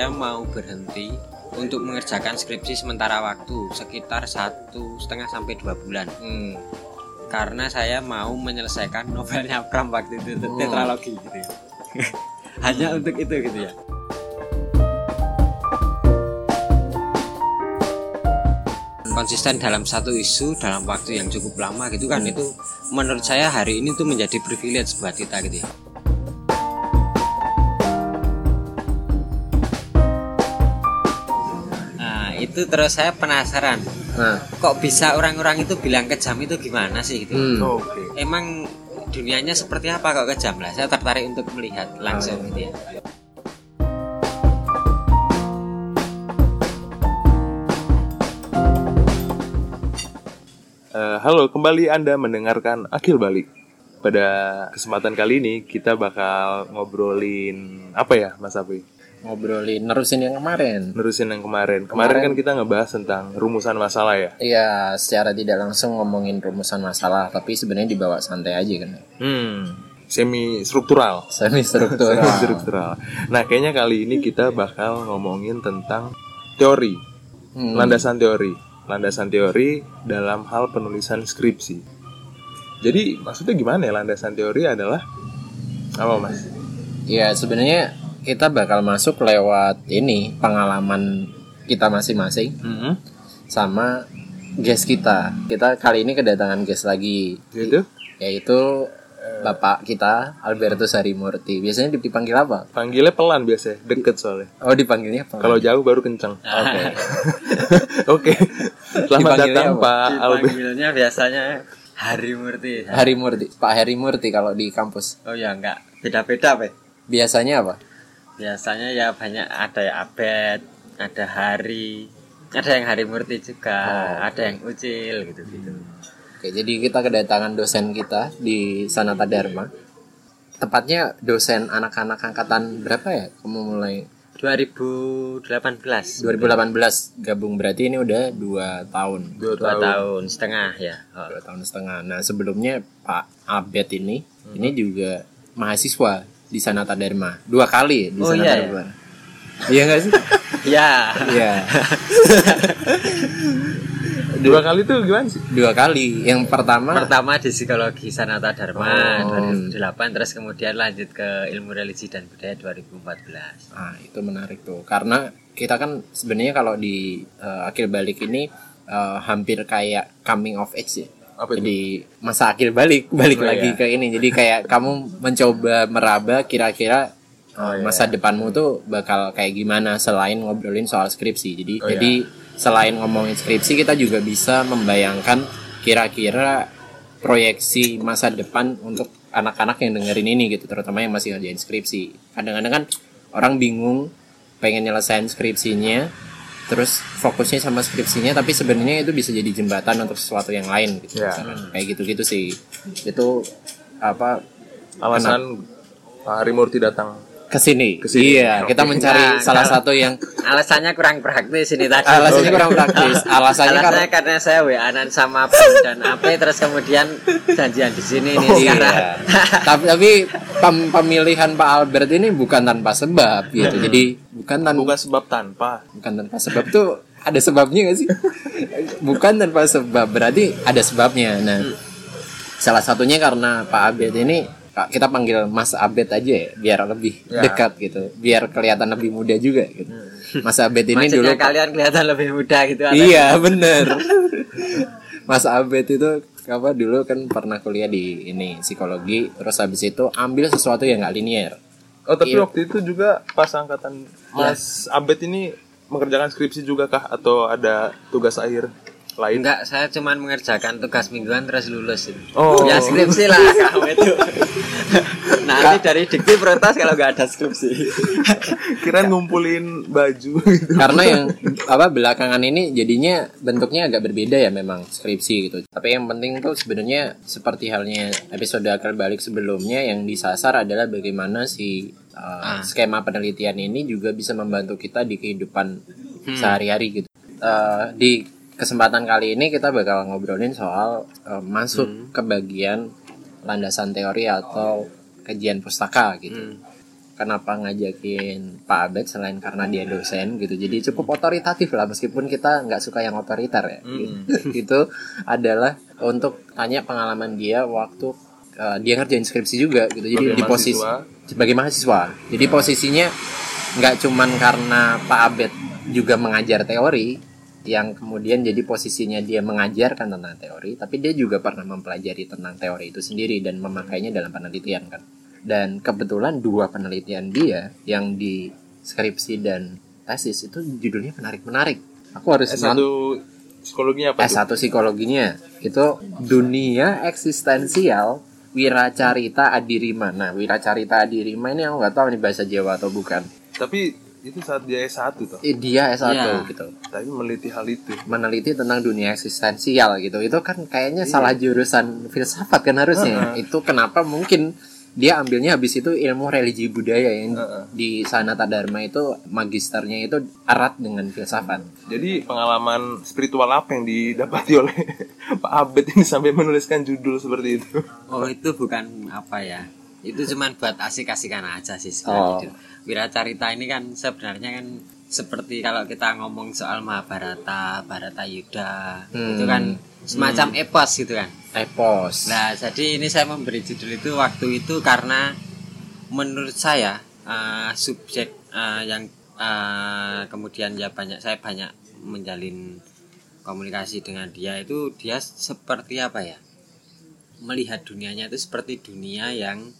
saya mau berhenti untuk mengerjakan skripsi sementara waktu sekitar satu setengah sampai dua bulan Hmm. karena saya mau menyelesaikan novelnya Pram waktu itu Oh. tetralogi gitu ya. hanya untuk itu gitu ya konsisten dalam satu isu dalam waktu yang cukup lama gitu kan itu menurut saya hari ini tuh menjadi privilege buat kita gitu ya itu terus saya penasaran Nah, kok bisa orang-orang itu bilang kejam itu gimana sih gitu hmm. Oke. emang dunianya seperti apa kok kejam lah saya tertarik untuk melihat langsung gitu ya Eh, halo, kembali Anda mendengarkan Akil Balik. Pada kesempatan kali ini kita bakal ngobrolin apa ya, Mas Api? Ngobrolin nerusin yang kemarin. Nerusin yang kemarin. Kemarin kan kita ngebahas tentang rumusan masalah ya. Iya, secara tidak langsung ngomongin rumusan masalah, tapi sebenarnya dibawa santai aja kan. Hmm, semi struktural. Semi struktural. Semi struktural. Nah, kayaknya kali ini kita bakal ngomongin tentang teori, Hmm. landasan teori, landasan teori dalam hal penulisan skripsi. Jadi maksudnya gimana ya landasan teori adalah apa mas? Iya, sebenarnya kita bakal masuk lewat ini pengalaman kita masing-masing Hmm, sama guest kita. Kita kali ini kedatangan guest lagi gitu? yaitu Bapak kita Albertus Harimurti. Biasanya dipanggil apa? Panggilnya pelan biasanya, deket soalnya. Oh, dipanggilnya apa? Kalau jauh baru kenceng. Oke. Oke. Selamat Dipanggilnya datang apa? Pak Albert. Dipanggilnya biasanya Hari Murti Harimurti, Pak Harimurti kalau di kampus. oh ya enggak beda-beda Pak Biasanya apa? Biasanya ya banyak ada ya abed ada hari ada yang hari murti juga ada yang ucil gitu gitu Oke, jadi kita kedatangan dosen kita di Sanata Dharma. Tepatnya dosen anak-anak angkatan berapa ya? Kamu mulai 2018 2018 gabung berarti ini udah dua tahun. Dua dua tahun. tahun setengah ya oh. Dua tahun setengah. Nah sebelumnya Pak Abed ini ini juga mahasiswa di Sanata Dharma dua kali di Oh, Sanata iya, ya? Dharma. Iya nggak sih? ya Iya Dua kali tuh gimana sih? dua kali. Yang pertama pertama di psikologi Sanata Dharma Oh. 2008 terus kemudian lanjut ke ilmu religi dan budaya 2014 Nah, itu menarik tuh. Karena kita kan sebenarnya kalau di eh, akhir balik ini eh, hampir kayak coming of age ya. Apa itu? Jadi masa akhir balik, balik Oh, lagi iya. ke ini. Jadi kayak kamu mencoba meraba kira-kira eh, Oh, iya. masa depanmu tuh bakal kayak gimana selain ngobrolin soal skripsi. Jadi Oh, iya. jadi selain ngomongin skripsi kita juga bisa membayangkan kira-kira proyeksi masa depan untuk anak-anak yang dengerin ini gitu, terutama yang masih ngerjain skripsi. Kadang-kadang kan orang bingung pengen nyelesain skripsinya terus fokusnya sama skripsinya tapi sebenarnya itu bisa jadi jembatan untuk sesuatu yang lain gitu Ya. misalkan. kayak gitu-gitu sih itu apa Alasan Pak Harimurti datang. Ke sini. Ke sini. iya kita mencari Nah, salah satu yang alasannya kurang praktis ini tadi. Alasannya kurang praktis. Alasannya Alasannya karena karena saya WA-an sama Pam dan Ape terus kemudian janjian di sini nih sekarang. Iya. tapi tapi pem- pemilihan Pak Albert ini bukan tanpa sebab gitu. Jadi bukan tanpa Bukan sebab tanpa. bukan tanpa sebab tuh ada sebabnya gak sih? Bukan tanpa sebab berarti ada sebabnya. Nah salah satunya karena Pak Abed ini kita panggil Mas Abed aja ya biar lebih Ya. dekat gitu. Biar kelihatan lebih muda juga gitu. Mas Abed ini Maksudnya dulu kalian kelihatan lebih muda gitu atau iya bener. Mas Abed itu apa dulu kan pernah kuliah di ini psikologi. Terus habis itu ambil sesuatu yang nggak linear. Oh tapi Iya. waktu itu juga pas angkatan Mas Abed ini mengerjakan skripsi juga kah? Atau ada tugas akhir lain? Enggak, saya cuman mengerjakan tugas mingguan terus lulus itu. Oh. Ya skripsi lah kamu itu. Nanti dari dikti protes kalau nggak ada skripsi. Kirain ngumpulin baju gitu. karena yang apa belakangan ini jadinya bentuknya agak berbeda ya memang skripsi gitu tapi yang penting tuh sebenarnya seperti halnya episode akal balik sebelumnya yang disasar adalah bagaimana si uh, skema penelitian ini juga bisa membantu kita di kehidupan sehari-hari gitu Uh, di kesempatan kali ini kita bakal ngobrolin soal uh, masuk ke bagian landasan teori atau kajian pustaka gitu Hmm. kenapa ngajakin Pak Abed selain karena dia dosen gitu. Jadi cukup otoritatif lah meskipun kita nggak suka yang otoriter ya. Hmm. itu adalah untuk tanya pengalaman dia waktu uh, dia ngerjain skripsi juga gitu. Jadi Sebagai di posisi mahasiswa. sebagai mahasiswa. Jadi posisinya nggak cuman karena Pak Abed juga mengajar teori yang kemudian jadi posisinya dia mengajarkan tentang teori, tapi dia juga pernah mempelajari tentang teori itu sendiri dan memakainya dalam penelitian kan. Dan kebetulan dua penelitian dia yang di skripsi dan tesis itu judulnya menarik-menarik. Aku harus S1 nonton- psikologinya apa tuh? S1 psikologinya itu dunia eksistensial wiracarita adirima. Nah, wiracarita adirima ini aku nggak tahu nih bahasa Jawa atau bukan. Tapi itu saat dia S1 tuh. Eh, dia S1 Iya. gitu. Tapi meneliti hal itu. Meneliti tentang dunia eksistensial gitu. Itu kan kayaknya salah jurusan filsafat kan harusnya. Itu kenapa mungkin dia ambilnya habis itu ilmu religi budaya yang Heeh. di Sanata Dharma itu magisternya itu erat dengan filsafat. Jadi pengalaman spiritual apa yang didapati oleh Pak Abed ini sampai menuliskan judul seperti itu? Oh itu bukan apa ya Itu cuman buat asik-asikan aja sih Oh. sebenarnya itu. Wiracarita ini kan sebenarnya kan seperti kalau kita ngomong soal Mahabharata, Bharata Yuda Hmm. Itu kan semacam epos gitu kan Epos. Nah jadi ini saya memberi judul itu waktu itu karena menurut saya eh, subjek eh, yang eh, kemudian ya banyak saya banyak menjalin komunikasi dengan dia itu dia seperti apa ya melihat dunianya itu seperti dunia yang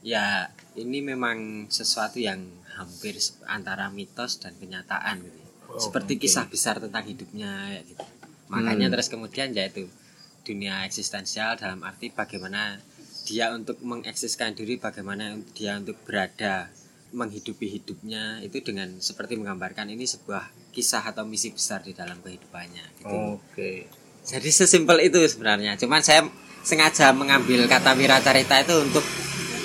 ya ini memang sesuatu yang hampir antara mitos dan kenyataan gitu. ya. seperti kisah besar tentang hidupnya ya gitu. Makanya terus kemudian yaitu dunia eksistensial dalam arti bagaimana dia untuk mengeksiskan diri, bagaimana dia untuk berada menghidupi hidupnya itu dengan seperti menggambarkan ini sebuah kisah atau misi besar di dalam kehidupannya gitu. Oke. Jadi sesimpel itu sebenarnya. Cuman saya sengaja mengambil kata wiracarita itu untuk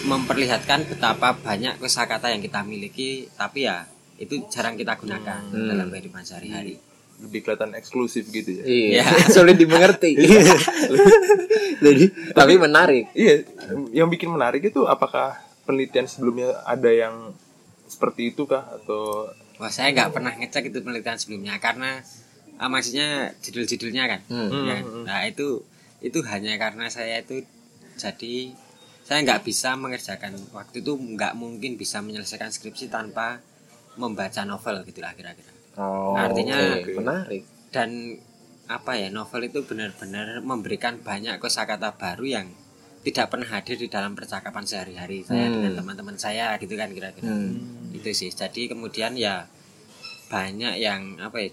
memperlihatkan betapa banyak kosakata yang kita miliki, tapi ya itu jarang kita gunakan Hmm. dalam kehidupan sehari-hari. Lebih kelihatan eksklusif gitu ya. Iya, Ya. sulit dimengerti. Jadi, tapi menarik. Iya, yang bikin menarik itu apakah penelitian sebelumnya ada yang seperti itu kah atau Wah saya nggak pernah ngecek itu penelitian sebelumnya karena ah, maksudnya judul-judulnya kan. Hmm. Ya, Nah itu itu hanya karena saya itu jadi saya nggak bisa mengerjakan waktu itu nggak mungkin bisa menyelesaikan skripsi tanpa membaca novel gitu lah kira-kira. Oh, Artinya- oke. menarik. Dan apa ya novel itu benar-benar memberikan banyak kosakata baru yang tidak pernah hadir di dalam percakapan sehari-hari saya Hmm. dengan teman-teman saya gitu kan kira-kira Hmm. itu sih jadi kemudian ya banyak yang apa ya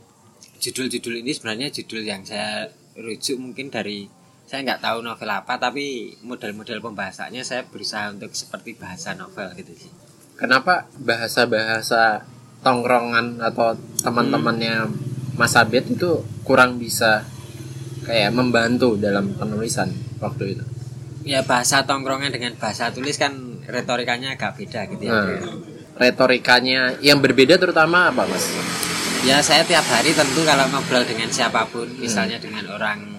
judul-judul ini sebenarnya judul yang saya rujuk mungkin dari saya nggak tahu novel apa tapi model-model pembahasannya saya berusaha untuk seperti bahasa novel gitu sih Kenapa bahasa-bahasa tongkrongan atau teman-temannya Mas Abed itu kurang bisa kayak membantu dalam penulisan waktu itu? ya bahasa tongkrongan dengan bahasa tulis kan retorikanya agak beda gitu ya Nah, retorikanya yang berbeda terutama apa, Mas? ya saya tiap hari tentu kalau ngobrol dengan siapa pun misalnya dengan orang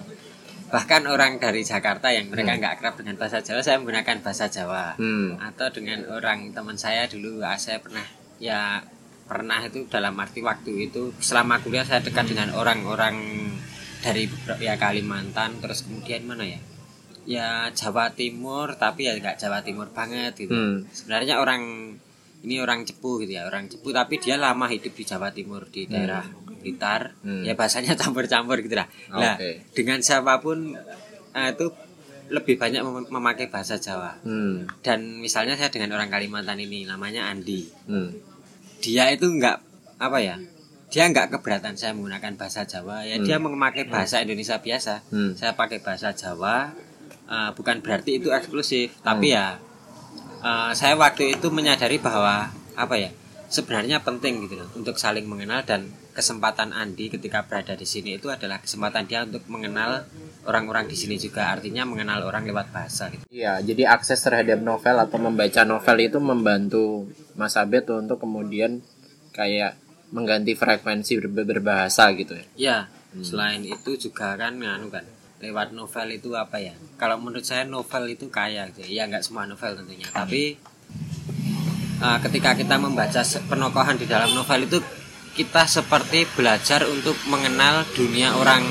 bahkan orang dari Jakarta yang mereka nggak kerap dengan bahasa Jawa saya menggunakan bahasa Jawa. Hmm. atau dengan orang teman saya dulu ah, saya pernah ya pernah itu dalam arti waktu itu selama kuliah saya dekat dengan orang-orang dari ya Kalimantan terus kemudian mana ya? Ya Jawa Timur tapi ya nggak Jawa Timur banget gitu. Hmm. sebenarnya orang ini orang Cepu gitu ya orang Cepu tapi dia lama hidup di Jawa Timur di daerah Blitar Hmm. ya bahasanya campur-campur gitu lah nah Oke. dengan siapa pun eh, itu lebih banyak mem- memakai bahasa Jawa Hmm. dan misalnya saya dengan orang Kalimantan ini namanya Andi Hmm. dia itu nggak apa ya dia nggak keberatan saya menggunakan bahasa Jawa ya dia memakai bahasa Indonesia biasa Hmm. saya pakai bahasa Jawa eh, bukan berarti itu eksklusif tapi ya eh, saya waktu itu menyadari bahwa apa ya sebenarnya penting gitu loh untuk saling mengenal dan kesempatan Andi ketika berada di sini itu adalah kesempatan dia untuk mengenal orang-orang di sini juga artinya mengenal orang lewat bahasa gitu Iya, jadi akses terhadap novel atau membaca novel itu membantu Mas Abed untuk kemudian kayak mengganti frekuensi ber- berbahasa gitu ya. Ya, selain itu juga kan nganu kan lewat novel itu apa ya? Kalau menurut saya novel itu kaya gitu. Ya nggak semua novel tentunya, tapi uh, ketika kita membaca penokohan di dalam novel itu kita seperti belajar untuk mengenal dunia orang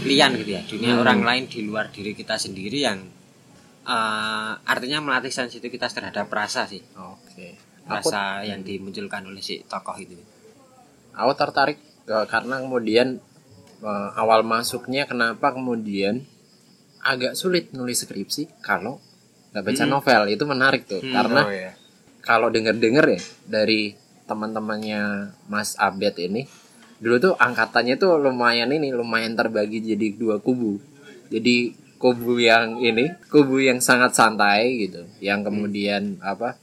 lian gitu ya dunia Hmm. orang lain di luar diri kita sendiri yang uh, artinya melatih sensitivitas terhadap rasa sih Oke. Aku rasa yang dimunculkan oleh si tokoh itu aku tertarik eh, karena kemudian eh, awal masuknya kenapa kemudian agak sulit nulis skripsi kalau nggak baca Hmm. novel itu menarik tuh Hmm, karena Oh ya. Kalau denger-denger ya dari teman-temannya Mas Abed ini dulu tuh angkatannya tuh lumayan ini lumayan terbagi jadi dua kubu. Jadi kubu yang ini kubu yang sangat santai gitu yang kemudian apa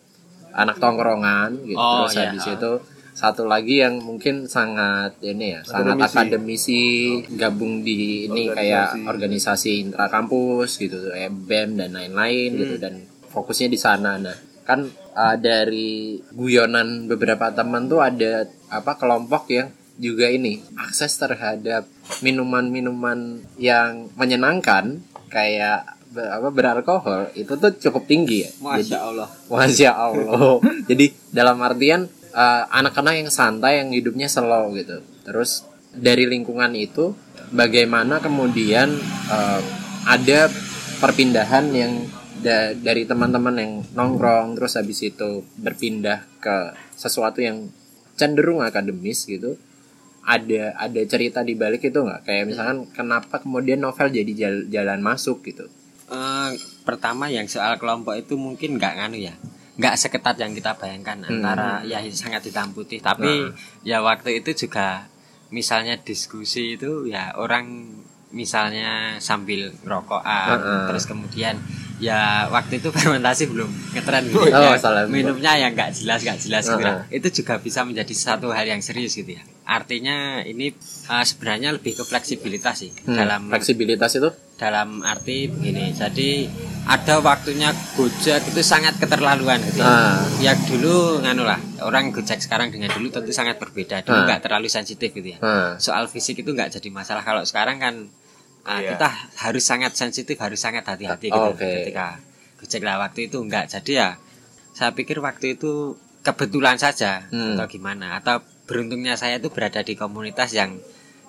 anak tongkrongan gitu. Oh, terus iya. habis itu satu lagi yang mungkin sangat ini ya sangat akademisi. gabung di ini kayak organisasi intrakampus gitu kayak BEM dan lain-lain gitu dan fokusnya di sana. Nah kan uh, dari guyonan beberapa teman tuh ada apa kelompok yang juga ini akses terhadap minuman-minuman yang menyenangkan kayak be- apa beralkohol itu tuh cukup tinggi ya. Jadi- Masya Allah Masya Allah. Jadi dalam artian eh, anak-anak yang santai yang hidupnya slow gitu. Terus dari lingkungan itu bagaimana kemudian eh, ada perpindahan yang da- dari teman-teman yang nongkrong terus habis itu berpindah ke sesuatu yang cenderung akademis gitu. Ada ada cerita di balik itu nggak? Kayak misalkan kenapa kemudian novel jadi jal- jalan masuk gitu. Eh, pertama yang soal kelompok itu mungkin nggak nganu ya nggak seketat yang kita bayangkan Hmm. antara ya sangat hitam putih tapi ya waktu itu juga misalnya diskusi itu ya orang misalnya sambil rokokan Heeh. terus kemudian ya waktu itu fermentasi belum ngetren gitu Oh, ya. salah. minumnya yang nggak jelas nggak jelas gitu Heeh. lah. itu juga bisa menjadi satu hal yang serius gitu ya artinya ini eh, sebenarnya lebih ke fleksibilitas sih Hmm, dalam fleksibilitas itu dalam arti begini jadi ada waktunya gojek itu sangat keterlaluan gitu ya. Ah. ya dulu nganu lah orang gojek sekarang dengan dulu tentu sangat berbeda dulu Ah. nggak terlalu sensitif gitu ya Nah, soal fisik itu nggak jadi masalah kalau sekarang kan ah, Iya. kita harus sangat sensitif harus sangat hati-hati gitu oke. ketika gojek lah waktu itu nggak jadi ya saya pikir waktu itu kebetulan saja Hmm. atau gimana atau beruntungnya saya itu berada di komunitas yang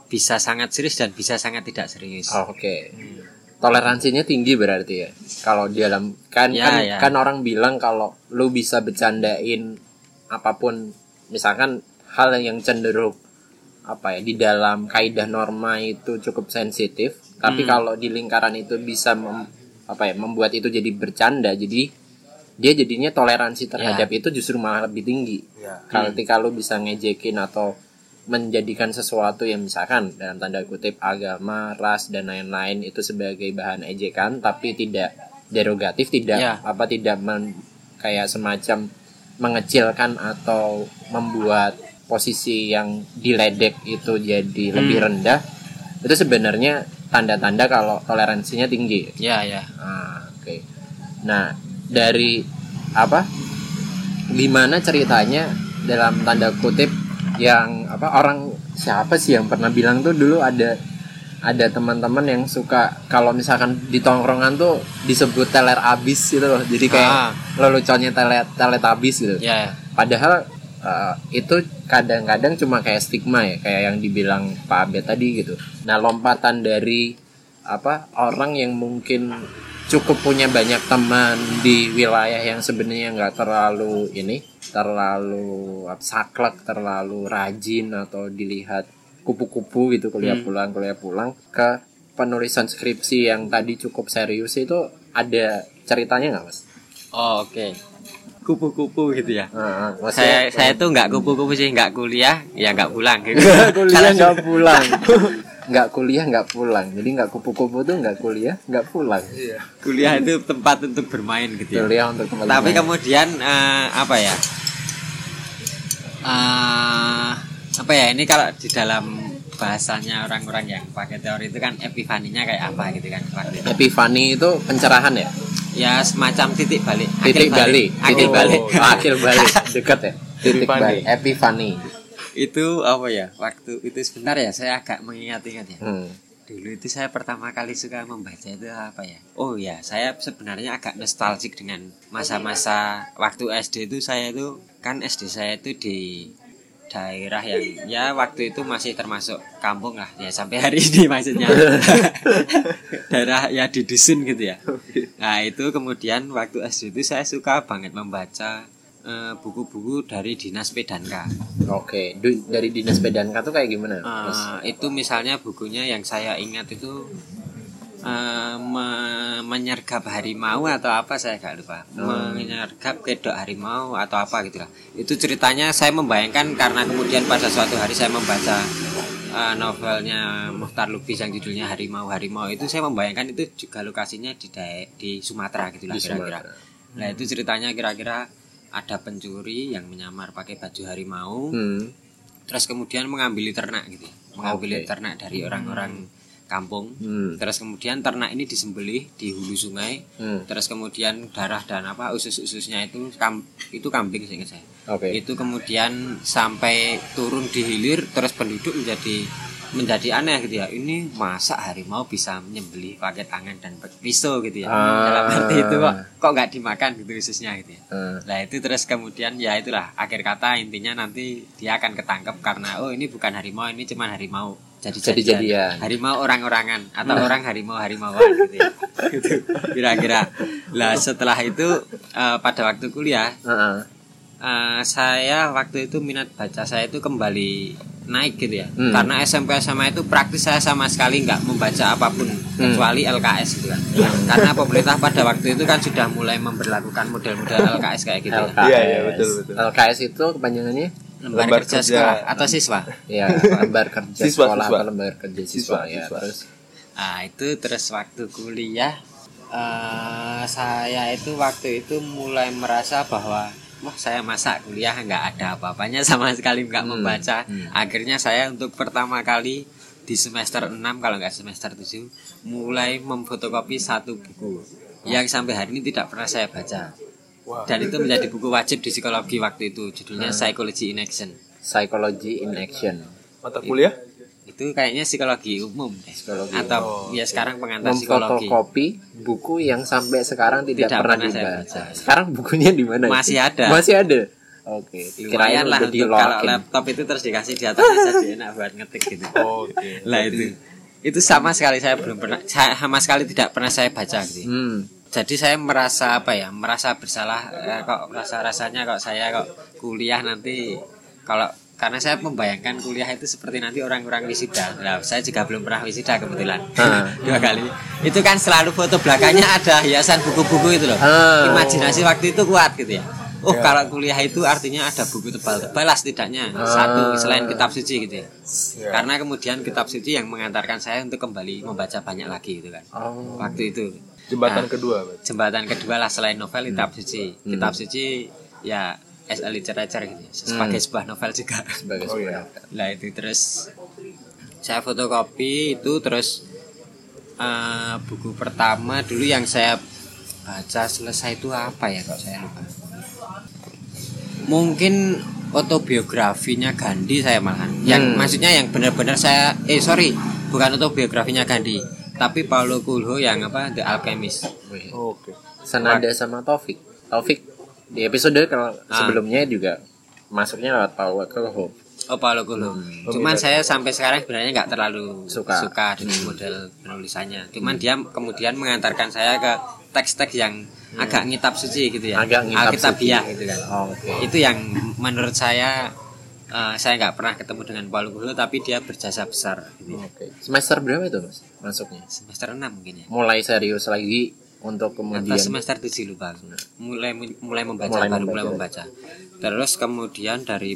bisa sangat serius dan bisa sangat tidak serius Oh, Oke. Toleransinya tinggi berarti ya. Kalau di dalam kan Ya, kan, ya. kan orang bilang kalau lu bisa bercandain apa pun misalkan hal yang cenderung apa ya di dalam kaidah norma itu cukup sensitif, tapi Hmm. kalau di lingkaran itu bisa mem- apa ya membuat itu jadi bercanda, jadi dia jadinya toleransi terhadap itu justru malah lebih tinggi. Ya. Kalau ketika lu bisa ngejekin atau menjadikan sesuatu yang misalkan dalam tanda kutip agama, ras dan lain-lain itu sebagai bahan ejekan tapi tidak derogatif, tidak Ya. apa tidak men- kayak semacam mengecilkan atau membuat posisi yang diledek itu jadi lebih rendah. Itu sebenarnya tanda-tanda kalau toleransinya tinggi. ya ya Ah, oke. Nah, dari apa? Gimana ceritanya dalam tanda kutip yang apa orang siapa sih yang pernah bilang tuh dulu ada ada teman-teman yang suka kalau misalkan di tongkrongan tuh disebut teler abis gitu loh. Jadi kayak Ah. leluconnya teler telet abis gitu. ya Padahal uh, itu kadang-kadang cuma kayak stigma ya, kayak yang dibilang Pak Abed tadi gitu. Nah, lompatan dari apa orang yang mungkin cukup punya banyak teman di wilayah yang sebenarnya nggak terlalu ini, terlalu saklek, terlalu rajin atau dilihat kupu-kupu gitu kuliah pulang kuliah pulang ke penulisan skripsi yang tadi cukup serius itu ada ceritanya nggak mas? oh oke kupu-kupu gitu ya. Nah, saya saya tuh nggak kupu-kupu sih nggak kuliah ya nggak pulang. Gitu kuliah Kalau- nggak pulang. Nggak kuliah nggak pulang. Jadi nggak kupu-kupu tuh nggak kuliah nggak pulang. Kuliah itu tempat untuk bermain gitu ya. Kuliah untuk teman tapi kemudian eh, apa ya? Eh, apa ya? Ini kalau di dalam bahasanya orang-orang yang pakai teori itu kan epifaninya kayak apa gitu kan. Epifani itu pencerahan ya ya semacam titik balik. Titik balik. akhir titik balik. Oh, akhir balik. Dekat ya? Titik balik. Epifani itu apa ya? Waktu itu sebentar ya saya agak mengingat-ingat ya. Hmm. dulu itu saya pertama kali suka membaca itu apa ya? Oh ya saya sebenarnya agak nostalgic dengan masa-masa waktu SD itu saya itu kan SD saya itu di daerah yang ya waktu itu masih termasuk kampung lah. Ya sampai hari ini maksudnya. Daerah ya di dusun gitu ya. Nah itu kemudian waktu SD itu saya suka banget membaca eh, buku-buku dari dinas pedanka. Oke, Du- dari dinas pedanka tuh kayak gimana? Eh, itu misalnya bukunya yang saya ingat itu eh, me- menyergap harimau atau apa saya gak lupa. Menyergap kedok harimau atau apa gitu lah. Itu ceritanya saya membayangkan karena kemudian pada suatu hari saya membaca eh, novelnya Muhtar Lubis yang judulnya harimau harimau. Itu saya membayangkan itu juga lokasinya di di Sumatera gitu lah Di kira-kira. Sumatera. nah itu ceritanya kira-kira ada pencuri yang menyamar pakai baju harimau Hmm. terus kemudian mengambil ternak gitu mengambil Oke. ternak dari orang-orang kampung Hmm. terus kemudian ternak ini disembelih di hulu sungai Hmm. terus kemudian darah dan apa usus-ususnya itu kam, itu kambing seingat saya Oke. itu kemudian sampai turun di hilir terus penduduk menjadi menjadi aneh gitu ya ini masa harimau bisa menyembelih pakai tangan dan pakai pisau gitu ya Ah. dalam arti itu kok kok nggak dimakan gitu ususnya gitu ya Hmm. Nah itu terus kemudian ya itulah akhir kata intinya nanti dia akan ketangkep karena oh ini bukan harimau ini cuma harimau jadi Jadi-jadian. harimau orang-orangan atau orang harimau harimauan gitu ya Gitu, kira-kira lah setelah itu eh, pada waktu kuliah Heeh. eh, saya waktu itu minat baca saya itu kembali naik gitu ya Hmm. karena SMP SMA itu praktis saya sama sekali nggak membaca apa pun Hmm. kecuali LKS gitu kan karena pemerintah pada waktu itu kan sudah mulai memperlakukan model-model LKS kayak gitu ya. LKS. Iya, iya, betul, betul. LKS itu kepanjangannya lembar, Lembar kerja, kerja. sekolah atau siswa ya lembar kerja Siswa, sekolah siswa. atau lembar kerja siswa, Siswa, ya. siswa. Terus nah itu terus waktu kuliah eh, saya itu waktu itu mulai merasa bahwa wah saya masa kuliah nggak ada apa-apanya sama sekali nggak Hmm, membaca hmm. akhirnya saya untuk pertama kali di semester 6 kalau nggak semester 7 mulai memfotokopi satu buku yang sampai hari ini tidak pernah saya baca Wah. dan itu menjadi buku wajib di psikologi waktu itu judulnya Hmm. Psychology in Action psychology in action Mata kuliah? itu kayaknya psikologi umum. Psikologi. atau ya sekarang pengantar psikologi memfotokopi buku yang sampai sekarang tidak, Tidak pernah pernah saya dibaca. baca. Sekarang bukunya di mana? itu? Masih ada. Masih ada. Oke. lumayan lah udah untuk kalau laptop itu terus dikasih di atasnya jadi enak buat ngetik gitu Oke. lah itu itu sama sekali saya belum pernah saya sama sekali tidak pernah saya baca gitu Hmm. Jadi saya merasa apa ya merasa bersalah eh, kok rasa rasanya kok saya kok kuliah nanti kalau karena saya membayangkan kuliah itu seperti nanti orang-orang wisuda. Nah saya juga belum pernah wisuda kebetulan. Ah. dua kali. Itu kan selalu foto belakangnya ada hiasan buku-buku itu loh. Ah. imajinasi waktu itu kuat gitu ya. Oh kalau kuliah itu artinya ada buku tebal-tebal lah setidaknya. Satu selain kitab suci gitu ya. Ya. karena kemudian kitab suci yang mengantarkan saya untuk kembali membaca banyak lagi gitu kan. Oh. waktu itu Jembatan Nah, kedua, berarti. jembatan kedua lah selain novel kitab suci. Kitab suci ya as a literature gitu ya, sebagai sebuah novel juga. Sebagai Oh, sebuah iya. lah itu terus saya fotokopi itu terus eh, buku pertama dulu yang saya baca selesai itu apa ya kok saya lupa. Mungkin autobiografinya Gandhi saya malahan. Yang Hmm. maksudnya yang benar-benar saya eh sorry bukan autobiografinya Gandhi tapi Paulo Coelho yang apa The Alchemist. Oke. Senada sama Taufik. Taufik di episode kalau Ah. sebelumnya juga masuknya lewat Paulo Coelho. Oh Paulo Coelho. Hmm. Cuman saya sampai sekarang sebenarnya nggak terlalu Suka. suka, dengan model penulisannya. Cuman dia kemudian mengantarkan saya ke teks-teks yang agak ngitab suci gitu ya. Hmm. Agak ngitab Alkitabiah suci. gitu kan. Oke. Itu yang menurut saya eh, saya nggak pernah ketemu dengan Paulo Coelho tapi dia berjasa besar gitu. Oke. Semester berapa itu, Mas? Masuknya? Semester 6 mungkin ya. Mulai serius lagi untuk kemudian semester 7 lupa. Mulai mulai membaca Mulai baru mulai membaca. membaca. Terus kemudian dari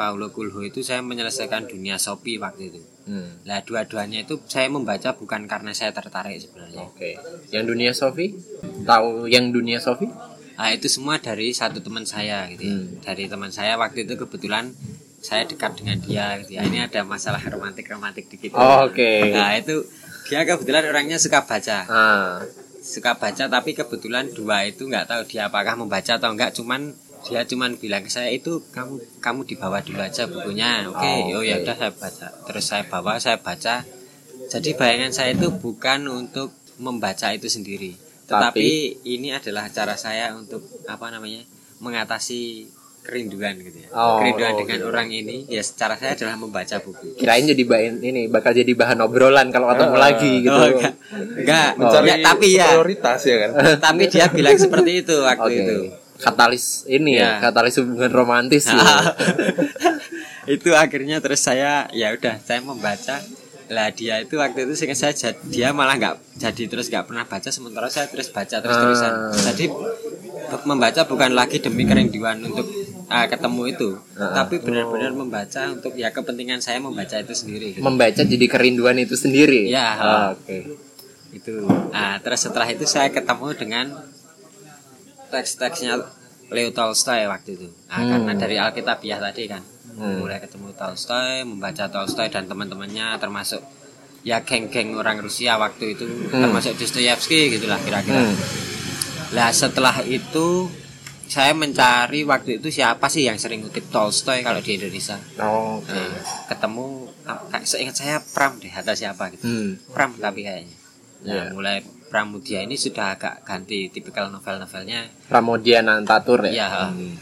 Paulo Coelho itu saya menyelesaikan dunia Sopi waktu itu. Hmm. Nah dua-duanya itu saya membaca bukan karena saya tertarik sebenarnya. Oke. Yang dunia Sofi? Tahu yang dunia Sofi? Nah itu semua dari satu teman saya gitu ya. Hmm. Dari teman saya waktu itu kebetulan saya dekat dengan dia gitu ya. Ini ada masalah romantik-romantik dikit. Oh, oke. Nah itu dia kebetulan orangnya suka baca. Ah. Suka baca tapi kebetulan dua itu nggak tahu dia apakah membaca atau enggak cuman dia cuman bilang ke saya itu kamu kamu dibawa dulu aja bukunya oke Oh, oh, ya udah saya baca terus saya bawa saya baca Jadi bayangan saya itu bukan untuk membaca itu sendiri, tetapi ini adalah cara saya untuk apa namanya mengatasi kerinduan gitu ya. Oh, kerinduan oh, dengan gitu. orang ini ya cara saya adalah membaca buku. Kirain jadi bahan ini bakal jadi bahan obrolan kalau ketemu Ah. lagi gitu. Oh, enggak, enggak, Mencari enggak, tapi ya, prioritas ya kan. tapi dia bilang seperti itu waktu Oke. itu. Katalis ini ya, Ya. katalis hubungan romantis ya. itu akhirnya terus saya ya udah saya membaca lah dia itu waktu itu seingat saya jad- dia malah nggak jadi terus nggak pernah baca sementara saya terus baca terus terusan Ah. jadi membaca bukan lagi demi kerinduan untuk ah, ketemu itu Ah. tapi benar-benar membaca untuk ya kepentingan saya membaca itu sendiri gitu. Membaca jadi kerinduan itu sendiri. Ya. Ah, Oke. itu nah, terus setelah itu saya ketemu dengan teks-teksnya Leo Tolstoy waktu itu nah, Hmm. karena dari Alkitabiah tadi kan Hmm. mulai ketemu Tolstoy membaca Tolstoy dan teman-temannya termasuk ya geng-geng orang Rusia waktu itu Hmm. termasuk Dostoyevsky gitulah kira-kira Hmm. lah setelah itu saya mencari waktu itu siapa sih yang sering ngutip Tolstoy kalau di Indonesia Oh, Oke. Nah, ketemu seingat saya Pram deh atau siapa gitu Hmm. Pram tapi kayaknya. Nah, Iya. mulai Pramudia ini sudah agak ganti tipikal novel-novelnya Pramudia Nantatur ya. Iya. Hmm.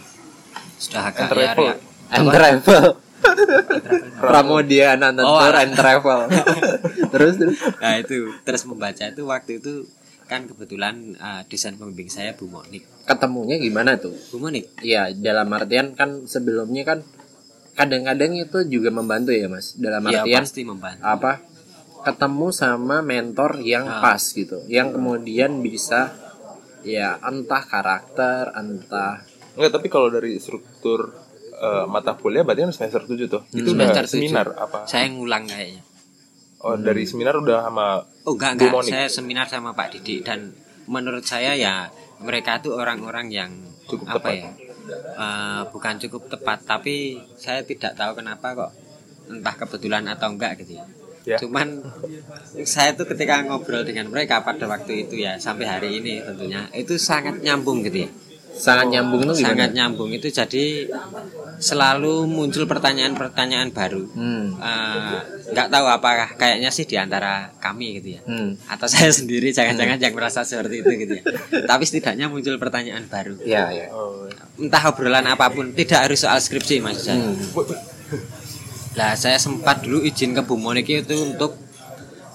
sudah agak ya, And travel. Pramudia Oh, Nantatur ah. and travel. terus terus. Nah, itu terus membaca itu waktu itu kan kebetulan uh, desain pembimbing saya Bu Monik. Ketemunya gimana tuh? Bu Monik. Iya, dalam artian kan sebelumnya kan kadang-kadang itu juga membantu ya, Mas. Dalam Ya artian pasti membantu. apa? Ketemu sama mentor yang Ah. pas gitu, yang kemudian bisa ya entah karakter, entah Enggak, tapi kalau dari struktur eh, mata kuliah berarti kan semester 7 tuh. Itu udah Semester tujuh. seminar apa? Saya ngulang kayaknya. Oh, dari seminar udah sama Oh enggak enggak, Monik. saya seminar sama Pak Didik dan menurut saya ya mereka tuh orang-orang yang Cukup apa tepat. ya? eh, bukan cukup tepat, tapi saya tidak tahu kenapa kok entah kebetulan atau enggak gitu ya. Ya. Cuman saya tuh ketika ngobrol dengan mereka pada waktu itu ya sampai hari ini tentunya itu sangat nyambung gitu ya. Sangat nyambung tuh gimana? Sangat nyambung itu jadi selalu muncul pertanyaan-pertanyaan baru. Hmm. Eh, nggak tahu apakah kayaknya sih di antara kami gitu ya Hmm. atau saya sendiri jangan-jangan yang merasa seperti itu gitu ya tapi setidaknya muncul pertanyaan baru Ya, ya. Oh, entah obrolan apa pun tidak harus soal skripsi maksud saya Hmm. lah saya sempat dulu izin ke Bu Monik itu untuk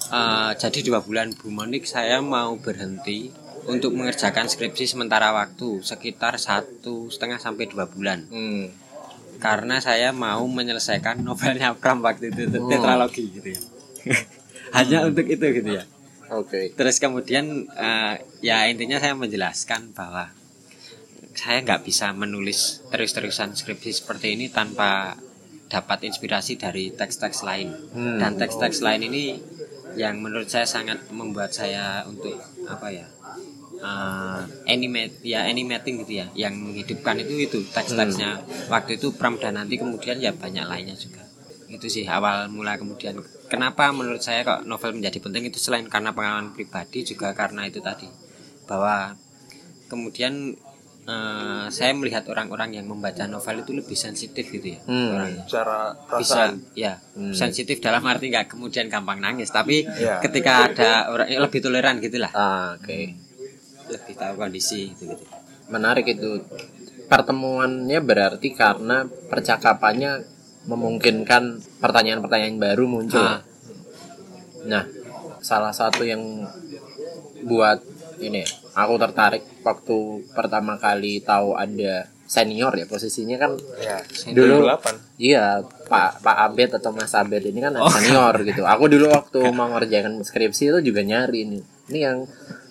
eh, jadi dua bulan Bu Monik saya mau berhenti untuk mengerjakan skripsi sementara waktu sekitar satu setengah sampai dua bulan Hmm. karena saya mau menyelesaikan novelnya Pram waktu itu Oh. tetralogi gitu ya hanya untuk itu gitu ya Oke. terus kemudian eh, ya intinya saya menjelaskan bahwa saya nggak bisa menulis terus-terusan skripsi seperti ini tanpa dapat inspirasi dari teks-teks lain Hmm. dan teks-teks lain ini yang menurut saya sangat membuat saya untuk apa ya eh, animate ya animating gitu ya yang menghidupkan itu itu teks-teksnya waktu itu Pram dan nanti kemudian ya banyak lainnya juga. Itu sih awal mula kemudian. Kenapa menurut saya kok novel menjadi penting itu selain karena pengalaman pribadi juga karena itu tadi. Bahwa kemudian eh, saya melihat orang-orang yang membaca novel itu lebih sensitif gitu ya Hmm. orangnya. Secara bisa ya Hmm. sensitif dalam arti nggak kemudian gampang nangis tapi Ya. ketika ada orang lebih toleran gitulah. Ah, Oke. Lebih tahu kondisi gitu gitu Menarik itu. Pertemuannya berarti karena percakapannya memungkinkan pertanyaan-pertanyaan baru muncul. Ah. Nah, salah satu yang buat ini aku tertarik waktu pertama kali tahu ada senior ya posisinya kan Ya, Dulu- 2008. iya Pak Pak Abed atau Mas Abed ini kan senior gitu. Aku dulu waktu mau ngerjakan skripsi itu juga nyari ini. Ini yang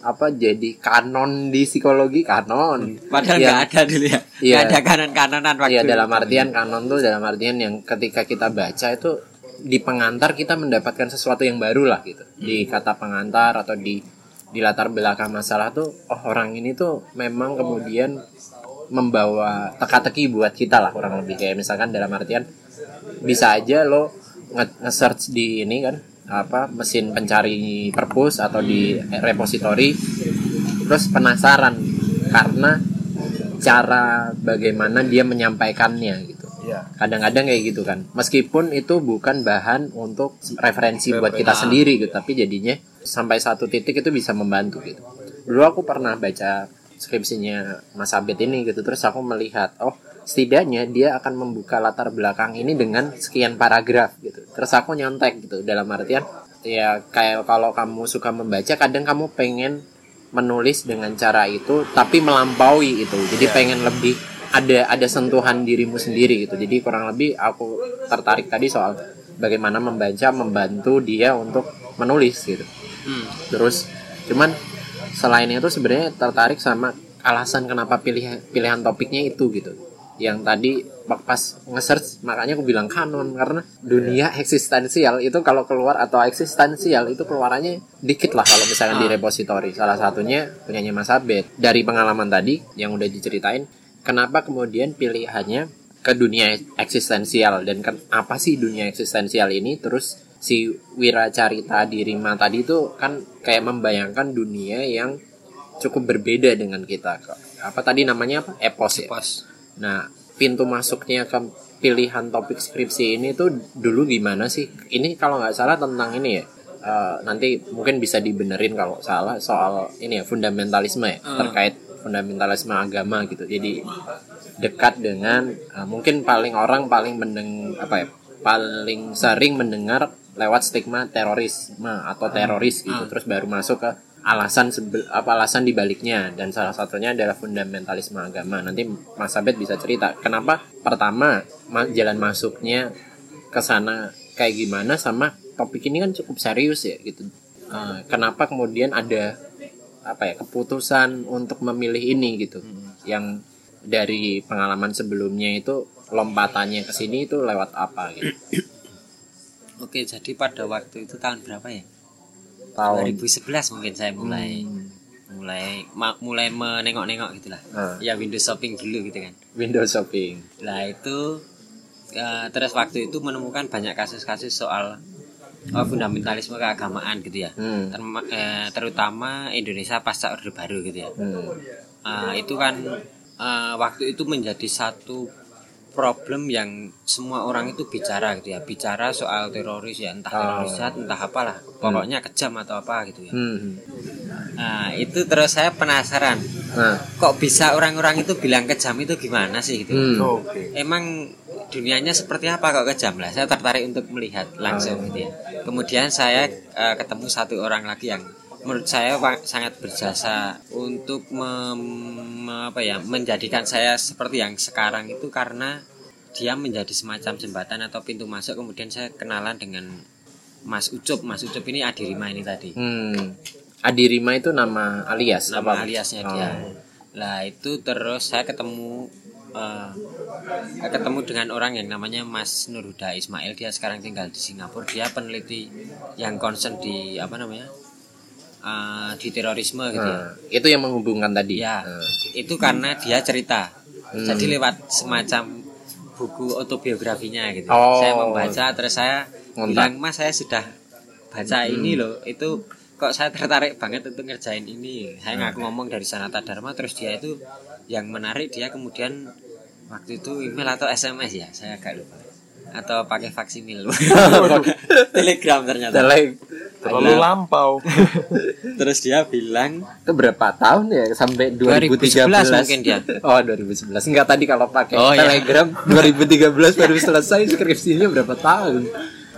apa jadi kanon di psikologi kanon. padahal Yang- nggak ada dulu ya. Iya. nggak ada kanan kananan waktu Iya dalam artian kanon tuh dalam artian yang ketika kita baca itu di pengantar kita mendapatkan sesuatu yang baru lah gitu. Di kata pengantar atau di di latar belakang masalah tuh oh orang ini tuh memang kemudian membawa teka-teki buat kita lah kurang lebih. Kayak misalkan dalam artian bisa aja lo nge- nge-search di ini kan apa mesin pencari perpus atau di repository terus penasaran karena cara bagaimana dia menyampaikannya gitu. Iya. kadang-kadang kayak gitu kan. Meskipun itu bukan bahan untuk referensi buat kita sendiri gitu tapi jadinya sampai satu titik itu bisa membantu gitu. Dulu aku pernah baca skripsinya Mas Abed ini gitu terus aku melihat oh setidaknya dia akan membuka latar belakang ini dengan sekian paragraf gitu. Terus aku nyontek gitu dalam artian ya kayak kalau kamu suka membaca kadang kamu pengen menulis dengan cara itu tapi melampaui itu. Jadi pengen lebih ada ada sentuhan dirimu sendiri gitu. Jadi kurang lebih aku tertarik tadi soal bagaimana membaca membantu dia untuk menulis gitu. Hmm. terus cuman selain itu sebenarnya tertarik sama alasan kenapa pilihan pilihan topiknya itu gitu yang tadi pas nge-search makanya aku bilang kanon karena dunia eksistensial itu kalau keluar atau eksistensial itu keluarannya dikit lah kalau misalnya di repository salah satunya punyanya Mas Abed. Dari pengalaman tadi yang udah diceritain kenapa kemudian pilihannya ke dunia eksistensial dan kan apa sih dunia eksistensial ini? Terus si Wira Carita di Rima tadi itu kan kayak membayangkan dunia yang cukup berbeda dengan kita apa tadi namanya apa? Epos ya? Pos. Nah, pintu masuknya ke pilihan topik skripsi ini tuh dulu gimana sih? Ini kalau nggak salah tentang ini ya. eh, nanti mungkin bisa dibenerin kalau salah soal ini ya fundamentalisme ya terkait fundamentalisme agama gitu. Jadi dekat dengan eh, mungkin paling orang paling mendeng apa ya paling sering mendengar lewat stigma terorisme atau teroris gitu terus baru masuk ke alasan sebel, apa alasan dibaliknya. Dan salah satunya adalah fundamentalisme agama. Nanti Mas Abed bisa cerita kenapa pertama ma- jalan masuknya ke sana kayak gimana sama topik ini kan cukup serius ya gitu. Eh, kenapa kemudian ada apa ya keputusan untuk memilih ini gitu. Yang dari pengalaman sebelumnya itu lompatannya ke sini itu lewat apa gitu. Oke, jadi pada waktu itu tahun berapa ya? Tahun 2011 mungkin saya mulai mulai ma- mulai menengok-nengok gitulah. Ah. Ya Windows shopping dulu gitu kan. Windows shopping Lah itu eh, terus waktu itu menemukan banyak kasus-kasus soal oh, fundamentalisme keagamaan gitu ya. hmm. Terma- eh, terutama Indonesia pasca Orde Baru gitu ya. Hmm. Ah, itu kan eh, waktu itu menjadi satu problem yang semua orang itu bicara gitu ya. Bicara soal teroris ya entah teroris jahat entah apalah. Pokoknya kejam atau apa gitu ya. Hmm. nah itu terus saya penasaran. Nah, kok bisa orang-orang itu bilang kejam itu gimana sih gitu hmm. Oke. emang dunianya seperti apa kok kejam? Lah saya tertarik untuk melihat langsung gitu ya. Kemudian saya eh, ketemu satu orang lagi yang menurut saya sangat berjasa untuk mem- apa ya menjadikan saya seperti yang sekarang itu karena dia menjadi semacam jembatan atau pintu masuk kemudian saya kenalan dengan Mas Ucup Mas Ucup ini Adirima ini tadi Hmm. Adirima itu nama alias nama apa? aliasnya Oh. dia. Lah itu terus saya ketemu eh, ketemu dengan orang yang namanya Mas Nurhuda Ismail. Dia sekarang tinggal di Singapura. Dia peneliti yang concern di apa namanya eh, di terorisme gitu ya. Nah, itu yang menghubungkan tadi. Ya, Nah. itu karena dia cerita. Hmm. Jadi lewat semacam buku autobiografinya gitu. Oh. Saya membaca terus saya Ngontak. bilang, "Mas, saya sudah baca ini loh." Itu kok saya tertarik banget untuk ngerjain ini. Saya ngaku ngomong dari Sanata Dharma terus dia itu yang menarik dia kemudian waktu itu email atau SMS ya, saya agak lupa. Atau pakai faksimil. Telegram ternyata. Tele- Terlalu lampau. Terus dia bilang itu berapa tahun ya? Sampai 2013 2011 mungkin dia. Oh 2011 enggak tadi kalau pakai Oh, iya. Telegram 2013 baru selesai skripsinya berapa tahun?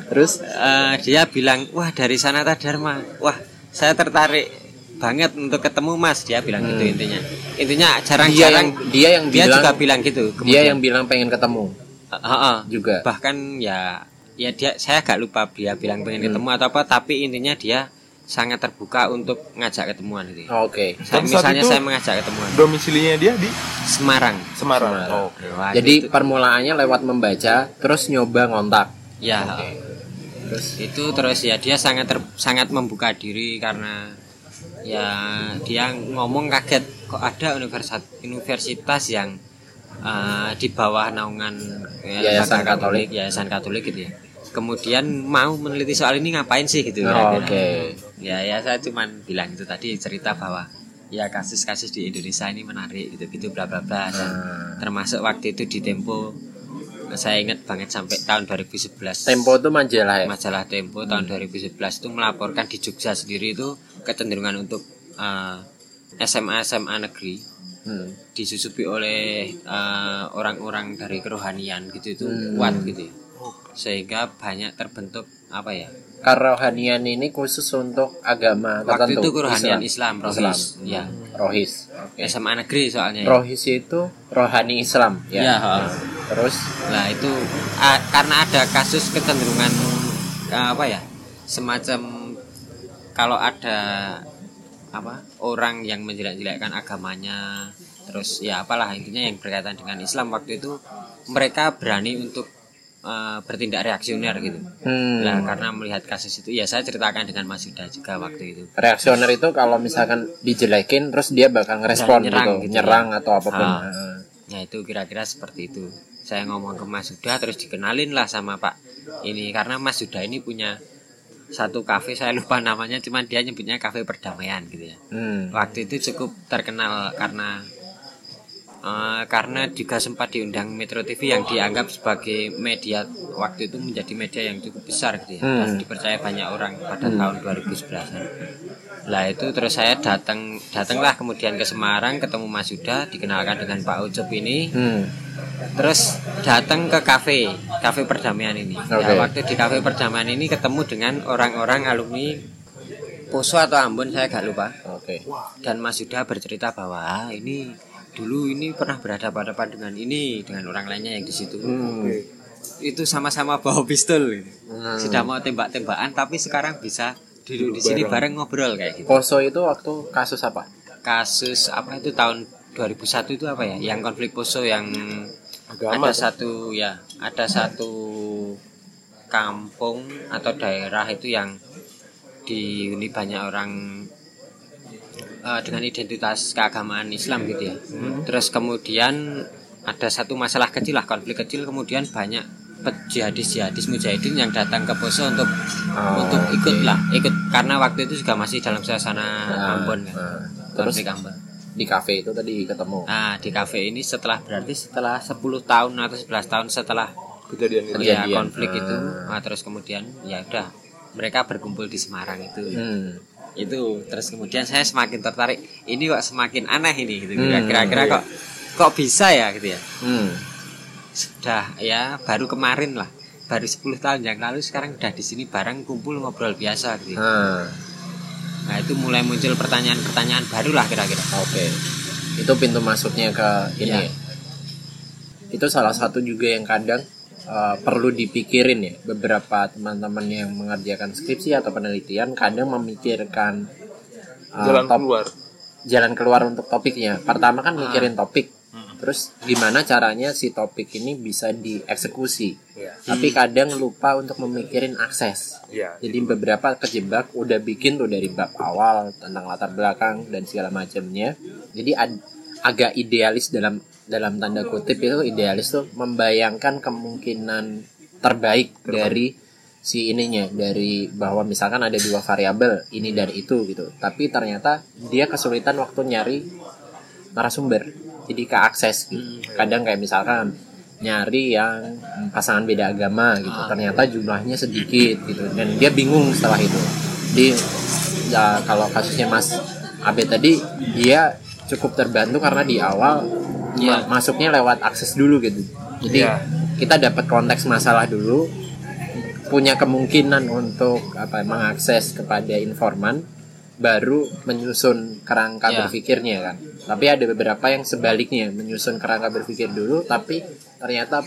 Terus? Eh, dia bilang wah dari Sanata Dharma wah saya tertarik banget untuk ketemu Mas. Dia bilang gitu intinya. Intinya dia yang jarang-jarang dia yang dia bilang juga bilang gitu dia kemudian. yang bilang pengen ketemu Eh, eh. juga bahkan ya ya dia saya agak lupa dia bilang pengen Hmm. ketemu atau apa tapi intinya dia sangat terbuka untuk ngajak ketemuan gitu Oh, oke saya, Dan saat misalnya itu- saya mengajak ketemuan Domisilinya dia di Semarang Semarang. Semarang. Oh, Oke. Wah, jadi itu- permulaannya lewat membaca terus nyoba ngontak ya terus itu terus ya dia sangat ter- sangat membuka diri karena ya dia ngomong kaget kok ada universitas universitas yang uh, di bawah naungan ya, Yayasan Katolik. yayasan Katolik gitu ya kemudian mau meneliti soal ini ngapain sih gitu Oh, kira-kira. oke. ya ya saya cuman bilang itu tadi cerita bahwa ya kasus-kasus di Indonesia ini menarik gitu gitu bla bla bla Dan Hmm. termasuk waktu itu di Tempo saya ingat banget sampai tahun 2011 Tempo itu majalah ya. majalah Tempo tahun 2011 itu melaporkan di Jogja sendiri itu kecenderungan untuk eh, SMA SMA negeri Hmm. disusupi oleh eh, orang-orang dari kerohanian gitu itu kuat gitu ya sehingga banyak terbentuk apa ya Kerohanian ini khusus untuk agama waktu tertentu. itu kerohanian Islam, rohis ya Rohis. Oke. SMA negeri soalnya ya. Rohis itu rohani Islam ya. Ya, ha. Terus Nah itu karena ada kasus kecenderungan ah, apa ya semacam kalau ada apa orang yang menjelek-jelekkan agamanya terus ya apalah intinya yang berkaitan dengan Islam waktu itu mereka berani untuk eh, bertindak reaksioner gitu. hmm, Nah karena melihat kasus itu ya saya ceritakan dengan Mas Yuda juga waktu itu. reaksioner itu kalau misalkan dijelekin terus dia bakal ngerespon Nyerang gitu, gitu ya. nyerang atau apa pun. Ah. Nah itu kira-kira seperti itu. Saya ngomong ke Mas Yuda terus dikenalin lah sama Pak ini karena Mas Yuda ini punya satu kafe saya lupa namanya cuman dia nyebutnya kafe perdamaian gitu ya. Hmm. Waktu itu cukup terkenal karena eh, karena juga sempat diundang Metro TV yang dianggap sebagai media waktu itu menjadi media yang cukup besar gitu ya dan Hmm. dipercaya banyak orang pada tahun 2011 lah itu terus saya datang datanglah kemudian ke Semarang ketemu Mas Yuda dikenalkan dengan Pak Ucup ini Hmm. terus datang ke kafe kafe perdamaian ini Ya, Oke. waktu di kafe perdamaian ini ketemu dengan orang-orang alumni Poso atau Ambon saya gak lupa Oke. dan Mas Yuda bercerita bahwa "Ah, ini dulu ini pernah berhadapan-hadapan dengan ini dengan orang lainnya yang di situ Hmm. itu sama-sama bawa pistol gitu. Hmm. sudah mau tembak-tembakan tapi sekarang bisa duduk di sini bareng ngobrol kayak gitu Poso itu waktu kasus apa? kasus apa itu tahun 2001 itu apa ya yang konflik Poso yang Agama, ada satu ya ada satu kampung atau daerah itu yang dihuni banyak orang eh, dengan identitas keagamaan Islam gitu ya terus kemudian ada satu masalah kecil lah konflik kecil kemudian banyak pe- jihadis-jihadis mujahidin yang datang ke Poso untuk Oh, untuk ikut oke. lah ikut karena waktu itu juga masih dalam suasana Ah, Ambon kan ah. Terus konflik Ambon di kafe itu tadi ketemu. Nah, di kafe ini setelah berarti setelah 10 tahun atau 11 tahun setelah kejadian itu ya konflik Ah. itu, nah, terus kemudian ya udah mereka berkumpul di Semarang itu. Hmm. Itu terus kemudian saya semakin tertarik. Ini kok semakin aneh ini gitu. Hmm, Kira-kira iya. kok kok bisa ya gitu ya. Hmm. Sudah ya baru kemarin lah. Baru 10 tahun yang lalu sekarang udah di sini bareng kumpul ngobrol biasa gitu. ya. Nah, Nah, itu mulai muncul pertanyaan-pertanyaan baru lah kira-kira. oke. Itu pintu masuknya ke ini. Iya. ya? Itu salah satu juga yang kadang uh, perlu dipikirin ya. Beberapa teman-teman yang mengerjakan skripsi atau penelitian kadang memikirkan uh, jalan top- keluar jalan keluar untuk topiknya. Pertama kan mikirin topik. Hmm. Terus gimana caranya si topik ini bisa dieksekusi. ya Tapi kadang lupa untuk memikirin akses. ya Jadi beberapa kejebak udah bikin tuh dari bab awal tentang latar belakang dan segala macamnya. Jadi ad- agak idealis dalam dalam tanda kutip itu idealis tuh membayangkan kemungkinan terbaik dari si ininya dari bahwa misalkan ada dua variabel ini dan itu gitu. Tapi ternyata dia kesulitan waktu nyari narasumber. Jadi ke akses gitu. Kadang kayak misalkan nyari yang pasangan beda agama gitu. Ternyata jumlahnya sedikit gitu dan dia bingung setelah itu. Di ya, kalau kasusnya Mas Abe tadi dia cukup terbantu karena di awal Iya. ma- masuknya lewat akses dulu gitu. Jadi Iya. kita dapat konteks masalah dulu punya kemungkinan untuk apa mengakses kepada informan baru menyusun kerangka Ya. berpikirnya kan. Tapi ada beberapa yang sebaliknya menyusun kerangka berpikir dulu tapi ternyata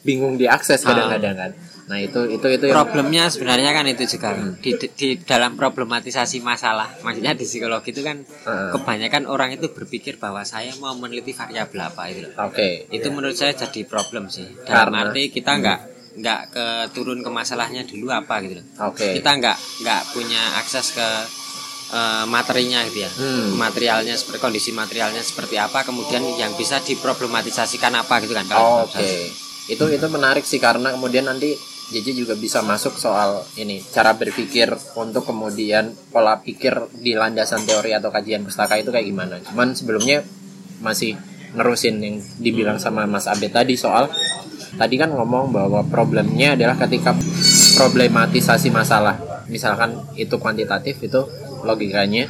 bingung diakses Ah. kadang-kadang kan. Nah, itu itu itu yang problemnya sebenarnya kan itu juga di, di, di dalam problematisasi masalah maksudnya di psikologi itu kan Heeh. kebanyakan orang itu berpikir bahwa saya mau meneliti variabel apa itu Oke. itu menurut saya jadi problem sih dalam Karena- arti kita nggak nggak ke turun ke masalahnya dulu apa gitu Oke. kita nggak nggak punya akses ke eh, materinya gitu ya Hmm. materialnya seperti kondisi materialnya seperti apa kemudian yang bisa diproblematisasikan apa gitu kan Oh, Oke. Itu itu menarik sih karena kemudian nanti JJ juga bisa masuk soal ini cara berpikir untuk kemudian pola pikir di landasan teori atau kajian pustaka itu kayak gimana. Cuman sebelumnya masih nerusin yang dibilang sama Mas Abe tadi soal tadi kan ngomong bahwa problemnya adalah ketika problematisasi masalah misalkan itu kuantitatif itu logikanya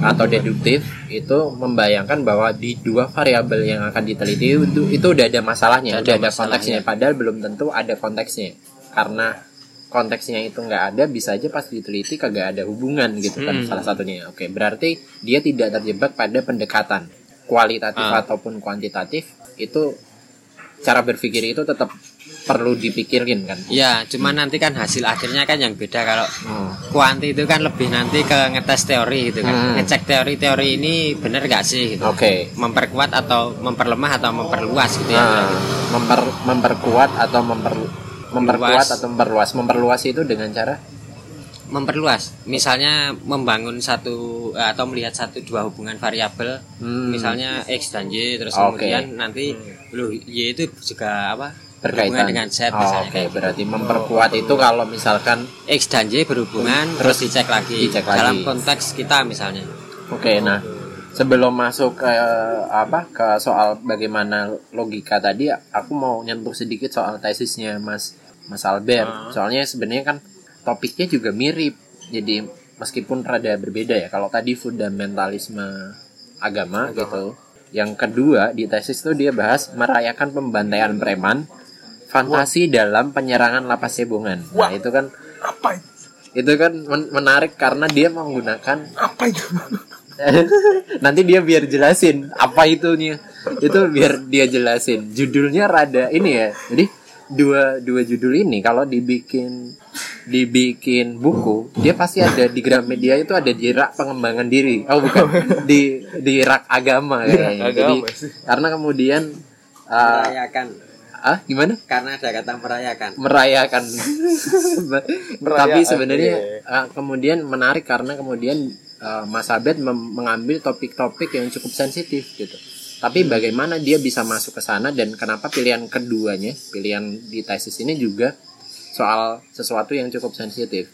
atau deduktif itu membayangkan bahwa di dua variabel yang akan diteliti itu, itu udah ada masalahnya, Ada udah ada masalahnya. konteksnya. Padahal belum tentu ada konteksnya, karena konteksnya itu nggak ada bisa aja pas diteliti kagak ada hubungan gitu kan Hmm. salah satunya. Oke, berarti dia tidak terjebak pada pendekatan kualitatif Ah. ataupun kuantitatif itu cara berpikir itu tetap perlu dipikirin kan. Ya, cuman nanti kan hasil akhirnya kan yang beda kalau Hmm. kuanti itu kan lebih nanti ke ngetes teori gitu kan. Hmm. Ngecek teori-teori ini bener gak sih gitu. Oke. Memperkuat atau memperlemah atau memperluas gitu ya. Nah, memper, memperkuat atau memper, memperkuat Luas. atau memperluas. Memperluas itu dengan cara Memperluas. Misalnya membangun satu atau melihat satu dua hubungan variabel Hmm. misalnya x dan y terus Oke. kemudian nanti loh y itu juga apa? Berkaitan dengan z Oh. Oke, berarti memperkuat itu kalau misalkan X dan Y berhubungan terus dicek lagi dicek lagi. dalam konteks kita misalnya. Oke, nah sebelum masuk ke apa ke soal bagaimana logika tadi, aku mau nyentuh sedikit soal tesisnya Mas Mas Albert. Soalnya sebenarnya kan topiknya juga mirip. Jadi meskipun rada berbeda ya. Kalau tadi fundamentalisme agama, gitu. Yang kedua di tesis itu dia bahas merayakan pembantaian preman, fantasi dalam penyerangan lapas cebongan. Nah, itu kan Apa itu? itu kan men- menarik karena dia menggunakan Apa itu? nanti dia biar jelasin apa itunya itu biar dia jelasin. Judulnya rada ini ya. Jadi dua dua judul ini kalau dibikin dibikin buku dia pasti ada di Gramedia itu ada di rak pengembangan diri. Oh bukan. Di di rak agama kayaknya. Jadi agama sih. karena kemudian uh, Merayakan ah gimana karena ada kata merayakan. merayakan tapi Perayaan, sebenarnya iya. uh, kemudian menarik karena kemudian uh, Mas Abed mengambil topik-topik yang cukup sensitif gitu tapi bagaimana dia bisa masuk ke sana dan kenapa pilihan keduanya pilihan di tesis ini juga soal sesuatu yang cukup sensitif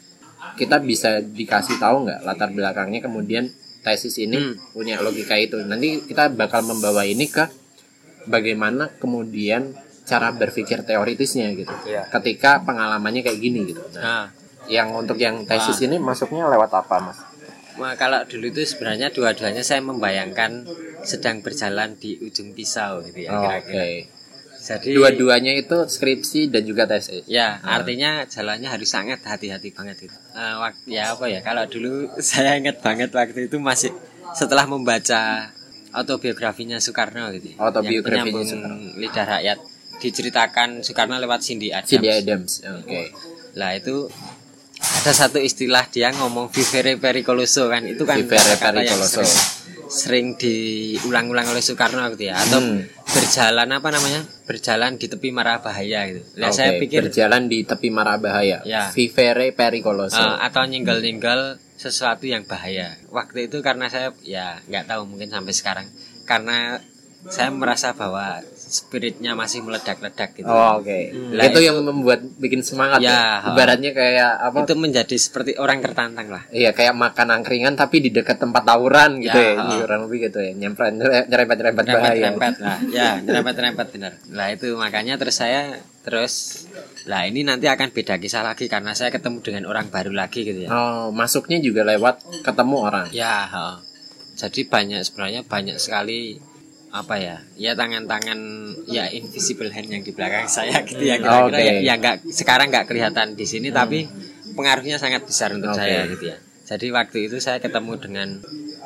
kita bisa dikasih tahu nggak latar belakangnya kemudian tesis ini Hmm. punya logika itu nanti kita bakal membawa ini ke bagaimana kemudian cara berpikir teoritisnya gitu Iya. ketika pengalamannya kayak gini gitu nah, Nah, yang untuk yang tesis ini masuknya lewat apa mas Nah, kalau dulu itu sebenarnya dua-duanya saya membayangkan sedang berjalan di ujung pisau gitu ya Oh, kira-kira. oke Jadi dua-duanya itu skripsi dan juga tesis ya artinya jalannya harus sangat hati-hati banget gitu. Eh, wak- ya apa ya kalau dulu saya ingat banget waktu itu masih setelah membaca autobiografinya Soekarno gitu. ya, Autobiografinya Soekarno. Lidah Rakyat diceritakan Soekarno lewat Cindy Adams. Cindy Adams oke Lah itu ada satu istilah dia ngomong vivere pericoloso kan itu kan Vivere pericoloso. sering, sering diulang-ulang oleh Soekarno gitu ya atau Hmm. berjalan apa namanya berjalan di tepi marah bahaya gitu. Lah Oke, saya pikir berjalan di tepi mara bahaya Ya. vivere pericoloso eh, atau nyinggal-nyinggal sesuatu yang bahaya. Waktu itu karena saya ya nggak tahu mungkin sampai sekarang karena saya merasa bahwa spiritnya masih meledak-ledak gitu. Oh, oke. Lah, itu, itu- yang membuat bikin semangat ya. Ya. Ibaratnya kayak apa? Itu menjadi seperti orang tertantang lah. Iya, kayak makan angkringan tapi di dekat tempat tawuran gitu Ya, ya. ha. Kurang lebih gitu ya. Nyempret nyerempet-nyerempet bahaya. Nyerempet-nyerempet lah. Ya, nyerempet-nyerempet benar. Lah itu makanya terus saya terus lah ini nanti akan beda kisah lagi karena saya ketemu dengan orang baru lagi gitu ya. Oh, masuknya juga lewat ketemu orang. Ya, ha. jadi banyak sebenarnya banyak sekali apa ya ya tangan-tangan ya invisible hand yang di belakang saya gitu ya kira-kira Oke. Hmm. ya, ya nggak sekarang nggak kelihatan di sini tapi pengaruhnya sangat besar untuk Oke. saya gitu ya jadi waktu itu saya ketemu dengan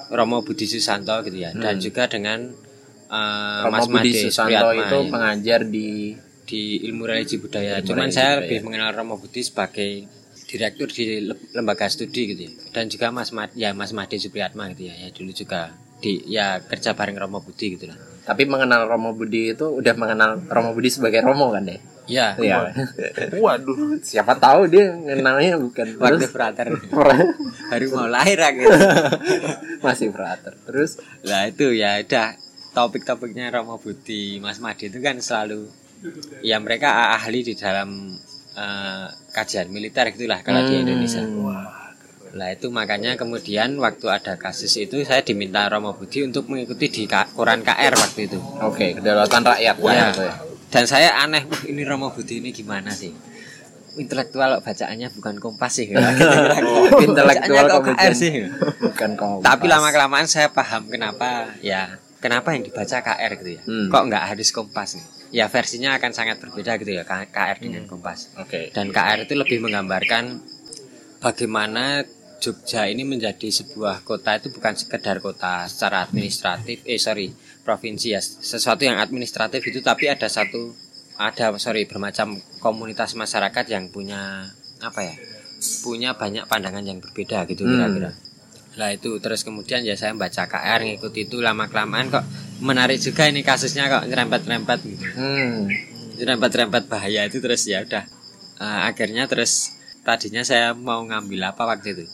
Romo Budi Susanto gitu ya dan juga dengan Hmm. Romo Mas Budi Made Susanto Supriyatma itu ya, pengajar di di ilmu religi budaya Ilmu cuman religi saya budaya. lebih mengenal Romo Budi sebagai direktur di le- lembaga studi gitu ya dan juga Mas Mad ya Mas Made Supriyatma gitu ya ya dulu juga di ya kerja bareng Romo Budi gitu lah tapi mengenal Romo Budi itu udah mengenal Romo Budi sebagai Romo kan deh. ya Iya. Waduh. Siapa tahu dia kenalnya bukan terus frater baru mau lahir aku masih frater. Terus lah itu ya udah topik-topiknya Romo Budi Mas Made itu kan selalu ya mereka ahli di dalam eh, kajian militer gitulah kalau di Hmm. Indonesia Lah itu makanya kemudian waktu ada kasus itu saya diminta Romo Budi untuk mengikuti di koran KR waktu itu. oke, kedaulatan rakyat Ya. ya. dan saya aneh wah ini Romo Budi ini gimana sih intelektual bacaannya bukan kompas sih Oh, intelektual KR sih bukan kompas. tapi lama kelamaan saya paham kenapa ya kenapa yang dibaca KR gitu ya Hmm. kok nggak harus kompas nih ya versinya akan sangat berbeda gitu ya KR Hmm. dengan kompas Oke. dan KR itu lebih menggambarkan bagaimana Jogja ini menjadi sebuah kota itu bukan sekedar kota secara administratif eh sorry provinsi ya sesuatu yang administratif itu tapi ada satu ada sorry bermacam komunitas masyarakat yang punya apa ya punya banyak pandangan yang berbeda gitu Hmm. kira-kira lah itu terus kemudian ya saya baca KR ngikuti itu lama kelamaan kok menarik juga ini kasusnya kok nyerempet-nyerempet gitu Hmm. rempet-rempet bahaya itu terus ya udah Eh, akhirnya terus tadinya saya mau ngambil apa waktu itu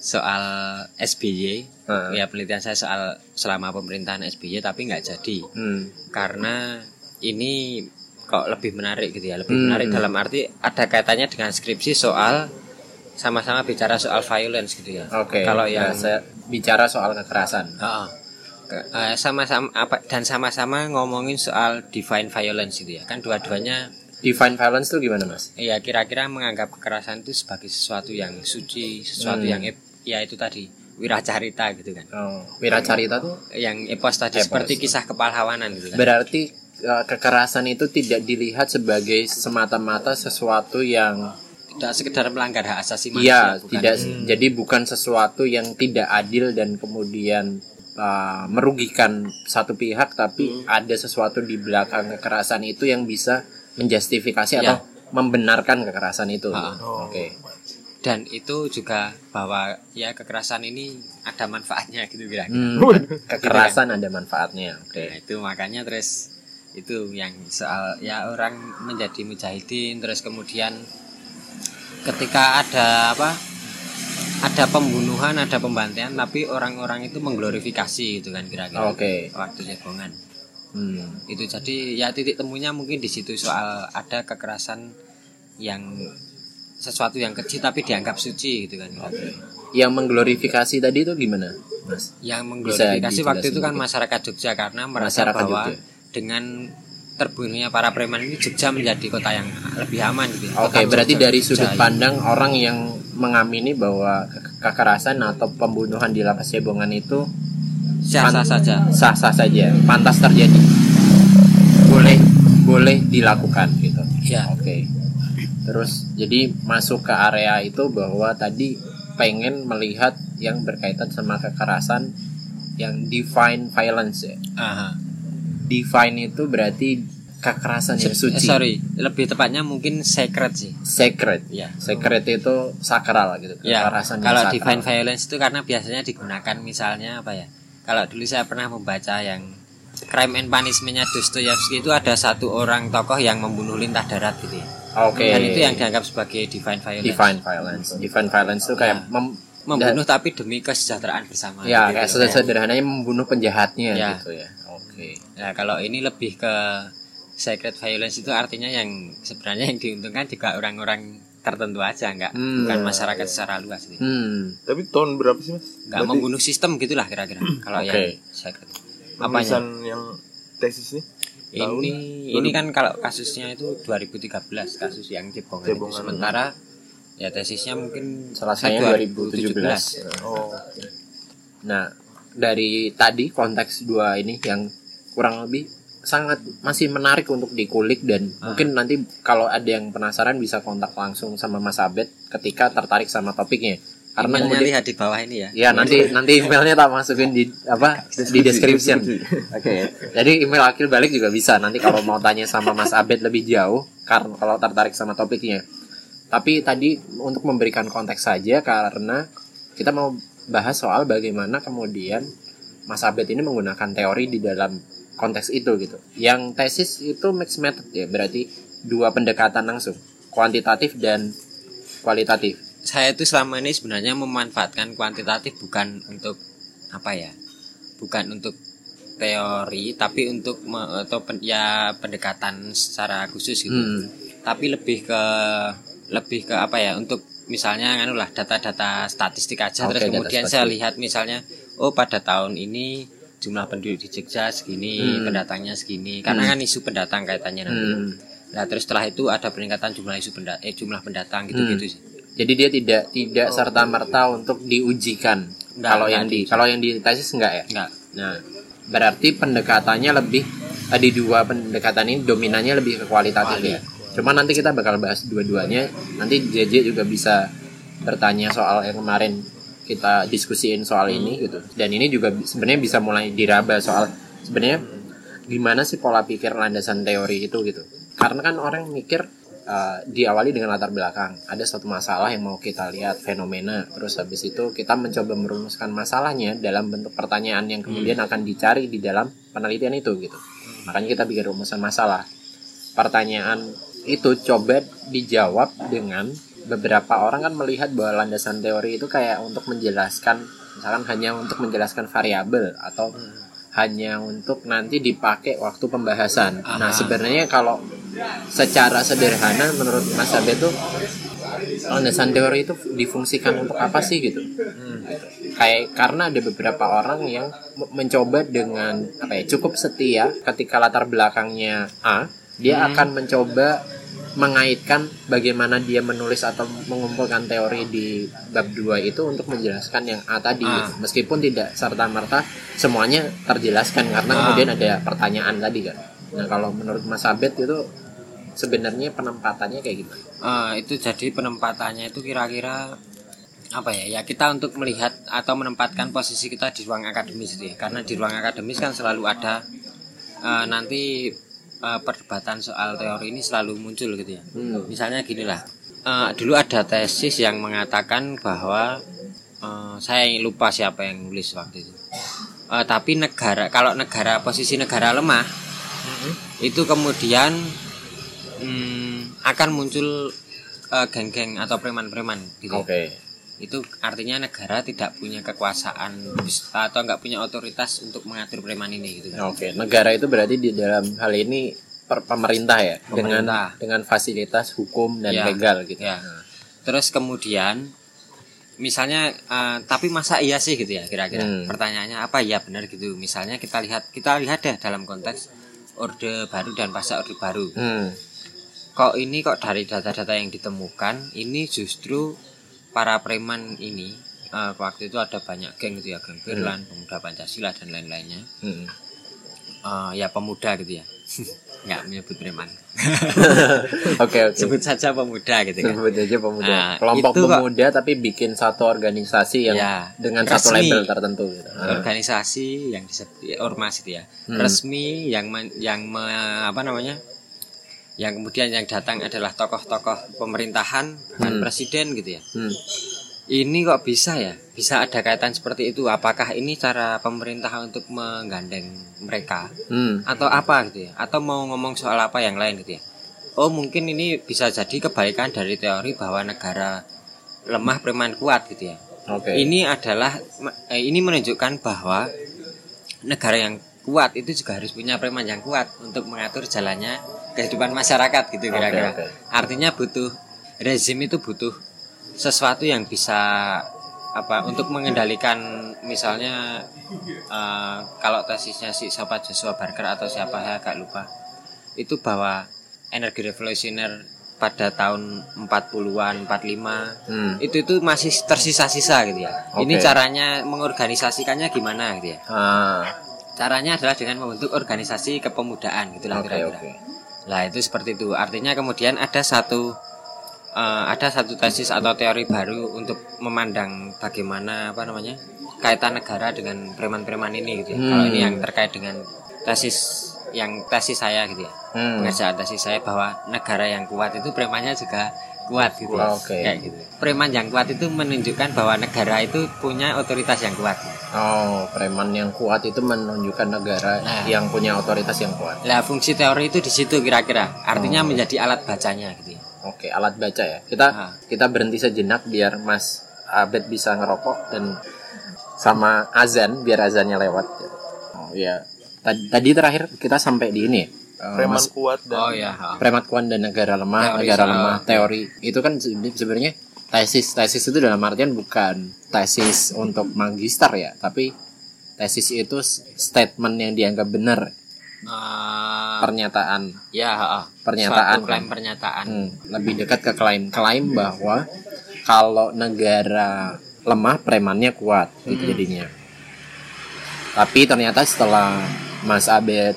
soal SBY Heeh. ya penelitian saya soal selama pemerintahan SBY tapi nggak jadi Hmm. karena ini kok lebih menarik gitu ya lebih Hmm. menarik dalam arti ada kaitannya dengan skripsi soal sama-sama bicara soal violence gitu ya Oke. kalau yang saya bicara soal kekerasan. Heeh. Ke- eh, sama-sama apa dan sama-sama ngomongin soal divine violence gitu ya kan dua-duanya Divine violence tuh gimana, Mas? ya kira-kira menganggap kekerasan itu sebagai sesuatu yang suci sesuatu Hmm. yang ya itu tadi wiracarita gitu kan Oh, wiracarita tuh yang epos tadi Epos. seperti kisah kepalhawanan gitu kan berarti uh, kekerasan itu tidak dilihat sebagai semata-mata sesuatu yang tidak sekedar melanggar hak asasi iya manusia bukan. tidak jadi bukan sesuatu yang tidak adil dan kemudian uh, merugikan satu pihak tapi ada sesuatu di belakang kekerasan itu yang bisa menjustifikasi atau membenarkan kekerasan itu. Oke. Dan itu juga bahwa ya kekerasan ini ada manfaatnya gitu kira Hmm, kekerasan ada manfaatnya. Oke. Nah, itu makanya terus itu yang soal ya orang menjadi mujahidin terus kemudian ketika ada apa ada pembunuhan ada pembantaian tapi orang-orang itu mengglorifikasi gitu kan kira-kira Oke. waktu cebongan Hmm. itu jadi ya titik temunya mungkin di situ soal ada kekerasan yang sesuatu yang kecil tapi dianggap suci gitu kan kira-kira. Yang mengglorifikasi tadi itu gimana, Mas? yang mengglorifikasi waktu itu kan masyarakat Jogja karena merasa Masyarakat bahwa Jogja. dengan terbunuhnya para preman ini Jogja menjadi kota yang lebih aman gitu. ya. Oke, Kota berarti Jogja- dari sudut Jogja. pandang orang yang mengamini bahwa ke- kekerasan atau pembunuhan di lapas Cebongan itu sah-sah saja. sah-sah saja, pantas terjadi, boleh boleh dilakukan gitu. Ya. Oke. Terus jadi masuk ke area itu bahwa tadi pengen melihat yang berkaitan sama kekerasan yang divine violence ya. Aha. Divine itu berarti kekerasan yang Eh, suci. sorry, lebih tepatnya mungkin sacred sih. Sacred. Ya. Sacred itu sakral gitu. Ya, Kekerasan yang kalau sakral. divine violence itu karena biasanya digunakan misalnya apa ya? Kalau dulu saya pernah membaca yang Crime and Punishment-nya Dostoyevsky itu ada satu orang tokoh yang membunuh lintah darat gitu ya. Oke. Dan itu yang dianggap sebagai divine violence. divine violence. Divine violence itu kayak Ya. mem- Membunuh tapi demi kesejahteraan bersama. ya gitu kayak loh. sederhananya membunuh penjahatnya Ya. gitu ya. Oke. Nah, kalau ini lebih ke sacred violence itu artinya yang sebenarnya yang diuntungkan juga orang-orang tertentu aja, enggak Hmm. bukan masyarakat secara luas gitu. Hmm. Tapi tahun berapa sih mas? Enggak Berarti membunuh sistem gitulah kira-kira kalau Oke. yang sacred. penulisan yang tesis nih? Tahun Ini ini kan kalau kasusnya itu 2013 kasus yang cebongan, itu. Cebongan. sementara ya tesisnya mungkin Selesainya 2017. 2017. Oh, Nah, dari tadi konteks dua ini yang kurang lebih sangat masih menarik untuk dikulik dan Ah. mungkin nanti kalau ada yang penasaran bisa kontak langsung sama Mas Abed ketika tertarik sama topiknya. Karena Emailnya kemudian lihat di bawah ini ya. ya nanti nanti emailnya tak masukin di apa di description. Oke. Jadi email akil balik juga bisa nanti kalau mau tanya sama Mas Abed lebih jauh karena kalau tertarik sama topiknya. Tapi tadi untuk memberikan konteks saja karena kita mau bahas soal bagaimana kemudian Mas Abed ini menggunakan teori di dalam konteks itu gitu. Yang tesis itu mixed method ya, berarti dua pendekatan langsung, kuantitatif dan kualitatif. Saya itu selama ini sebenarnya memanfaatkan kuantitatif bukan untuk apa ya bukan untuk teori tapi untuk me- atau pen- ya pendekatan secara khusus gitu Hmm. tapi lebih ke lebih ke apa ya untuk misalnya anu lah data-data statistik aja Oke, terus kemudian saya lihat misalnya oh pada tahun ini jumlah penduduk di Jogja segini, Hmm. pendatangnya segini. Karena kan isu pendatang kaitannya nanti. Hmm. Nah, terus setelah itu ada peningkatan jumlah isu penda eh jumlah pendatang gitu-gitu Hmm. sih. Jadi dia tidak tidak serta merta untuk diujikan. Enggak, kalau enggak yang di kalau yang di tesis enggak ya? Enggak. Nah, berarti pendekatannya lebih eh, di dua pendekatan ini dominannya lebih ke kualitatif Kuali. ya. Cuma nanti kita bakal bahas dua-duanya. Nanti JJ juga bisa bertanya soal yang kemarin kita diskusiin soal ini gitu. Dan ini juga sebenarnya bisa mulai diraba soal sebenarnya gimana sih pola pikir landasan teori itu gitu. Karena kan orang mikir uh, diawali dengan latar belakang. Ada suatu masalah yang mau kita lihat fenomena, terus habis itu kita mencoba merumuskan masalahnya dalam bentuk pertanyaan yang kemudian akan dicari di dalam penelitian itu gitu. Makanya kita bikin rumusan masalah. Pertanyaan itu coba dijawab dengan beberapa orang kan melihat bahwa landasan teori itu kayak untuk menjelaskan misalkan hanya untuk menjelaskan variabel atau hanya untuk nanti dipakai waktu pembahasan. Nah, Aha. sebenarnya kalau secara sederhana menurut Mas Abe tuh landasan teori itu difungsikan untuk apa sih gitu? Kayak karena ada beberapa orang yang mencoba dengan apa ya cukup setia ketika latar belakangnya A, dia akan mencoba mengaitkan bagaimana dia menulis atau mengumpulkan teori di bab 2 itu untuk menjelaskan yang A tadi Ah. gitu. meskipun tidak serta merta semuanya terjelaskan karena Ah. kemudian ada pertanyaan tadi kan nah kalau menurut Mas Abed itu sebenarnya penempatannya kayak gimana? Eh, itu jadi penempatannya itu kira-kira apa ya? Ya kita untuk melihat atau menempatkan posisi kita di ruang akademis itu ya karena di ruang akademis kan selalu ada eh, nanti eh, perdebatan soal teori ini selalu muncul gitu ya. Hmm. misalnya gini lah eh, dulu ada tesis yang mengatakan bahwa eh, saya lupa siapa yang nulis waktu itu. Eh, tapi negara kalau negara posisi negara lemah itu kemudian hmm, akan muncul eh, geng-geng atau preman-preman gitu oke itu artinya negara tidak punya kekuasaan atau nggak punya otoritas untuk mengatur preman ini gitu. Oke, negara itu berarti di dalam hal ini per- pemerintah ya dengan Pemerintah. dengan fasilitas hukum dan Ya, legal gitu. ya. terus kemudian misalnya eh, tapi masa iya sih gitu ya kira-kira Hmm. pertanyaannya apa ya benar gitu misalnya kita lihat kita lihat deh dalam konteks orde baru dan pasca orde baru Hmm. Kok ini kok dari data-data yang ditemukan ini justru para preman ini eh, waktu itu ada banyak geng gitu ya geng Berlan, pemuda Pancasila dan lain-lainnya Hmm. Eh, ya pemuda gitu ya nggak menyebut preman Oke oke. sebut saja pemuda gitu kan Sebut aja pemuda. Nah, Kelompok kok- pemuda tapi bikin satu organisasi yang Ya, dengan satu resmi. label tertentu gitu. Ah. organisasi yang disebut ya, ormas itu ya Hmm. resmi yang men- yang me- apa namanya yang kemudian yang datang adalah tokoh-tokoh pemerintahan dan Hmm. presiden gitu ya Hmm. ini kok bisa ya bisa ada kaitan seperti itu apakah ini cara pemerintah untuk menggandeng mereka Hmm. atau apa gitu ya atau mau ngomong soal apa yang lain gitu ya oh mungkin ini bisa jadi kebalikan dari teori bahwa negara lemah preman kuat gitu ya Oke. ini adalah eh, ini menunjukkan bahwa negara yang kuat itu juga harus punya preman yang kuat untuk mengatur jalannya kehidupan masyarakat gitu kira-kira. oke. Artinya butuh rezim itu butuh sesuatu yang bisa apa untuk mengendalikan misalnya eh, kalau tesisnya si siapa Joshua Barker atau siapa saya agak lupa itu bahwa energi revolusioner pada tahun 40-an 45 Hmm. itu itu masih tersisa-sisa gitu ya. Ini Oke. caranya mengorganisasikannya gimana gitu ya. Ah. Caranya adalah dengan membentuk organisasi kepemudaan gitulah Oke kira-kira. oke. Lah itu seperti itu. Artinya kemudian ada satu eh, ada satu tesis atau teori baru untuk memandang bagaimana apa namanya kaitan negara dengan preman-preman ini gitu ya. Hmm. Kalau ini yang terkait dengan tesis yang tesis saya gitu ya. Hmm. Pengerjaan tesis saya bahwa negara yang kuat itu premannya juga kuat gitu ya. Oke. Kayak gitu. Preman yang kuat itu menunjukkan bahwa negara itu punya otoritas yang kuat. Oh, preman yang kuat itu menunjukkan negara Nah. yang punya otoritas yang kuat. Lah fungsi teori itu di situ kira-kira. Artinya Oh. menjadi alat bacanya gitu ya. Oke, alat baca ya. Kita Ah. kita berhenti sejenak biar Mas Abed bisa ngerokok dan sama azan biar azannya lewat. Oh ya. Tadi, tadi terakhir kita sampai di ini. ya. Eh, Preman Mas- kuat dan Oh ya. ha. premat kuat dan negara lemah, Teori negara lemah, teori. Itu kan se- sebenarnya tesis. Tesis itu dalam artian bukan tesis untuk magister ya, tapi tesis itu statement yang dianggap benar Eh, pernyataan ya heeh. Pernyataan, klaim kan? pernyataan Hmm, lebih dekat ke klaim klaim bahwa kalau negara lemah premannya kuat gitu jadinya tapi ternyata setelah Mas Abed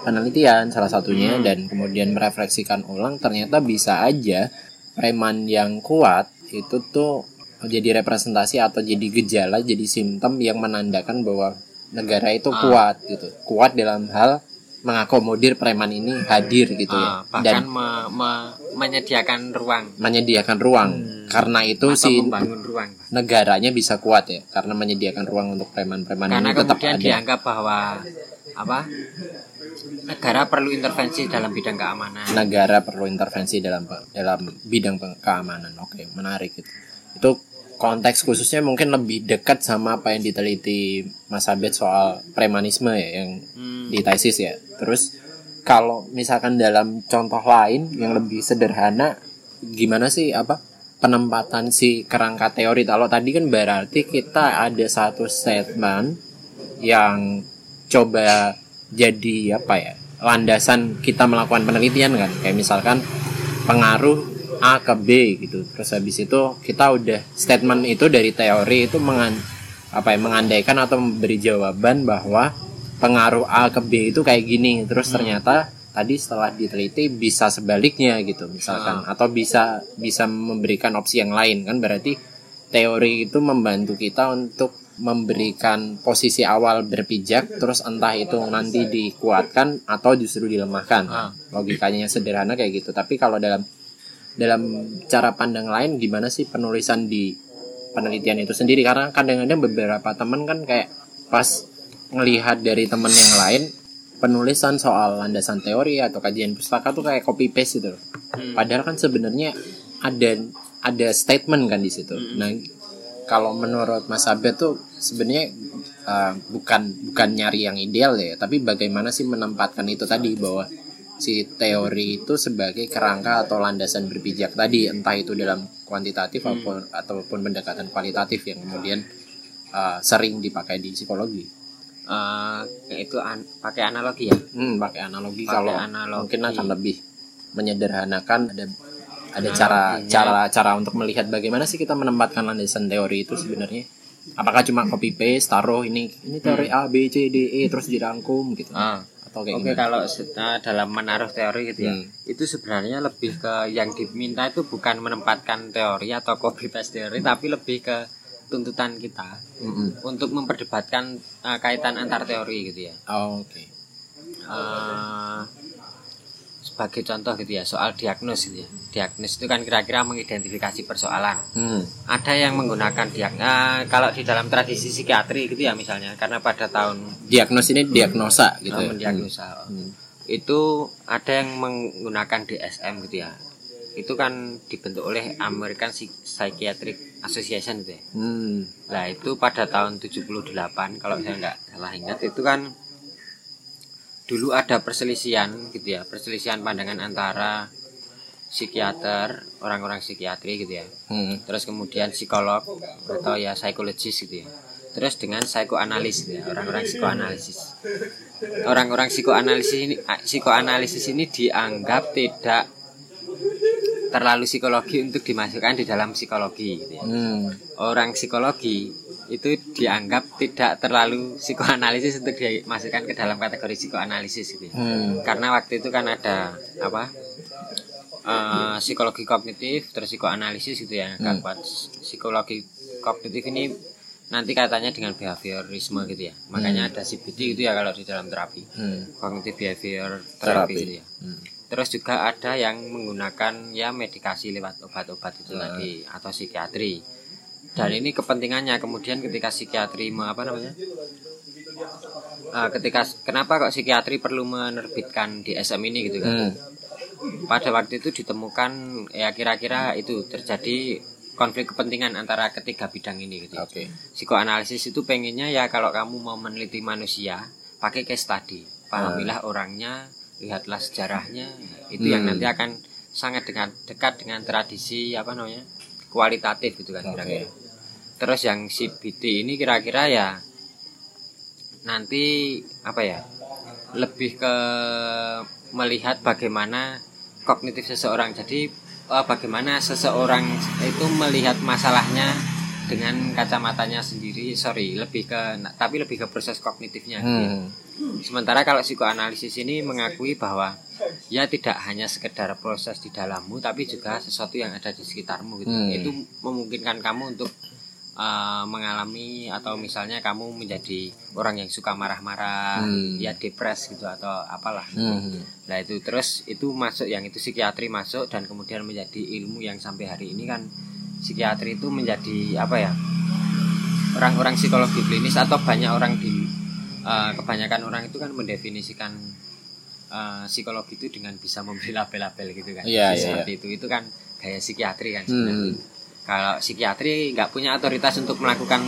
penelitian salah satunya dan kemudian merefleksikan ulang ternyata bisa aja preman yang kuat itu tuh jadi representasi atau jadi gejala jadi simptom yang menandakan bahwa negara itu Ah. kuat gitu. Kuat dalam hal mengakomodir preman ini hadir gitu Ah, ya dan bahkan me- me- menyediakan ruang. menyediakan ruang. Karena itu atau si membangun ruang. negaranya bisa kuat ya karena menyediakan ruang untuk preman-preman karena ini tetap ada. dianggap bahwa apa negara perlu intervensi dalam bidang keamanan. Negara perlu intervensi dalam dalam bidang keamanan. Oke menarik itu. Itu konteks khususnya mungkin lebih dekat sama apa yang diteliti Mas Abed soal premanisme ya yang Hmm, di tesis ya. Terus kalau misalkan dalam contoh lain yang lebih sederhana gimana sih apa penempatan si kerangka teori? Kalau tadi kan berarti kita ada satu statement yang coba jadi apa ya landasan kita melakukan penelitian kan. Kayak misalkan pengaruh A ke B gitu. Terus habis itu kita udah statement itu dari teori itu mengan apa ya mengandaikan atau memberi jawaban bahwa pengaruh A ke B itu kayak gini. Terus ternyata tadi setelah diteliti bisa sebaliknya gitu misalkan. Atau bisa bisa memberikan opsi yang lain kan. Berarti teori itu membantu kita untuk memberikan posisi awal berpijak terus entah itu nanti dikuatkan atau justru dilemahkan Ah. logikanya sederhana kayak gitu tapi kalau dalam dalam cara pandang lain gimana sih penulisan di penelitian itu sendiri karena kadang-kadang beberapa teman kan kayak pas ngelihat dari temen yang lain penulisan soal landasan teori atau kajian pustaka tuh kayak copy paste gitu loh. Hmm. Padahal kan sebenarnya ada ada statement kan di situ. Nah, kalau menurut Mas Abed tuh sebenarnya uh, bukan bukan nyari yang ideal ya, tapi bagaimana sih menempatkan itu tadi bahwa si teori itu sebagai kerangka atau landasan berpijak tadi, entah itu dalam kuantitatif ataupun ataupun pendekatan kualitatif yang kemudian uh, sering dipakai di psikologi. Eh, itu an- pakai analogi ya Hmm, pakai analogi Pakai kalau analogi. mungkin akan lebih menyederhanakan ada ada Analoginya. cara cara cara untuk melihat bagaimana sih kita menempatkan landasan teori itu sebenarnya apakah cuma copy paste taruh ini ini teori A B C D E terus dirangkum gitu Ah. atau kayak Oke kalau eh, dalam menaruh teori gitu ya, Hmm. itu sebenarnya lebih ke yang diminta itu bukan menempatkan teori atau copy paste teori, tapi lebih ke tuntutan kita Mm-mm. untuk memperdebatkan eh, kaitan antar teori gitu ya. Oh, oke Eh, sebagai contoh gitu ya, soal diagnos gitu ya. Diagnos itu kan kira-kira mengidentifikasi persoalan. Hmm. Ada yang menggunakan diagnos kalau di dalam tradisi psikiatri gitu ya misalnya, karena pada tahun diagnos ini diagnosa gitu ya mendiagnosa Hmm. itu ada yang menggunakan DSM gitu ya itu kan dibentuk oleh American Psy- Psychiatric Association gitu ya Hmm. nah itu pada tahun 78 kalau saya nggak salah ingat itu kan dulu ada perselisihan gitu ya perselisihan pandangan antara psikiater orang-orang psikiatri gitu ya Hmm. terus kemudian psikolog atau ya psikologis gitu ya terus dengan psikoanalis gitu ya orang-orang psikoanalisis orang-orang psikoanalisis ini psikoanalisis ini dianggap tidak terlalu psikologi untuk dimasukkan di dalam psikologi gitu ya. Hmm. orang psikologi itu dianggap tidak terlalu psikoanalisis untuk dimasukkan ke dalam kategori psikoanalisis gitu ya. Hmm. karena waktu itu kan ada apa eh, psikologi kognitif terus psikoanalisis gitu ya. Kan buat psikologi kognitif ini nanti katanya dengan behaviorisme gitu ya. Makanya ada CBT gitu ya kalau di dalam terapi. Hmm. kognitif behavior terapi Terapi. gitu ya. Hmm. terus juga ada yang menggunakan ya medikasi lewat obat-obat itu tadi atau psikiatri dan ini kepentingannya kemudian ketika psikiatri me- apa namanya Ah, ketika kenapa kok psikiatri perlu menerbitkan DSM ini gitu kan Hmm. pada waktu itu ditemukan ya kira-kira itu terjadi konflik kepentingan antara ketiga bidang ini gitu. ya. Oke. Psikoanalisis itu pengennya ya kalau kamu mau meneliti manusia pakai case study, pahamilah orangnya, lihatlah sejarahnya, itu yang Hmm. nanti akan sangat dengan dekat dengan tradisi apa namanya kualitatif gitu kan kira-kira. Terus yang CBT ini kira-kira ya nanti apa ya lebih ke melihat bagaimana kognitif seseorang jadi eh, bagaimana seseorang itu melihat masalahnya dengan kacamatanya sendiri sorry lebih ke tapi lebih ke proses kognitifnya gitu ya. Hmm. Sementara kalau psikoanalisis ini mengakui bahwa ya tidak hanya sekedar proses di dalammu tapi juga sesuatu yang ada di sekitarmu gitu. Hmm. Itu memungkinkan kamu untuk uh, mengalami atau misalnya kamu menjadi orang yang suka marah-marah, Hmm. ya depres gitu atau apalah. Hmm. Nah itu terus itu masuk yang itu psikiatri masuk dan kemudian menjadi ilmu yang sampai hari ini kan psikiatri itu menjadi apa ya orang-orang psikologi klinis atau banyak orang di eh, kebanyakan orang itu kan mendefinisikan eh, psikologi itu dengan bisa memberi label-label gitu kan Iya, Jadi iya, seperti itu itu kan gaya psikiatri kan Hmm. Kalau psikiatri nggak punya otoritas untuk melakukan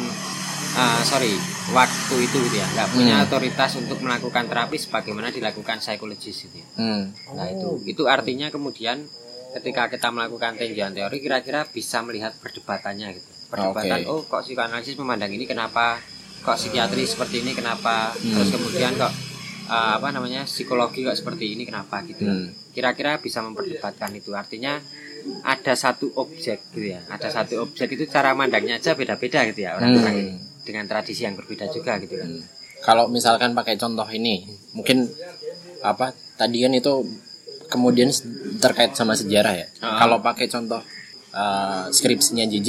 eh, sorry waktu itu gitu ya nggak punya Hmm. otoritas untuk melakukan terapi sebagaimana dilakukan psikologis gitu ya. Hmm. Nah itu itu artinya kemudian ketika kita melakukan tinjauan teori kira-kira bisa melihat perdebatannya gitu. Perdebatan Oke. oh kok psikoanalisis memandang ini kenapa? Kok psikiatri seperti ini kenapa? Hmm. Terus kemudian kok uh, apa namanya psikologi kok seperti ini kenapa gitu. Hmm. Kira-kira bisa memperdebatkan itu. Artinya ada satu objek gitu ya. Ada satu objek itu cara mandangnya aja beda-beda gitu ya orang-orang Hmm. dengan tradisi yang berbeda juga gitu kan. Kalau misalkan pakai contoh ini, mungkin apa tadi kan itu kemudian terkait sama sejarah ya. Ah. Kalau pakai contoh uh, skripsinya JJ,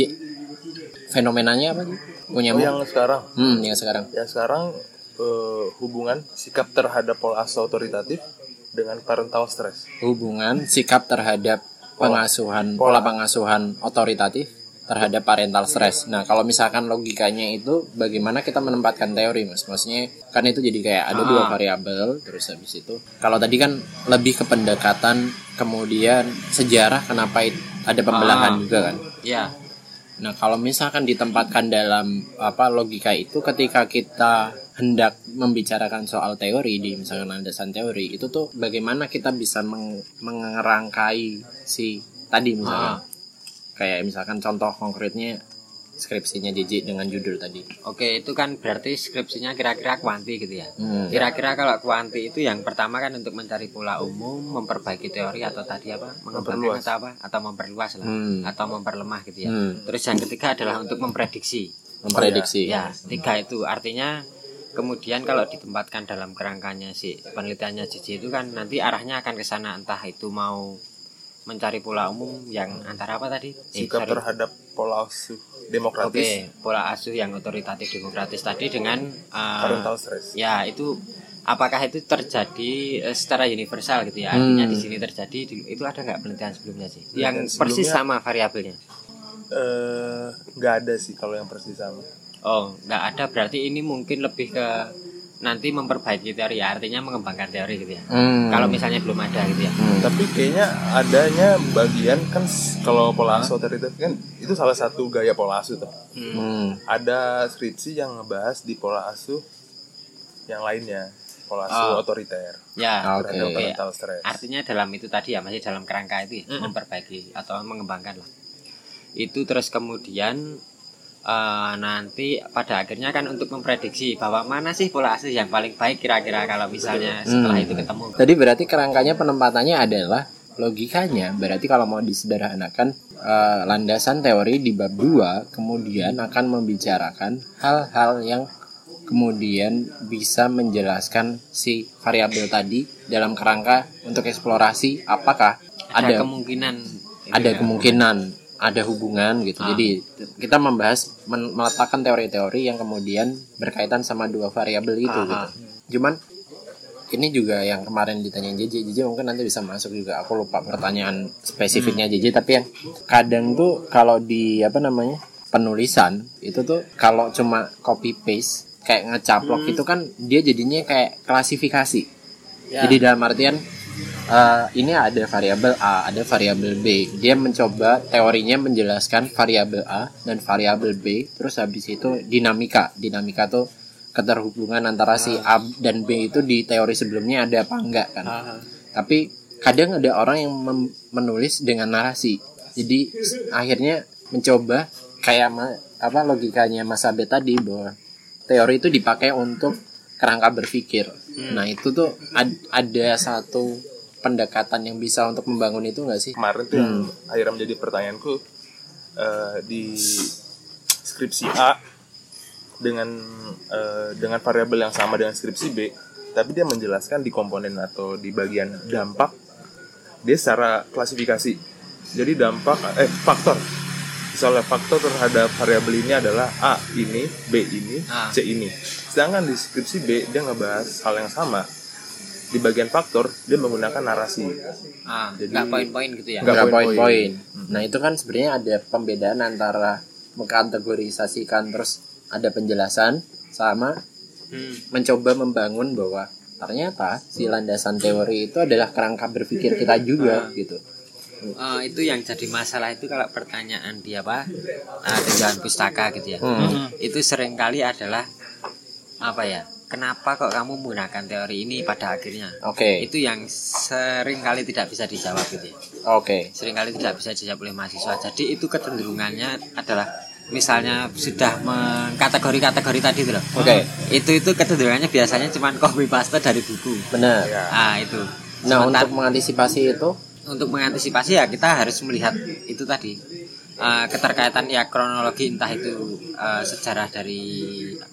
fenomenanya apa? Punya Oh, yang sekarang Hmm, yang sekarang. yang sekarang eh, hubungan sikap terhadap pola asuh otoritatif dengan parental stress. Hubungan sikap terhadap pengasuhan pola pengasuhan otoritatif terhadap parental stress. Nah, kalau misalkan logikanya itu bagaimana kita menempatkan teori, Mas? Maksudnya kan itu jadi kayak ada dua Ah. variabel terus habis itu. Kalau tadi kan lebih ke pendekatan kemudian sejarah kenapa ada pembelahan Ah. juga kan. Ya, Nah, kalau misalkan ditempatkan dalam apa logika itu ketika kita hendak membicarakan soal teori di misalkan landasan teori itu tuh bagaimana kita bisa meng- mengerangkai si tadi misalkan. Kayak misalkan contoh konkretnya skripsinya JJ dengan judul tadi. oke itu kan berarti skripsinya kira-kira kuanti gitu ya. Hmm. Kira-kira kalau kuanti itu yang pertama kan untuk mencari pola umum, memperbaiki teori atau tadi apa? Mengembangkan Memperluas. atau apa? Atau memperluas lah Hmm. atau memperlemah gitu ya. Hmm. Terus yang ketiga adalah untuk memprediksi. Memprediksi. Ya, tiga itu artinya kemudian kalau ditempatkan dalam kerangkanya si penelitiannya Cici itu kan nanti arahnya akan ke sana entah itu mau mencari pola umum yang antara apa tadi? Eh, Sikap sorry. terhadap pola asuh Oke, demokratis pola asuh yang otoritatif demokratis tadi dengan uh, parental stress. ya itu apakah itu terjadi eh, secara universal gitu ya artinya Hmm. di sini terjadi di- itu ada nggak penelitian sebelumnya sih Penelitian yang persis sama variabelnya Eh, nggak ada sih kalau yang persis sama. Oh nggak ada berarti ini mungkin lebih ke nanti memperbaiki teori ya artinya mengembangkan teori gitu ya Hmm. kalau misalnya belum ada gitu ya Hmm. Tapi kayaknya adanya bagian kan kalau pola asuh otoritatif kan itu salah satu gaya pola asuh tuh. Hmm. Hmm. Ada skripsi yang ngebahas di pola asuh yang lainnya, pola asuh Oh. otoriter ya parental stress. artinya dalam itu tadi ya masih dalam kerangka itu ya, memperbaiki atau mengembangkan lah itu terus kemudian eh, nanti pada akhirnya kan untuk memprediksi bahwa mana sih pola asuh yang paling baik kira-kira kalau misalnya setelah Hmm. itu ketemu Tadi berarti kerangkanya penempatannya adalah logikanya. Berarti kalau mau disederhanakan eh, landasan teori di bab 2 kemudian akan membicarakan hal-hal yang kemudian bisa menjelaskan si variabel tadi dalam kerangka untuk eksplorasi apakah ada, ada kemungkinan ada ya. kemungkinan ada hubungan gitu. Ah. Jadi kita membahas men- meletakkan teori-teori yang kemudian berkaitan sama dua variabel itu Ah, gitu. Cuman ini juga yang kemarin ditanyain JJ, JJ mungkin nanti bisa masuk juga. Aku lupa pertanyaan spesifiknya Hmm. JJ, tapi yang kadang tuh kalau di apa namanya penulisan itu tuh kalau cuma copy paste kayak ngecaplok Hmm. itu kan dia jadinya kayak klasifikasi. Ya. Jadi dalam artian eh, ini ada variabel A, ada variabel B. Dia mencoba teorinya menjelaskan variabel A dan variabel B, terus habis itu dinamika. Dinamika tuh keterhubungan antara si A dan B itu di teori sebelumnya ada apa enggak kan. Tapi kadang ada orang yang menulis dengan narasi. Jadi akhirnya mencoba kayak apa logikanya Mas Abe tadi bahwa teori itu dipakai untuk kerangka berpikir. Nah itu tuh ad- ada satu pendekatan yang bisa untuk membangun itu nggak sih? kemarin tuh yang akhirnya menjadi pertanyaanku eh, di skripsi A dengan eh, dengan variabel yang sama dengan skripsi B tapi dia menjelaskan di komponen atau di bagian dampak dia secara klasifikasi jadi dampak eh faktor misalnya faktor terhadap variabel ini adalah A ini B ini Ah. C ini sedangkan di skripsi B dia ngebahas hal yang sama di bagian faktor dia menggunakan narasi ah, Jadi- nggak poin-poin gitu ya Nggak poin-poin. poin-poin. Nah itu kan sebenarnya ada pembedaan antara mengkategorisasikan terus ada penjelasan sama Hmm. mencoba membangun bahwa ternyata si landasan teori itu adalah kerangka berpikir kita juga gitu. Eh, itu yang jadi masalah itu kalau pertanyaan dia apa uh, tinjauan pustaka gitu ya Hmm. itu sering kali adalah apa ya? Kenapa kok kamu menggunakan teori ini pada akhirnya? Oke, itu yang sering kali tidak bisa dijawab gitu ya? Oke. sering kali tidak bisa dijawab oleh mahasiswa. Jadi itu kecenderungannya adalah misalnya sudah mengkategori-kategori tadi itu loh. Oke. itu itu kecenderungannya biasanya cuma copy paste dari buku. Benar. ya ah itu. Nah Sementara- untuk mengantisipasi itu, untuk mengantisipasi ya kita harus melihat itu tadi eh, keterkaitan ya kronologi entah itu eh, sejarah dari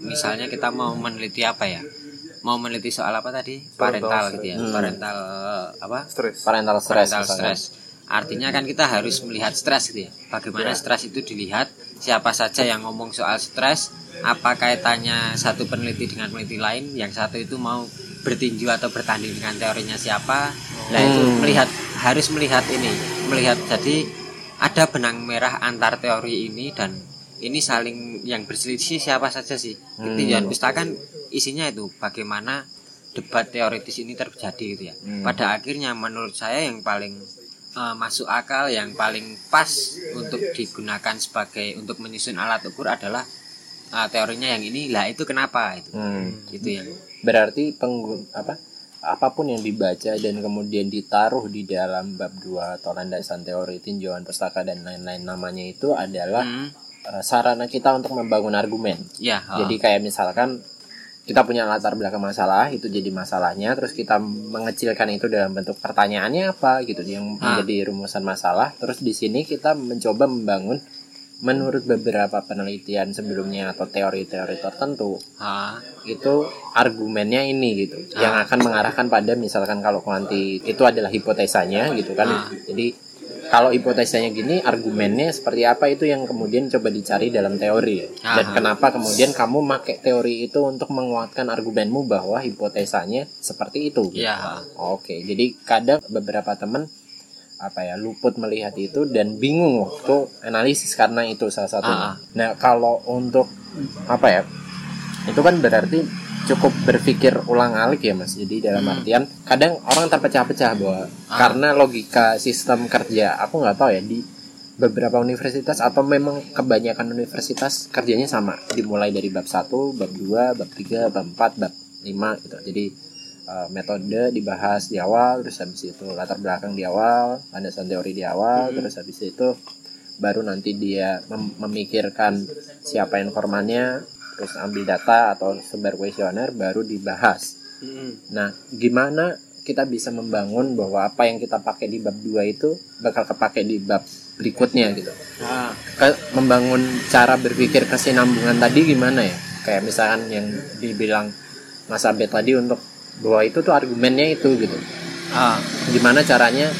misalnya kita mau meneliti apa ya? Mau meneliti soal apa tadi? Parental gitu ya Hmm. parental apa? Stres parental stress. parental stress. Artinya kan kita harus melihat stres gitu ya. Bagaimana stres itu dilihat siapa saja yang ngomong soal stres apa kaitannya satu peneliti dengan peneliti lain yang satu itu mau bertinju atau bertanding dengan teorinya siapa. Nah itu Hmm. melihat harus melihat ini melihat. Jadi ada benang merah antar teori ini dan ini saling yang berselisih siapa saja sih? Hmm. tinjauan pustaka kan isinya itu bagaimana debat teoritis ini terjadi gitu ya. Hmm. pada akhirnya menurut saya yang paling eh, masuk akal yang paling pas untuk digunakan sebagai untuk menyusun alat ukur adalah eh, teorinya yang ini. Lah itu kenapa? Itu. Hmm. itu yang Berarti penggun apa apa pun yang dibaca dan kemudian ditaruh di dalam bab 2 atau landasan teori tinjauan pustaka dan lain-lain namanya itu adalah Hmm, eh, sarana kita untuk membangun argumen. ya oh. Jadi kayak misalkan kita punya latar belakang masalah itu jadi masalahnya terus kita mengecilkan itu dalam bentuk pertanyaannya apa gitu yang menjadi rumusan masalah terus di sini kita mencoba membangun menurut beberapa penelitian sebelumnya atau teori-teori tertentu Ah, itu argumennya ini gitu yang akan mengarahkan pada misalkan kalau kuanti itu adalah hipotesanya gitu kan Ah. jadi kalau hipotesanya gini argumennya seperti apa itu yang kemudian coba dicari dalam teori dan Aha. kenapa kemudian kamu pakai teori itu untuk menguatkan argumenmu bahwa hipotesanya seperti itu gitu. ya Oke, jadi kadang beberapa teman apa ya luput melihat itu dan bingung waktu analisis karena itu salah satunya. Ah. Nah kalau untuk apa ya itu kan berarti cukup berpikir ulang alik ya mas. Jadi dalam Hmm. artian kadang orang terpecah-pecah bahwa Ah. karena logika sistem kerja aku nggak tahu ya di beberapa universitas atau memang kebanyakan universitas kerjanya sama dimulai dari bab 1, bab 2, bab 3, bab 4, bab 5 gitu. Jadi uh, metode dibahas di awal terus habis itu latar belakang di awal landasan teori di awal terus habis itu baru nanti dia mem- memikirkan siapa informannya terus ambil data atau sebar kuesioner baru dibahas. Nah gimana kita bisa membangun bahwa apa yang kita pakai di bab 2 itu bakal kepake di bab berikutnya gitu? Ah, Ke- membangun cara berpikir kesinambungan tadi gimana ya? Kayak misalkan yang dibilang Mas Abed tadi untuk bahwa itu tuh argumennya itu gitu ah, gimana caranya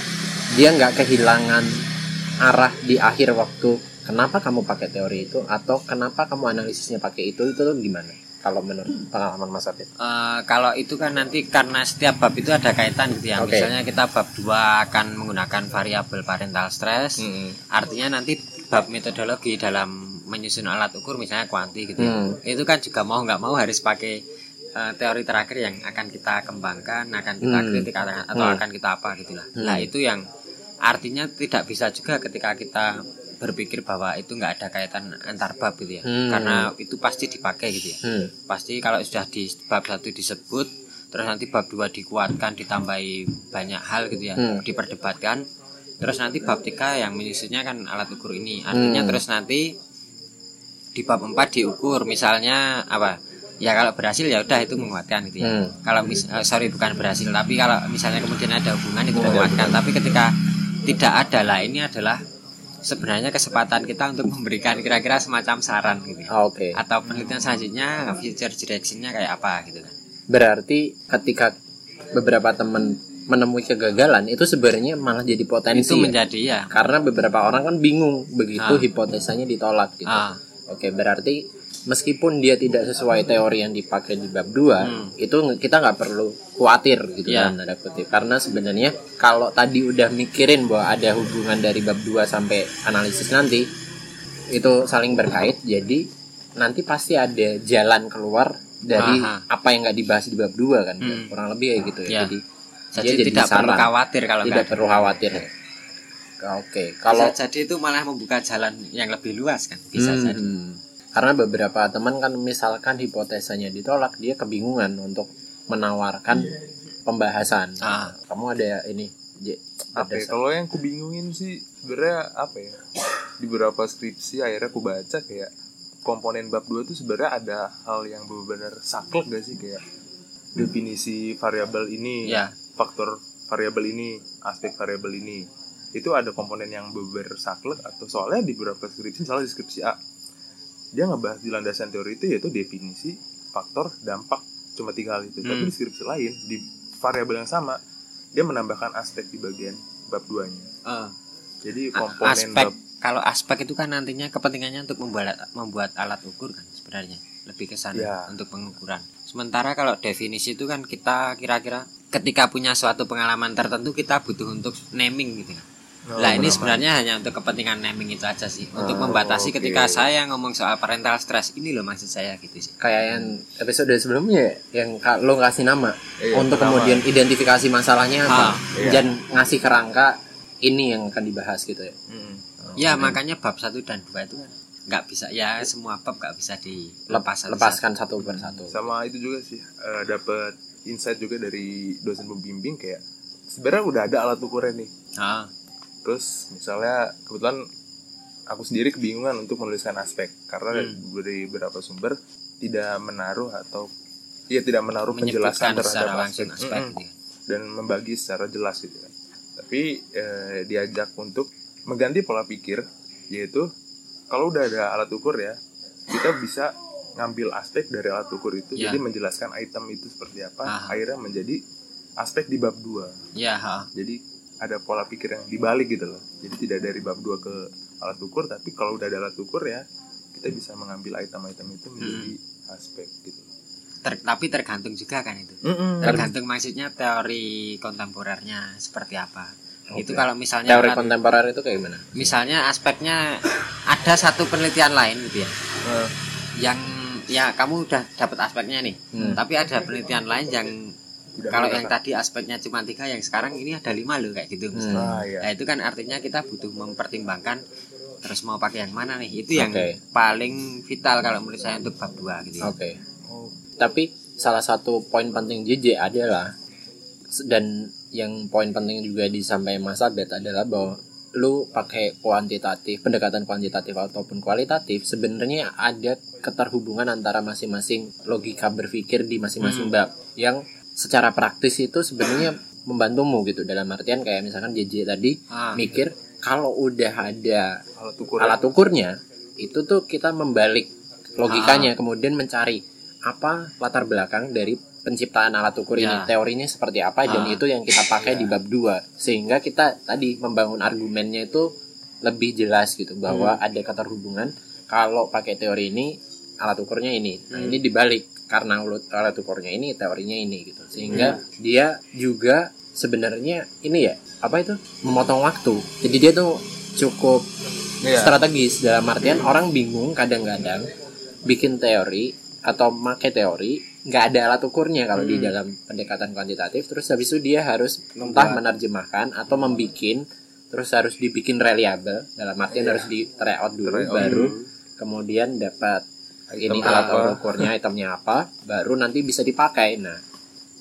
dia nggak kehilangan arah di akhir waktu kenapa kamu pakai teori itu atau kenapa kamu analisisnya pakai itu itu tuh gimana kalau menurut pengalaman Mas Abed Eh, kalau itu kan nanti karena setiap bab itu ada kaitan gitu ya. Oke. Misalnya kita bab 2 akan menggunakan variabel parental stress. Artinya nanti bab metodologi dalam menyusun alat ukur misalnya kuanti gitu ya. Hmm. Itu kan juga mau nggak mau harus pakai eh, teori terakhir yang akan kita kembangkan, akan kita Hmm. kritik atau Hmm. akan kita apa gitulah. Hmm. Nah, itu yang artinya tidak bisa juga ketika kita berpikir bahwa itu nggak ada kaitan antar bab gitu ya. Hmm. Karena itu pasti dipakai gitu ya hmm. pasti kalau sudah di bab satu disebut terus nanti bab 2 dikuatkan ditambahi banyak hal gitu ya Hmm. diperdebatkan terus nanti bab 3 yang menyusunnya kan alat ukur ini artinya Hmm. terus nanti di bab 4 diukur misalnya apa ya kalau berhasil ya udah itu menguatkan gitu ya Hmm. kalau mis eh, sorry bukan berhasil tapi kalau misalnya kemudian ada hubungan itu menguatkan tapi ketika tidak ada lah ini adalah sebenarnya kesempatan kita untuk memberikan kira-kira semacam saran gitu ya Oke. atau penelitian selanjutnya future directionnya kayak apa gitu kan Berarti ketika beberapa teman menemui kegagalan itu sebenarnya malah jadi potensi. itu ya? menjadi ya Karena beberapa orang kan bingung begitu Ah. hipotesanya ditolak gitu. ah, Oke, berarti meskipun dia tidak sesuai teori yang dipakai di bab 2, Hmm. itu kita nggak perlu khawatir gitu Ya. dalam tanda kutip. Karena sebenarnya kalau tadi udah mikirin bahwa ada hubungan dari bab 2 sampai analisis nanti itu saling berkait, jadi nanti pasti ada jalan keluar dari Aha. apa yang nggak dibahas di bab 2 kan. Hmm. Kurang lebih kayak gitu ya. Ya. Jadi jadi, jadi tidak perlu saran. khawatir kalau tidak perlu khawatir. Oke, kalau kalau jadi itu malah membuka jalan yang lebih luas kan bisa Hmm, jadi. Karena beberapa teman kan misalkan hipotesanya ditolak, dia kebingungan untuk menawarkan pembahasan. Ah. Kamu ada ini J, apa ya, kalau yang ku bingungin sih sebenarnya apa ya di beberapa skripsi akhirnya aku baca kayak komponen bab 2 tuh sebenarnya ada hal yang benar-benar saklek gak sih kayak definisi variabel ini Ya. faktor variabel ini aspek variabel ini itu ada komponen yang benar-benar saklek atau soalnya di beberapa skripsi misalnya di skripsi A dia ngebahas di landasan teori itu yaitu definisi faktor dampak cuma tiga hal itu tapi Hmm. di skripsi lain di variabel yang sama dia menambahkan aspek di bagian bab 2 nya Ah. jadi komponen aspek bab kalau aspek itu kan nantinya kepentingannya untuk membuat membuat alat ukur kan sebenarnya lebih ke sana Ya. untuk pengukuran sementara kalau definisi itu kan kita kira-kira ketika punya suatu pengalaman tertentu kita butuh untuk naming gitu kan Oh, lah ini benar. sebenarnya hanya untuk kepentingan naming itu aja sih untuk Oh, membatasi oke. ketika saya ngomong soal parental stress ini loh maksud saya gitu sih kayak yang episode sebelumnya yang lo kasih nama Iya, untuk nama. kemudian identifikasi masalahnya apa Ah, iya. dan ngasih kerangka ini yang akan dibahas gitu ya. Mm. ya makanya bab 1 dan 2 itu kan nggak bisa ya semua bab nggak bisa dilepas. Lepaskan satu persatu. sama itu juga sih eh, dapat insight juga dari dosen pembimbing kayak sebenarnya udah ada alat ukurnya nih Ah, terus misalnya kebetulan aku sendiri kebingungan untuk menuliskan aspek karena Hmm. dari beberapa sumber tidak menaruh atau ya tidak menaruh penjelasan terhadap aspek aspek gitu ya. dan membagi secara jelas gitu kan tapi eh, diajak untuk mengganti pola pikir yaitu kalau udah ada alat ukur ya kita bisa ngambil aspek dari alat ukur itu Ya. jadi menjelaskan item itu seperti apa Aha. akhirnya menjadi aspek di bab 2 ya ha. jadi ada pola pikir yang dibalik gitu loh jadi tidak dari bab 2 ke alat ukur tapi kalau udah ada alat ukur ya kita bisa mengambil item-item itu menjadi Hmm. aspek gitu Ter- tapi tergantung juga kan itu Mm-mm. tergantung maksudnya teori kontemporernya seperti apa itu Oke. kalau misalnya Teori kontemporer itu kayak gimana? misalnya aspeknya ada satu penelitian lain gitu ya Eh, yang ya kamu udah dapat aspeknya nih Hmm. tapi ada penelitian lain yang tidak kalau yang tadi aspeknya cuma tiga yang sekarang ini ada lima loh kayak gitu Hmm. ah, iya. Nah itu kan artinya kita butuh mempertimbangkan terus mau pakai yang mana nih itu yang Oke. paling vital kalau menurut saya untuk bab 2 gitu ya. Oke. Oh, Tapi salah satu poin penting JJ adalah dan yang poin penting juga disampaikan Mas Abed adalah bahwa lu pakai kuantitatif, pendekatan kuantitatif ataupun kualitatif sebenarnya ada keterhubungan antara masing-masing logika berpikir di masing-masing Hmm. bab yang secara praktis itu sebenarnya membantumu gitu dalam artian kayak misalkan JJ tadi Ah. mikir kalau udah ada alat ukur alat ukurnya itu tuh kita membalik logikanya kemudian mencari apa latar belakang dari penciptaan alat ukur ini Ya. teorinya seperti apa dan Ah. itu yang kita pakai di bab 2 sehingga kita tadi membangun argumennya itu lebih jelas gitu bahwa ada keterhubungan kalau pakai teori ini alat ukurnya ini nah Hmm. ini dibalik karena alat ukurnya ini teorinya ini gitu. Sehingga dia juga sebenarnya ini ya apa itu? Memotong waktu. Jadi dia tuh cukup Iya. strategis. Dalam artian orang bingung kadang-kadang bikin teori atau make teori nggak ada alat ukurnya kalau di Hmm. dalam pendekatan kuantitatif. Terus habis itu dia harus entah menerjemahkan atau membikin terus harus dibikin reliable. Dalam artian Iya. harus di tryout dulu Tryout baru kemudian dapat ini Item alat apa. ukurnya itemnya apa baru nanti bisa dipakai nah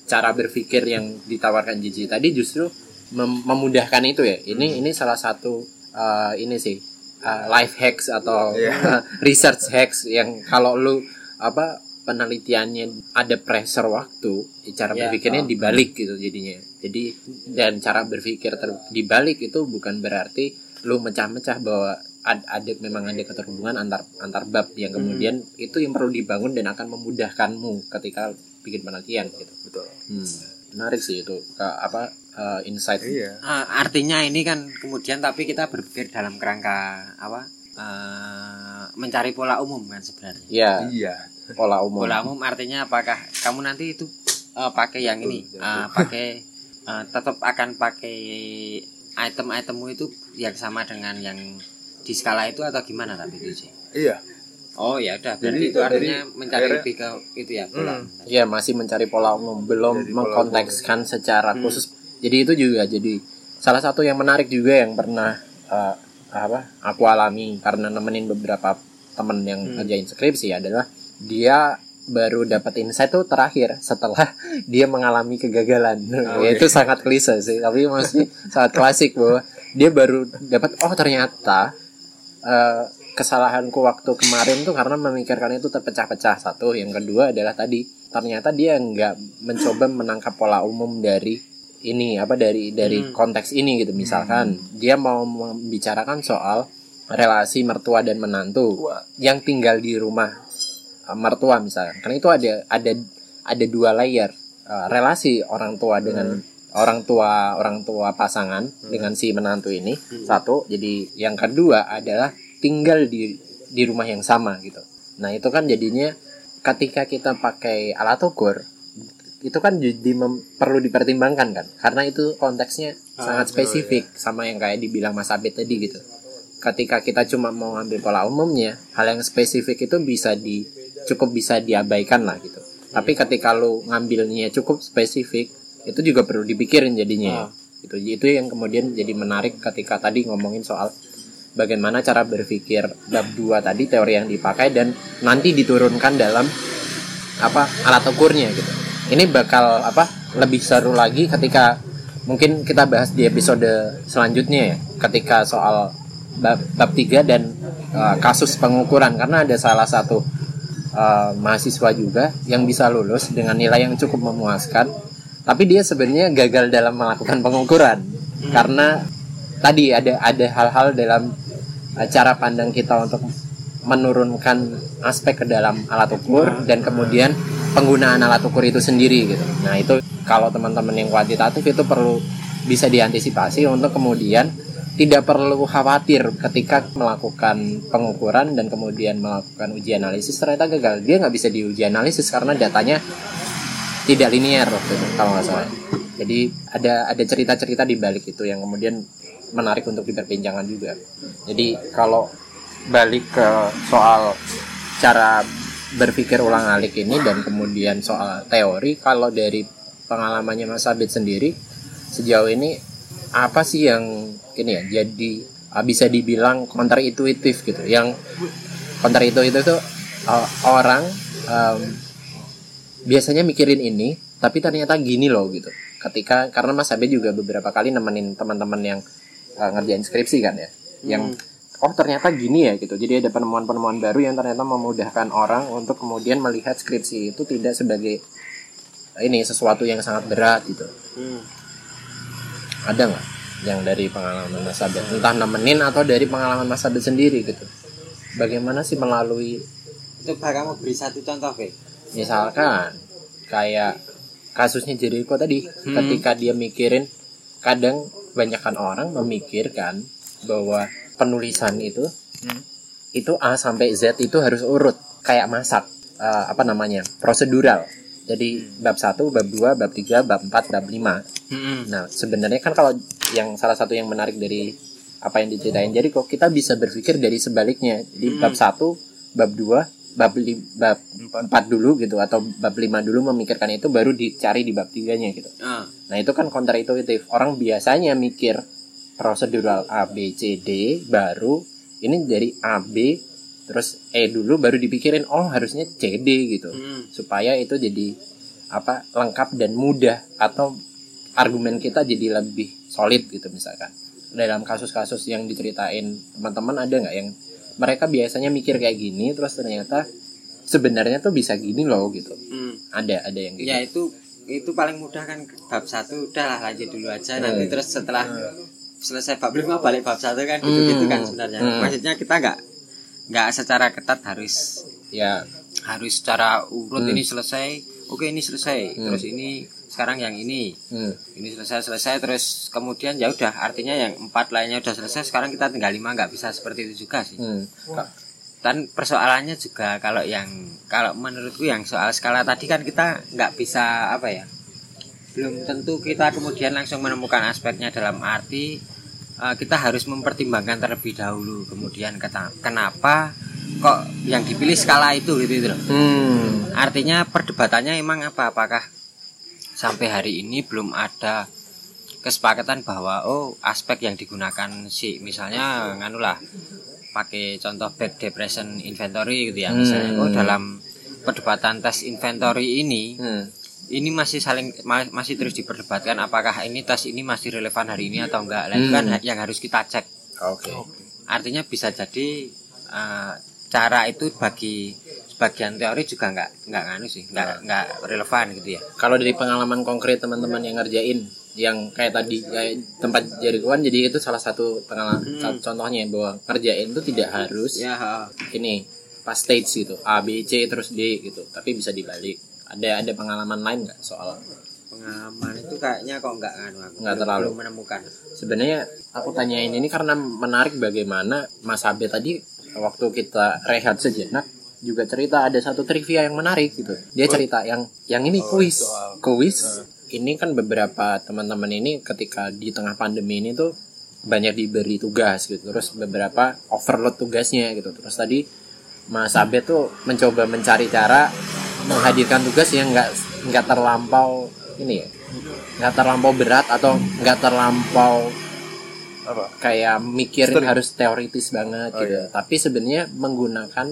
cara berpikir yang ditawarkan Gigi tadi justru mem- memudahkan itu ya ini ini salah satu uh, ini sih uh, life hacks atau Iya. research hacks yang kalau lu apa penelitiannya ada pressure waktu cara Ya, berpikirnya oh. dibalik gitu jadinya jadi dan cara berpikir ter- dibalik itu bukan berarti lu mecah-mecah bahwa ad- ada memang ada keterhubungan antar antar bab yang kemudian itu yang perlu dibangun dan akan memudahkanmu ketika bikin penelitian gitu. Betul. Hmm, menarik sih itu Ke- apa uh, insight. iya. Eh, artinya ini kan kemudian tapi kita berpikir dalam kerangka apa eh, mencari pola umum kan sebenarnya. Ya, iya. Pola umum. pola umum artinya apakah kamu nanti itu eh, pakai yang ini Betul, eh, pakai eh, tetap akan pakai item-itemmu itu yang sama dengan yang di skala itu atau gimana tapi itu sih iya oh ya udah Jadi berarti itu itu artinya dari- mencari akhirnya- lebih ke itu ya pola Hmm. umum. Ya, masih mencari pola umum, belum Jadi mengkontekskan secara Hmm. khusus. Jadi itu juga jadi salah satu yang menarik juga yang pernah uh, apa aku alami karena nemenin beberapa temen yang Hmm. ngerjain skripsi adalah dia baru dapat insight tuh terakhir setelah dia mengalami kegagalan. Oh, ya, itu sangat klise sih, tapi maksudnya sangat klasik bahwa dia baru dapat oh ternyata eh, kesalahanku waktu kemarin tuh karena memikirkan itu terpecah-pecah satu yang kedua adalah tadi ternyata dia nggak mencoba menangkap pola umum dari ini apa dari dari Hmm. konteks ini gitu misalkan dia mau membicarakan soal relasi mertua dan menantu Wah. yang tinggal di rumah uh, mertua misalkan karena itu ada ada ada dua layer uh, relasi orang tua dengan orang tua orang tua pasangan dengan si menantu ini satu jadi yang kedua adalah tinggal di di rumah yang sama gitu. Nah itu kan jadinya ketika kita pakai alat ukur itu kan jadi mem- perlu dipertimbangkan kan? Karena itu konteksnya sangat spesifik sama yang kayak dibilang Mas Abid tadi gitu. Ketika kita cuma mau ngambil pola umumnya hal yang spesifik itu bisa di cukup bisa diabaikan lah gitu. Tapi ketika lu ngambilnya cukup spesifik itu juga perlu dipikirin jadinya. Itu itu yang kemudian jadi menarik ketika tadi ngomongin soal bagaimana cara berpikir bab 2 tadi teori yang dipakai dan nanti diturunkan dalam apa alat ukurnya gitu. Ini bakal apa lebih seru lagi ketika mungkin kita bahas di episode selanjutnya ya ketika soal bab, bab 3 dan uh, kasus pengukuran. Karena ada salah satu uh, mahasiswa juga yang bisa lulus dengan nilai yang cukup memuaskan tapi dia sebenarnya gagal dalam melakukan pengukuran. Karena tadi ada ada hal-hal dalam uh, cara pandang kita untuk menurunkan aspek ke dalam alat ukur dan kemudian penggunaan alat ukur itu sendiri gitu. Nah itu kalau teman-teman yang kuantitatif itu perlu bisa diantisipasi untuk kemudian tidak perlu khawatir ketika melakukan pengukuran dan kemudian melakukan uji analisis. Ternyata gagal. Dia nggak bisa diuji analisis karena datanya tidak linear waktu itu kalau nggak salah. Jadi ada ada cerita-cerita di balik itu yang kemudian menarik untuk diperbincangkan juga. Jadi kalau balik ke soal cara berpikir ulang alik ini dan kemudian soal teori kalau dari pengalamannya Mas Abid sendiri sejauh ini apa sih yang ini ya jadi ah, bisa dibilang counter intuitif gitu yang counter intuitif itu uh, orang um, biasanya mikirin ini tapi ternyata gini loh gitu. Ketika karena Mas Abid juga beberapa kali nemenin teman-teman yang uh, ngerjain skripsi kan ya yang oh ternyata gini ya gitu. Jadi ada penemuan-penemuan baru yang ternyata memudahkan orang untuk kemudian melihat skripsi itu tidak sebagai ini sesuatu yang sangat berat gitu. Hmm. ada nggak yang dari pengalaman Mas Abed entah nemenin atau dari pengalaman Mas Abed sendiri gitu. Bagaimana sih melalui Coba kamu beri satu contoh, Fe. Misalkan kayak kasusnya Jericho tadi Hmm. ketika dia mikirin kadang kebanyakan orang memikirkan bahwa penulisan itu Hmm. itu A sampai Z itu harus urut kayak masak Eh, apa namanya prosedural jadi bab 1, bab 2, bab 3, bab 4, bab 5 Hmm. Nah, sebenarnya kan kalau yang salah satu yang menarik dari apa yang diceritain jadi kok kita bisa berpikir dari sebaliknya. Jadi Hmm. bab 1, bab 2, bab li, bab 4 dulu gitu atau bab 5 dulu memikirkan itu baru dicari di bab 3-nya gitu. Ah. Nah, itu kan counterintuitif. Orang biasanya mikir prosedural A B C D baru ini dari A B terus E dulu baru dipikirin oh harusnya C D gitu Hmm. supaya itu jadi apa lengkap dan mudah atau argumen kita jadi lebih solid gitu misalkan dalam kasus-kasus yang diceritain teman-teman ada nggak yang mereka biasanya mikir kayak gini terus ternyata sebenarnya tuh bisa gini loh gitu Hmm. ada ada yang gitu ya itu itu paling mudah kan bab satu udah lah lanjut dulu aja nanti Hmm. terus setelah selesai bab lima balik bab satu kan gitu gitu kan Hmm. sebenarnya Hmm. maksudnya kita nggak nggak secara ketat harus ya harus secara urut Hmm. ini selesai oke ini selesai Hmm. terus ini sekarang yang ini hmm. ini selesai selesai terus kemudian ya udah artinya yang empat lainnya udah selesai sekarang kita tinggal lima nggak bisa seperti itu juga sih Hmm. Dan persoalannya juga kalau yang kalau menurutku yang soal skala tadi kan kita nggak bisa apa ya belum tentu kita kemudian langsung menemukan aspeknya dalam arti eh, kita harus mempertimbangkan terlebih dahulu kemudian kenapa kok yang dipilih skala itu gitu, gitu loh Hmm. artinya perdebatannya emang apa apakah sampai hari ini belum ada kesepakatan bahwa oh aspek yang digunakan si misalnya nganulah pakai contoh back depression inventory gitu ya misalnya Hmm. oh dalam perdebatan tes inventory ini Hmm. ini masih saling ma- masih terus diperdebatkan apakah ini tes ini masih relevan hari ini atau enggak Nah, itu kan Hmm. ha- yang harus kita cek Oke. artinya bisa jadi eh, cara itu bagi sebagian teori juga nggak nggak nganu sih nggak nggak relevan gitu ya. Kalau dari pengalaman konkret teman-teman yang ngerjain yang kayak tadi kayak tempat jagoan jadi itu salah satu pengalaman Hmm. contohnya bahwa ngerjain itu tidak harus ya ini pas stage gitu A B C terus D gitu tapi bisa dibalik. Ada ada pengalaman lain nggak soal? Pengalaman itu kayaknya kok nggak nganu aku. Nggak terlalu. belum menemukan. Sebenarnya aku tanyain ini karena menarik bagaimana Mas Abe tadi waktu kita rehat sejenak juga cerita ada satu trivia yang menarik gitu. Dia cerita yang yang ini kuis. soal- kuis ini kan beberapa teman-teman ini ketika di tengah pandemi ini tuh banyak diberi tugas gitu. Terus beberapa overload tugasnya gitu. Terus tadi Mas Abe tuh mencoba mencari cara menghadirkan tugas yang nggak nggak terlampau ini ya nggak terlampau berat atau nggak terlampau apa? kayak mikir Strict. harus teoritis banget Oh, gitu. iya. tapi sebenarnya menggunakan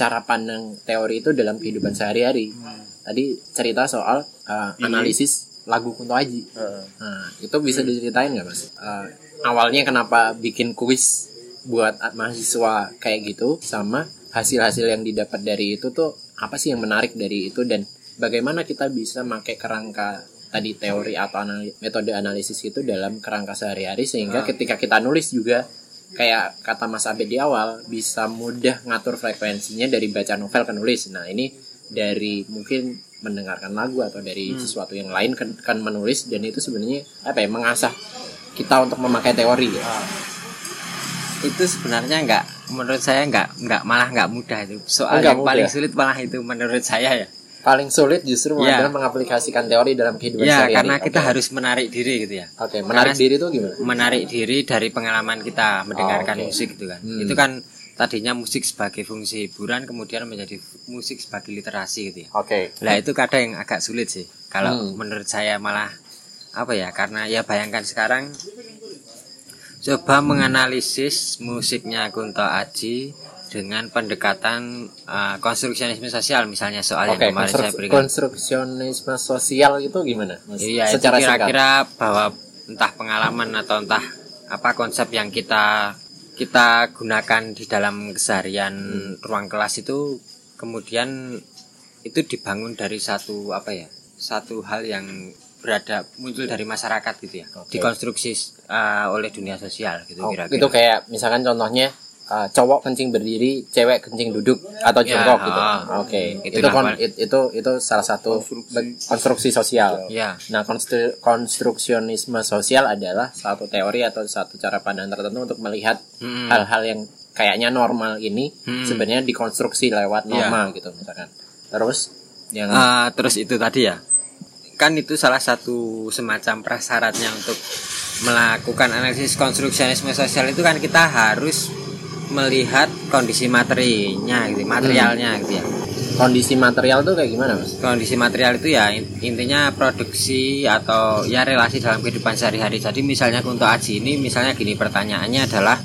cara pandang teori itu dalam kehidupan sehari-hari tadi cerita soal uh, Ini. analisis lagu Kunto Aji Heeh. Nah, itu bisa diceritain nggak mas? Uh, awalnya kenapa bikin kuis buat mahasiswa kayak gitu, sama hasil-hasil yang didapat dari itu tuh apa sih yang menarik dari itu dan bagaimana kita bisa pakai kerangka tadi teori atau anali- metode analisis itu dalam kerangka sehari-hari sehingga ketika kita nulis juga kayak kata Mas Abed di awal bisa mudah ngatur frekuensinya dari baca novel ke nulis. Nah ini dari mungkin mendengarkan lagu atau dari sesuatu yang lain kan, kan menulis dan itu sebenarnya apa ya mengasah kita untuk memakai teori ya. itu sebenarnya nggak menurut saya nggak nggak malah nggak mudah itu soal Nggak yang paling mudah. sulit malah itu menurut saya ya Paling sulit justru Iya. adalah mengaplikasikan teori dalam kehidupan ya sehari-hari. karena kita Oke. harus menarik diri gitu ya Oke, menarik Karena- diri itu gimana? menarik diri dari pengalaman kita mendengarkan Oh, oke. musik gitu kan Hmm. itu kan tadinya musik sebagai fungsi hiburan kemudian menjadi musik sebagai literasi gitu ya Oke. Lah itu kadang yang agak sulit sih. Kalau Hmm. menurut saya malah apa ya? Karena ya bayangkan sekarang coba menganalisis musiknya Kunto Aji dengan pendekatan uh, konstruksionisme sosial misalnya soal Oke, yang kemarin saya berikan. konstruksionisme sosial itu gimana? Mas? Iya, itu Secara singkat. kira-kira bahwa entah pengalaman atau entah apa konsep yang kita kita gunakan di dalam keseharian ruang kelas itu kemudian itu dibangun dari satu apa ya satu hal yang berada muncul dari masyarakat gitu ya Oke. dikonstruksi uh, oleh dunia sosial gitu Oh, kira-kira itu kayak misalkan contohnya uh, cowok kencing berdiri, cewek kencing duduk atau Ya, jongkok gitu. ah. Oke, Itu itu lah, kon- it- itu itu salah satu Konstruksi. konstruksi sosial. ya Nah, konstru- konstruksionisme sosial adalah satu teori atau satu cara pandang tertentu untuk melihat Hmm. hal-hal yang kayaknya normal ini Hmm. sebenarnya dikonstruksi lewat norma gitu misalkan. Terus yang Ah, terus itu tadi ya kan itu salah satu semacam prasyaratnya untuk melakukan analisis konstruksionisme sosial itu kan kita harus melihat kondisi materinya gitu materialnya gitu ya kondisi material tuh kayak gimana, Mas? kondisi material itu ya in- intinya produksi atau ya relasi dalam kehidupan sehari-hari jadi misalnya Kunto Aji ini misalnya gini pertanyaannya adalah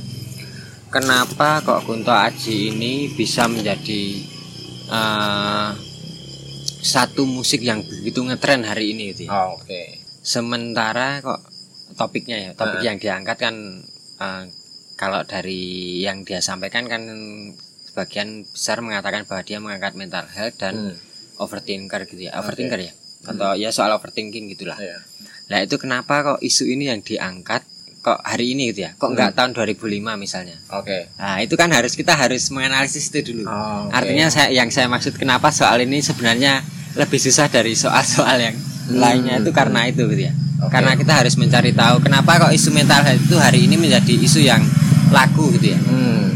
kenapa kok Kunto Aji ini bisa menjadi eh, satu musik yang begitu ngetren hari ini gitu ya. Oh, oke. sementara kok topiknya ya topik Nah. yang diangkat kan eh, kalau dari yang dia sampaikan kan sebagian besar mengatakan bahwa dia mengangkat mental health dan Hmm. overthinker gitu ya overthinker ya atau ya soal overthinking gitulah Iya. nah itu kenapa kok isu ini yang diangkat kok hari ini gitu ya kok nggak Hmm. tahun 2005 misalnya Oke. nah itu kan harus kita harus menganalisis itu dulu Oh, oke. artinya saya yang saya maksud kenapa soal ini sebenarnya lebih susah dari soal-soal yang lainnya itu karena itu gitu ya Hmm. Oke. karena kita harus mencari tahu kenapa kok isu mental health itu hari ini menjadi isu yang laku gitu ya Hmm.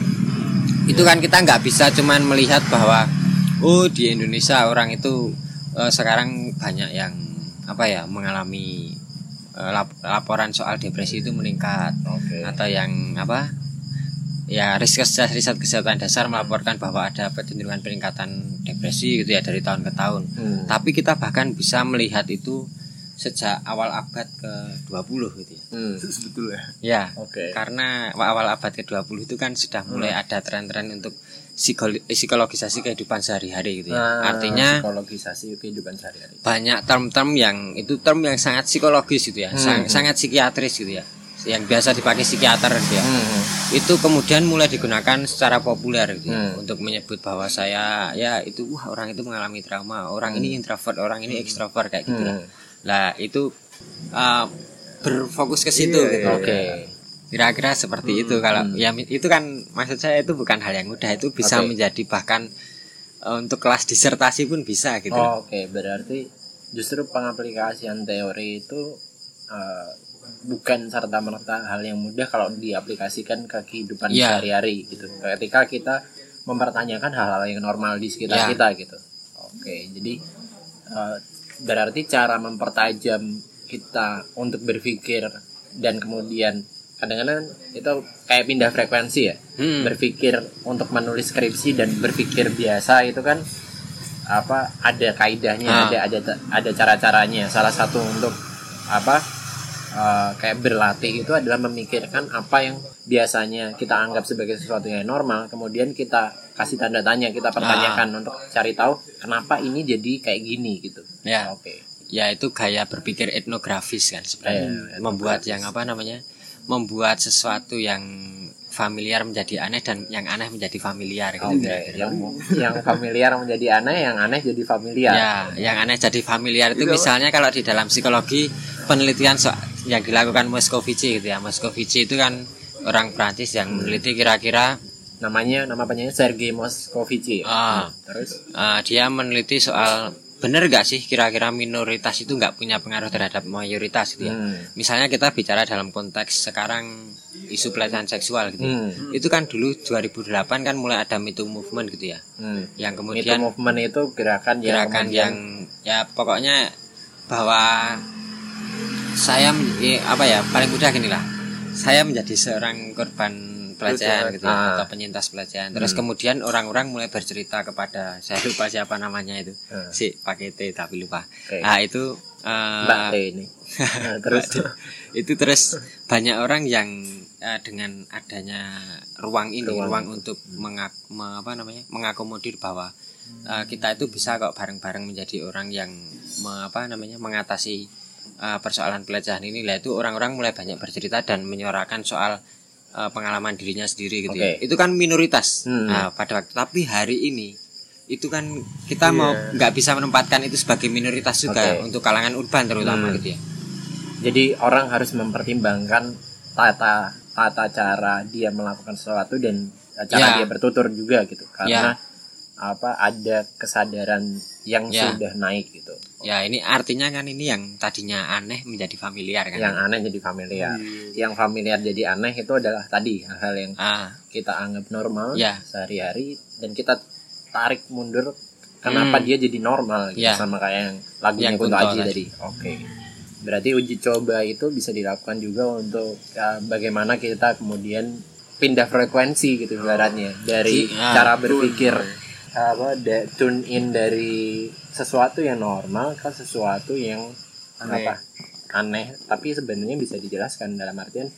itu kan kita nggak bisa cuman melihat bahwa oh di Indonesia orang itu eh, sekarang banyak yang apa ya mengalami eh, lap- laporan soal depresi itu meningkat Oke. atau yang apa ya riset riset kesehatan dasar melaporkan bahwa ada kecenderungan peningkatan depresi gitu ya dari tahun ke tahun Hmm. tapi kita bahkan bisa melihat itu sejak awal abad ke-20 gitu ya Hmm. sebetulnya ya Oke. karena awal abad ke-20 itu kan sudah mulai ada tren-tren untuk psikolo- psikologisasi kehidupan sehari-hari gitu ya. Nah, Artinya psikologisasi kehidupan sehari-hari. banyak term-term yang itu term yang sangat psikologis gitu ya, Hmm, sang- hmm. sangat psikiatris gitu ya. Yang biasa dipakai psikiater gitu ya. Hmm. Itu kemudian mulai digunakan secara populer gitu ya, Hmm. untuk menyebut bahwa saya ya itu wah orang itu mengalami trauma, orang ini introvert, orang ini ekstrovert kayak gitu lah. Hmm. Lah itu uh, berfokus ke situ Iya, gitu. iya, Oke. Kira-kira seperti itu kalau ya mi- itu kan maksud saya itu bukan hal yang mudah itu bisa Oke. menjadi bahkan eh, untuk kelas disertasi pun bisa gitu. Oh, Oke, berarti justru pengaplikasian teori itu eh, bukan serta merta hal yang mudah kalau diaplikasikan ke kehidupan Iya. sehari-hari gitu. Ketika kita mempertanyakan hal-hal yang normal di sekitar Iya. kita gitu. Oke, jadi eh, berarti cara mempertajam kita untuk berpikir dan kemudian kadang-kadang itu kayak pindah frekuensi ya Hmm. berpikir untuk menulis skripsi dan berpikir biasa itu kan apa ada kaidahnya Ah. ada ada ada cara-caranya salah satu untuk apa eh, kayak berlatih itu adalah memikirkan apa yang biasanya kita anggap sebagai sesuatu yang normal kemudian kita kasih tanda tanya kita pertanyakan untuk cari tahu kenapa ini jadi kayak gini gitu Ya. oke Ya itu gaya berpikir etnografis kan sebenarnya. Iya, membuat yang apa namanya? Membuat sesuatu yang familiar menjadi aneh dan yang aneh menjadi familiar gitu. kira-kira. yang yang familiar menjadi aneh yang aneh jadi familiar Ya, yang aneh jadi familiar itu misalnya kalau di dalam psikologi penelitian so yang dilakukan Moscovici gitu ya. Moscovici itu kan orang Prancis yang meneliti kira-kira namanya nama penyanyi Sergei Moscovici Ah. terus eh, dia meneliti soal benar gak sih kira-kira minoritas itu nggak punya pengaruh terhadap mayoritas gitu ya. Hmm. Misalnya kita bicara dalam konteks sekarang isu pelecehan seksual gitu. ya. Hmm. Itu kan dulu 2008 kan mulai ada Me Too movement gitu ya. Hmm. Yang kemudian movement itu gerakan yang gerakan kemudian- yang ya pokoknya bahwa saya eh, apa ya paling mudah gini lah saya menjadi seorang korban pelecehan gitu ya, Ah. atau penyintas pelecehan terus kemudian orang-orang mulai bercerita kepada saya lupa siapa namanya itu Ah. si pakai T tapi lupa Oke. nah itu eh, Mbak T ini Nah, terus itu terus banyak orang yang eh, dengan adanya ruang ini Ruang. ruang, untuk mengak, me- apa namanya mengakomodir bahwa eh, kita itu bisa kok bareng-bareng menjadi orang yang me- apa namanya mengatasi eh, persoalan pelecehan ini lah itu orang-orang mulai banyak bercerita dan menyuarakan soal eh, pengalaman dirinya sendiri gitu ya. Oke. itu kan minoritas Hmm. Nah, pada waktu tapi hari ini itu kan kita mau nggak bisa menempatkan itu sebagai minoritas juga Oke. untuk kalangan urban terutama Hmm. gitu ya jadi orang harus mempertimbangkan tata tata cara dia melakukan sesuatu dan cara Ya. dia bertutur juga gitu karena apa ada kesadaran yang Ya. sudah naik gitu Ya ini artinya kan ini yang tadinya aneh menjadi familiar kan. yang aneh jadi familiar yang familiar jadi aneh itu adalah tadi hal-hal yang ah, kita anggap normal Ya. sehari-hari dan kita tarik mundur kenapa Hmm. dia jadi normal gitu Ya. sama kayak yang lagunya Yang Kunto Aji tadi. Oke. Berarti uji coba itu bisa dilakukan juga untuk ya, bagaimana kita kemudian pindah frekuensi gitu ibaratnya dari ah, cara berpikir apa da- tune in dari sesuatu yang normal ke sesuatu yang Aneh. apa aneh tapi sebenarnya bisa dijelaskan dalam artian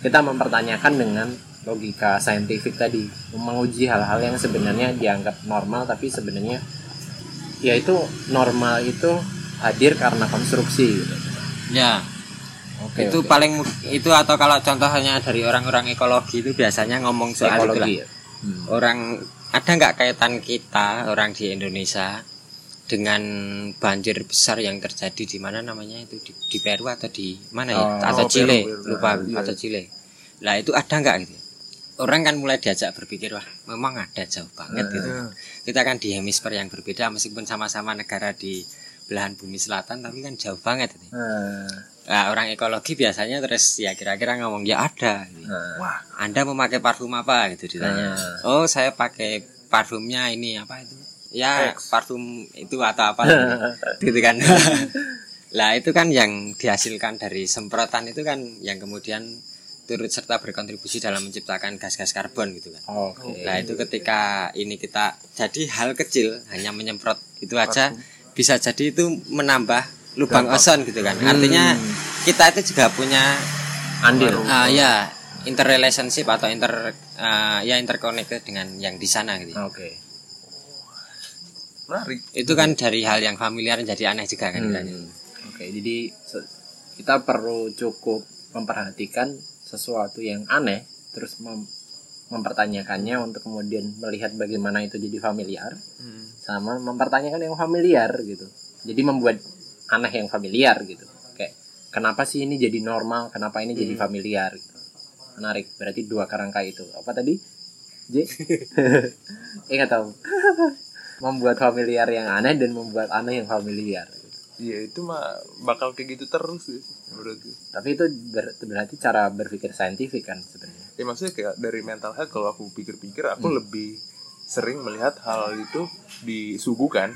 kita mempertanyakan dengan logika saintifik tadi menguji hal-hal yang sebenarnya dianggap normal tapi sebenarnya ya itu normal itu hadir karena konstruksi gitu. Ya Oke, itu oke. paling itu atau kalau contohnya dari orang-orang ekologi itu biasanya ngomong soal itulah. ekologi ya. Hmm. orang ada nggak kaitan kita orang di Indonesia dengan banjir besar yang terjadi di mana namanya itu di, di Peru atau di mana ya Oh, atau Peru, Chile Peru. lupa Iya. atau Chile lah itu ada nggak gitu orang kan mulai diajak berpikir wah memang ada jauh banget gitu Iya. kita kan di hemisfer yang berbeda meskipun sama-sama negara di belahan bumi selatan tapi kan jauh banget gitu. Nah, Nah, orang ekologi biasanya terus ya kira-kira ngomong ya ada gitu. nah. Wah, Anda memakai parfum apa gitu ditanya. Ah. Oh, saya pakai parfumnya ini apa itu? Ya, X. parfum itu atau apa gitu kan. lah itu kan yang dihasilkan dari semprotan itu kan yang kemudian turut serta berkontribusi dalam menciptakan gas-gas karbon gitu kan. Oke. Nah, itu ketika ini kita jadi hal kecil hanya menyemprot itu aja bisa jadi itu menambah lubang ozon gitu kan. Artinya kita itu juga punya Andil. Ah ya interrelationship atau inter ah, ya interconnected dengan yang di sana gitu. Oke. menarik. Itu kan dari hal yang familiar jadi aneh juga kan. Hmm. Oke, jadi se- kita perlu cukup memperhatikan sesuatu yang aneh, terus mem- mempertanyakannya untuk kemudian melihat bagaimana itu jadi familiar, Hmm. sama mempertanyakan yang familiar gitu. Jadi membuat aneh yang familiar gitu. Kayak kenapa sih ini jadi normal, kenapa ini jadi familiar? Gitu. Menarik. Berarti dua kerangka itu. Apa tadi? J? eh nggak tahu. membuat familiar yang aneh dan membuat aneh yang familiar. Iya, itu mah bakal kayak gitu terus sih. Tapi itu ber- berarti cara berpikir saintifik kan sebenarnya. Ya maksudnya kayak dari mental health kalau aku pikir-pikir aku Hmm. lebih sering melihat hal itu disuguhkan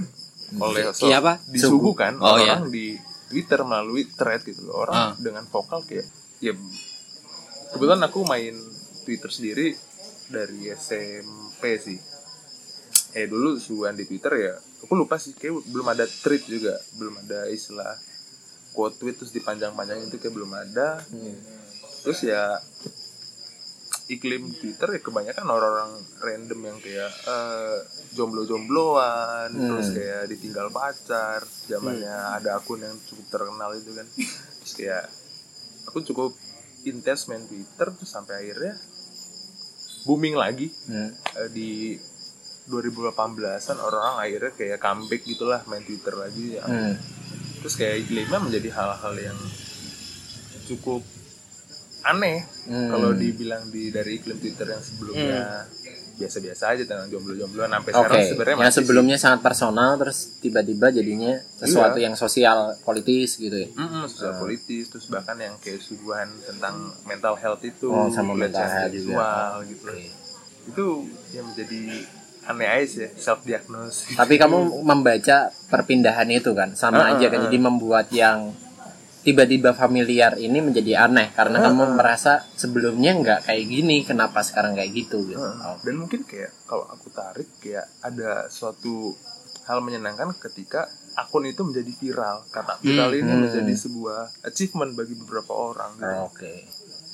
oleh Iya apa? disuguhkan Oh, orang di Twitter melalui thread gitu loh. Orang Ah. dengan vokal kayak ya kebetulan aku main Twitter sendiri dari SMP sih. Eh dulu suan di Twitter ya, aku lupa sih kayak belum ada tweet juga, belum ada istilah quote tweet terus dipanjang-panjangin itu kayak belum ada. Terus ya iklim Twitter ya kebanyakan orang-orang random yang kayak eh, jomblo-jombloan, terus kayak ditinggal pacar, zamannya ada akun yang cukup terkenal itu kan. Terus kayak aku cukup intens main Twitter terus sampai akhirnya booming lagi Hmm. eh, di 2018an orang-orang akhirnya kayak comeback gitulah main Twitter lagi ya. Hmm. Terus kayak iklimnya menjadi hal-hal yang cukup aneh Hmm. kalau dibilang di dari iklim Twitter yang sebelumnya biasa-biasa aja tentang jomblo-jombloan sampai Oke, sekarang sebenarnya yang masih sih. sebelumnya sangat personal terus tiba-tiba jadinya sesuatu Iya. yang sosial politis gitu ya. Mm-mm, sosial politis terus bahkan yang kayak suguhan tentang mental health itu Oh, sama mental health juga. seksual gitu Oke. itu yang menjadi aneh aja sih self diagnose Tapi kamu membaca perpindahan itu kan sama Ah, aja kan jadi membuat yang tiba-tiba familiar ini menjadi aneh karena Ah, kamu merasa sebelumnya nggak kayak gini kenapa sekarang kayak gitu gitu. Heeh. dan mungkin kayak kalau aku tarik kayak ada suatu hal menyenangkan ketika akun itu menjadi viral karena viral ini Hmm. menjadi sebuah achievement bagi beberapa orang gitu. Oke.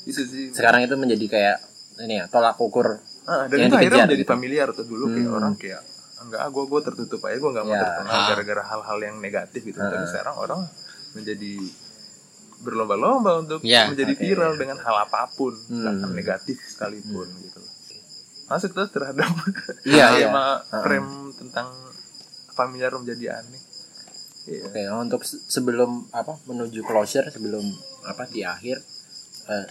itu sih Sekarang itu menjadi kayak ini ya tolak ukur. Ah, dan yang itu akhirnya dikejar menjadi gitu. familiar tuh dulu kayak Hmm. orang kayak enggak ah gue gue tertutup aja gue nggak mau Ya. terkenal Ah. gara-gara hal-hal yang negatif gitu tapi Ah. sekarang orang menjadi berlomba-lomba untuk Ya, menjadi oke. viral dengan hal apa pun Hmm. bahkan negatif sekalipun gitu masuk tuh terhadap iya. tema Ah. frame tentang familiar menjadi aneh Iya. Oke, untuk se- sebelum apa menuju closure sebelum apa di akhir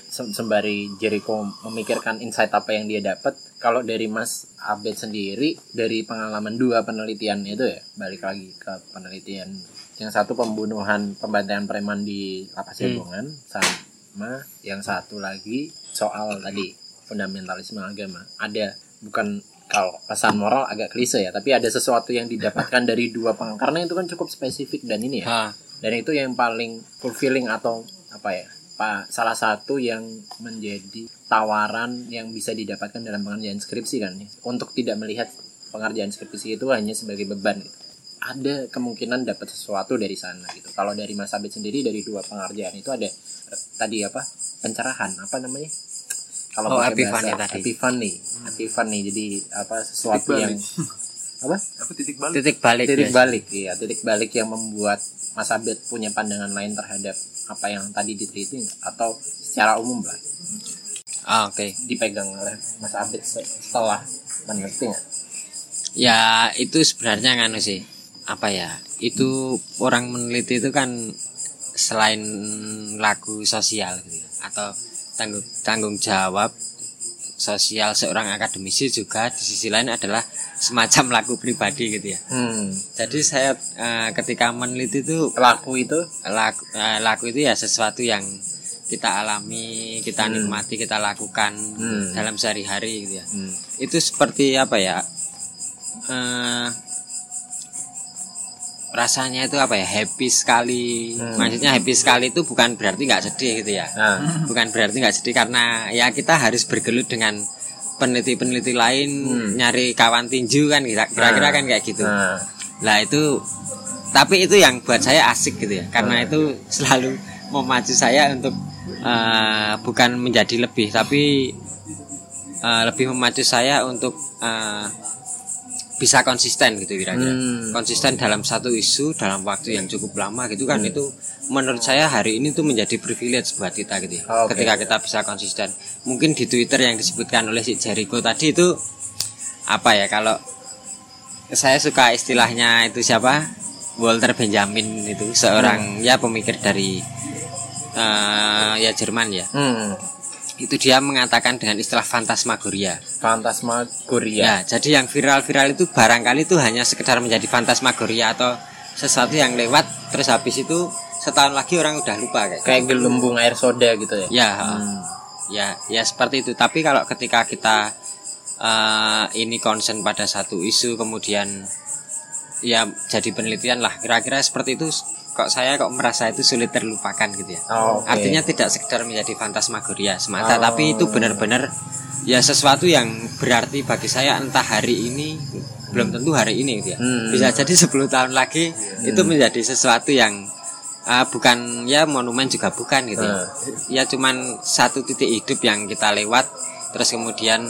sem- sembari Jericho memikirkan insight apa yang dia dapat, kalau dari Mas Abed sendiri dari pengalaman dua penelitian itu ya, balik lagi ke penelitian yang satu pembunuhan pembantaian preman di lapas Hmm. Jabongan sama yang satu lagi soal tadi fundamentalisme agama. Ada bukan kalau pesan moral agak klise ya, tapi ada sesuatu yang didapatkan dari dua peng karena itu kan cukup spesifik dan ini ya. Ah, Dan itu yang paling fulfilling atau apa ya? Pak salah satu yang menjadi tawaran yang bisa didapatkan dalam pengerjaan skripsi kan ya. Untuk tidak melihat pengerjaan skripsi itu hanya sebagai beban gitu. Ada kemungkinan dapat sesuatu dari sana gitu. Kalau dari Mas Abed sendiri dari dua pengerjaan itu ada eh, tadi apa? Pencerahan apa namanya? Kalau Oh, pakai bahasa- tadi. Epifani. Epifani. Jadi apa sesuatu yang apa? apa titik balik titik balik titik ya. balik iya titik balik yang membuat Mas Abed punya pandangan lain terhadap apa yang tadi diteliti atau secara umum lah. Ah, oke. Dipegang oleh Mas Abed se- setelah meneliti nggak? Ya itu sebenarnya nganu sih. Apa ya? Itu orang meneliti itu kan selain laku sosial gitu ya, atau tanggung tanggung jawab sosial seorang akademisi juga di sisi lain adalah semacam laku pribadi gitu ya. Hmm. Jadi saya eh, ketika meneliti itu Laku itu laku, eh, laku itu ya sesuatu yang kita alami, kita Hmm. nikmati, kita lakukan Hmm. dalam sehari-hari gitu ya. hmm. Itu seperti apa ya? eh rasanya itu apa ya? Happy sekali. Hmm. Maksudnya happy sekali itu bukan berarti nggak sedih gitu ya. Nah, Bukan berarti nggak sedih karena ya kita harus bergelut dengan peneliti-peneliti lain Hmm. nyari kawan tinju kan kira- kira-kira kan kayak gitu. nah. Lah itu tapi itu yang buat saya asik gitu ya. Karena itu selalu memacu saya untuk eh, bukan menjadi lebih tapi eh, lebih memacu saya untuk eh, bisa konsisten gitu kira-kira. Hmm. Konsisten dalam satu isu dalam waktu yang cukup lama gitu kan itu menurut saya hari ini tuh menjadi privilege buat kita gitu ya. Oke. Ketika kita bisa konsisten. Mungkin di Twitter yang disebutkan oleh si Jericho tadi itu apa ya kalau saya suka istilahnya itu siapa Walter Benjamin itu seorang ya pemikir dari eh, ya Jerman ya Hmm. itu dia mengatakan dengan istilah fantasmagoria Fantasmagoria. ya jadi yang viral-viral itu barangkali itu hanya sekedar menjadi fantasmagoria atau sesuatu yang lewat terus habis itu setahun lagi orang udah lupa kayak Kayak gelembung air soda gitu ya. ya Hmm. Ya ya seperti itu tapi kalau ketika kita eh, ini concern pada satu isu kemudian ya jadi penelitian lah kira-kira seperti itu kok saya kok merasa itu sulit terlupakan gitu ya Oh, oke. artinya tidak sekedar menjadi fantasmagoria semata Oh. tapi itu benar-benar ya sesuatu yang berarti bagi saya entah hari ini belum tentu hari ini gitu ya Hmm. bisa jadi 10 tahun lagi itu menjadi sesuatu yang ah, bukan ya monumen juga bukan gitu ya Hmm. ya cuman satu titik hidup yang kita lewat terus kemudian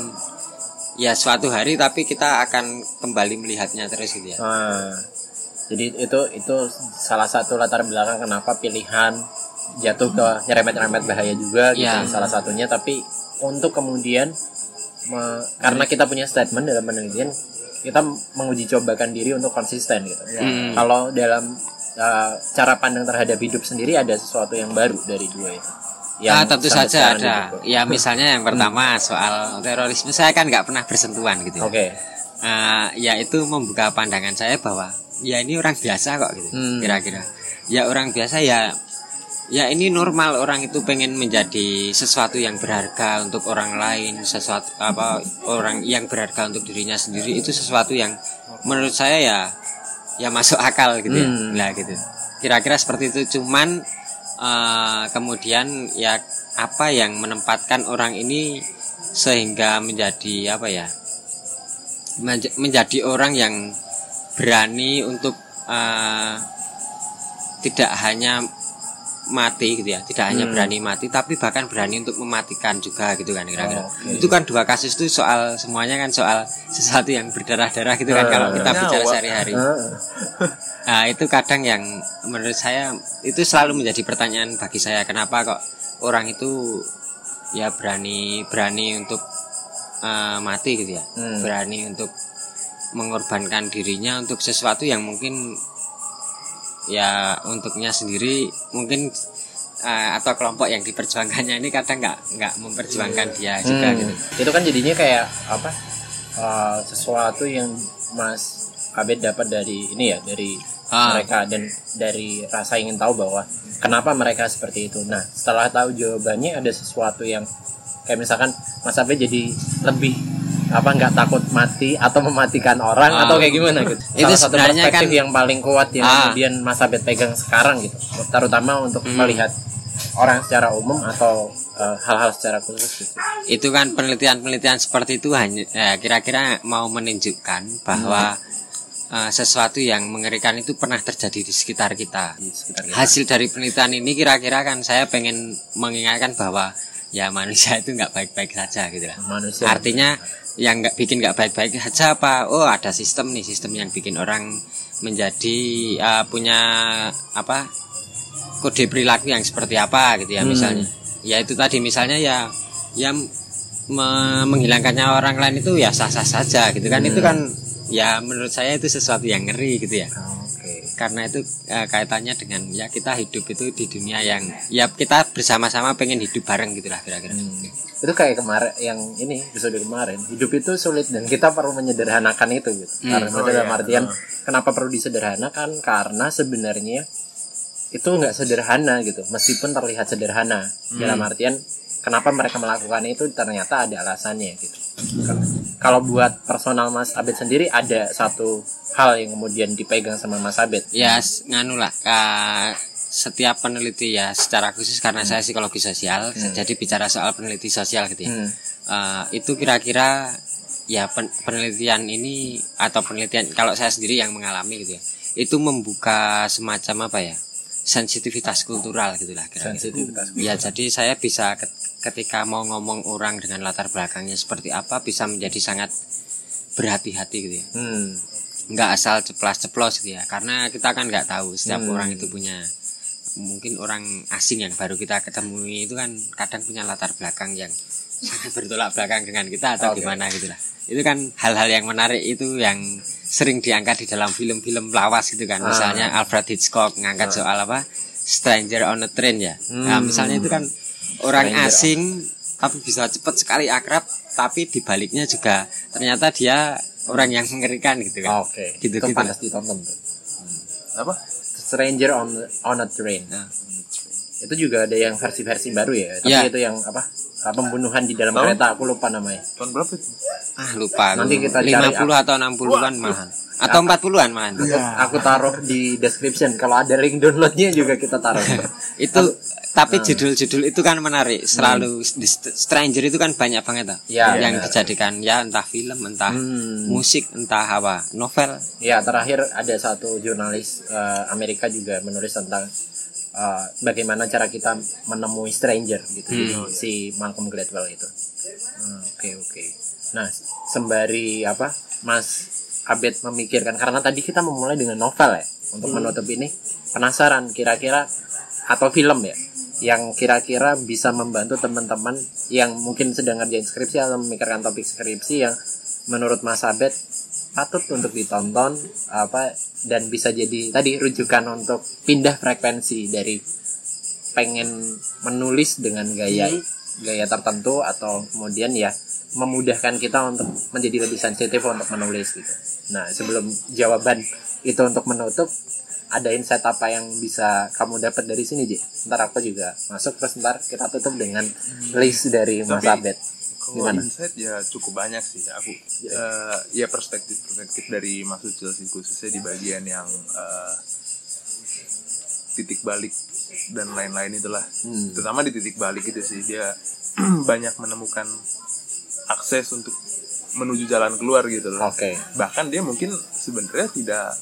ya suatu hari tapi kita akan kembali melihatnya terus gitu ya Nah, jadi itu itu salah satu latar belakang kenapa pilihan jatuh ke nyerempet-nyerempet bahaya juga gitu Ya. salah satunya tapi untuk kemudian me- karena kita punya statement dalam penelitian kita menguji cobakan diri untuk konsisten gitu. Hmm. Kalau dalam uh, cara pandang terhadap hidup sendiri ada sesuatu yang baru dari dua itu. Ah, tentu sampai saja ada. didukung. Ya misalnya yang pertama soal terorisme saya kan nggak pernah bersentuhan gitu. ya. Oke. Eh, ya itu membuka pandangan saya bahwa ya ini orang biasa kok gitu. Hmm. Kira-kira. Ya orang biasa ya ya ini normal orang itu pengen menjadi sesuatu yang berharga untuk orang lain, sesuatu apa orang yang berharga untuk dirinya sendiri itu sesuatu yang menurut saya ya ya masuk akal gitu ya. Hmm. Lah gitu. Kira-kira seperti itu cuman eh, kemudian ya apa yang menempatkan orang ini sehingga menjadi apa ya menja- menjadi orang yang berani untuk eh, tidak hanya mati gitu ya tidak hanya Hmm. berani mati tapi bahkan berani untuk mematikan juga gitu kan kira-kira Oh, oke. itu kan dua kasus itu soal semuanya kan soal sesuatu yang berdarah-darah gitu kan Eh, kalau kita bicara sehari-hari Ah. Nah itu kadang yang menurut saya itu selalu menjadi pertanyaan bagi saya kenapa kok orang itu ya berani berani untuk eh, mati gitu ya Hmm. berani untuk mengorbankan dirinya untuk sesuatu yang mungkin ya untuknya sendiri mungkin eh, atau kelompok yang diperjuangkannya ini kadang nggak nggak memperjuangkan dia juga Hmm, gitu Itu kan jadinya kayak apa? uh, sesuatu yang Mas Abed dapat dari ini ya dari Ah. mereka dan dari rasa ingin tahu bahwa kenapa mereka seperti itu. Nah setelah tahu jawabannya ada sesuatu yang kayak misalkan Mas Abed jadi lebih apa nggak takut mati atau mematikan orang Ah. atau kayak gimana gitu. Itu Salah satu sebenarnya perspektif kan- yang paling kuat yang Ah. kemudian Mas Abed pegang sekarang gitu. Terutama untuk Hmm. melihat orang secara umum atau uh, hal-hal secara khusus gitu. itu kan penelitian-penelitian seperti itu hanya ya, kira-kira mau menunjukkan bahwa eh, sesuatu yang mengerikan itu pernah terjadi di sekitar kita. di sekitar kita. Hasil dari penelitian ini kira-kira kan saya pengen mengingatkan bahwa ya manusia itu nggak baik-baik saja gitu lah. manusia Artinya yang nggak bikin nggak baik-baik saja apa? Oh ada sistem nih sistem yang bikin orang menjadi eh, punya apa kode perilaku yang seperti apa gitu ya Hmm. misalnya. Ya itu tadi misalnya ya ya me- menghilangkannya orang lain itu ya sah-sah saja gitu kan. Itu kan ya menurut saya itu sesuatu yang ngeri gitu ya Oke. Karena itu eh, kaitannya dengan ya kita hidup itu di dunia yang ya kita bersama-sama pengen hidup bareng gitulah kira-kira Hmm. Itu kayak kemarin yang ini episode kemarin hidup itu sulit dan kita perlu menyederhanakan itu gitu. Hmm. Karena Oh, dalam iya. artian kenapa perlu disederhanakan? Karena sebenarnya itu nggak sederhana gitu, meskipun terlihat sederhana. Dalam artian kenapa mereka melakukan itu ternyata ada alasannya gitu. Kalau buat personal Mas Abed sendiri ada satu hal yang kemudian dipegang sama Mas Abed. ya nganu lah eh, setiap peneliti ya secara khusus karena saya psikologi sosial jadi bicara soal peneliti sosial gitu ya Hmm. Eh, itu kira-kira ya pen- penelitian ini atau penelitian kalau saya sendiri yang mengalami gitu ya itu membuka semacam apa ya sensitivitas kultural gitulah kira-kira Sensitivitas. ya jadi saya bisa ket- ketika mau ngomong orang dengan latar belakangnya seperti apa bisa menjadi sangat berhati-hati gitu ya Hmm. nggak asal ceplas-ceplos gitu ya karena kita kan nggak tahu setiap Hmm. orang itu punya mungkin orang asing yang baru kita ketemui itu kan kadang punya latar belakang yang sangat bertolak belakang dengan kita atau Oke. gimana gitu lah itu kan hal-hal yang menarik itu yang sering diangkat di dalam film-film lawas gitu kan Ah. misalnya Alfred Hitchcock ngangkat soal apa Stranger on a Train ya nah, Hmm. misalnya itu kan orang Stranger on- asing tapi bisa cepat sekali akrab tapi dibaliknya juga ternyata dia orang yang mengerikan gitu kan Oke. Gitu- itu gitu pantas ditonton tuh. apa Stranger on on a Train. Nah. Itu juga ada yang versi-versi baru ya. Tapi Ya. itu yang apa? Pembunuhan di dalam Tahu? kereta aku lupa namanya. tahun berapa itu ah lupa Nanti kita cari 50 atau 60-an malahan atau 40-an malahan Aku, aku taruh di description. Kalau ada link downloadnya juga kita taruh. itu tapi Hmm. judul-judul itu kan menarik selalu di St- Stranger itu kan banyak banget ah. Ya, yang benar. dijadikan ya entah film entah Hmm. musik entah apa novel ya terakhir ada satu jurnalis eh, Amerika juga menulis tentang eh, bagaimana cara kita menemui stranger gitu. Jadi si Malcolm Gladwell itu. Hmm, Oke oke. Nah sembari apa Mas Abed memikirkan karena tadi kita memulai dengan novel ya untuk menutup ini penasaran kira-kira atau film ya yang kira-kira bisa membantu teman-teman yang mungkin sedang ngerjain skripsi atau memikirkan topik skripsi yang menurut Mas Abed patut untuk ditonton apa dan bisa jadi tadi rujukan untuk pindah frekuensi dari pengen menulis dengan gaya gaya tertentu atau kemudian ya memudahkan kita untuk menjadi lebih sensitif untuk menulis gitu. Nah sebelum jawaban itu untuk menutup ada insight apa yang bisa kamu dapat dari sini Ji? Ntar aku juga masuk terus ntar kita tutup dengan list dari Mas Abed. Kalau Gimana? insight ya cukup banyak sih aku eh, ya perspektif perspektif dari Mas Ucil sih khususnya di bagian yang eh, titik balik dan lain-lain itulah Hmm. terutama di titik balik itu sih dia banyak menemukan akses untuk menuju jalan keluar gitu loh Oke. bahkan dia mungkin sebenarnya tidak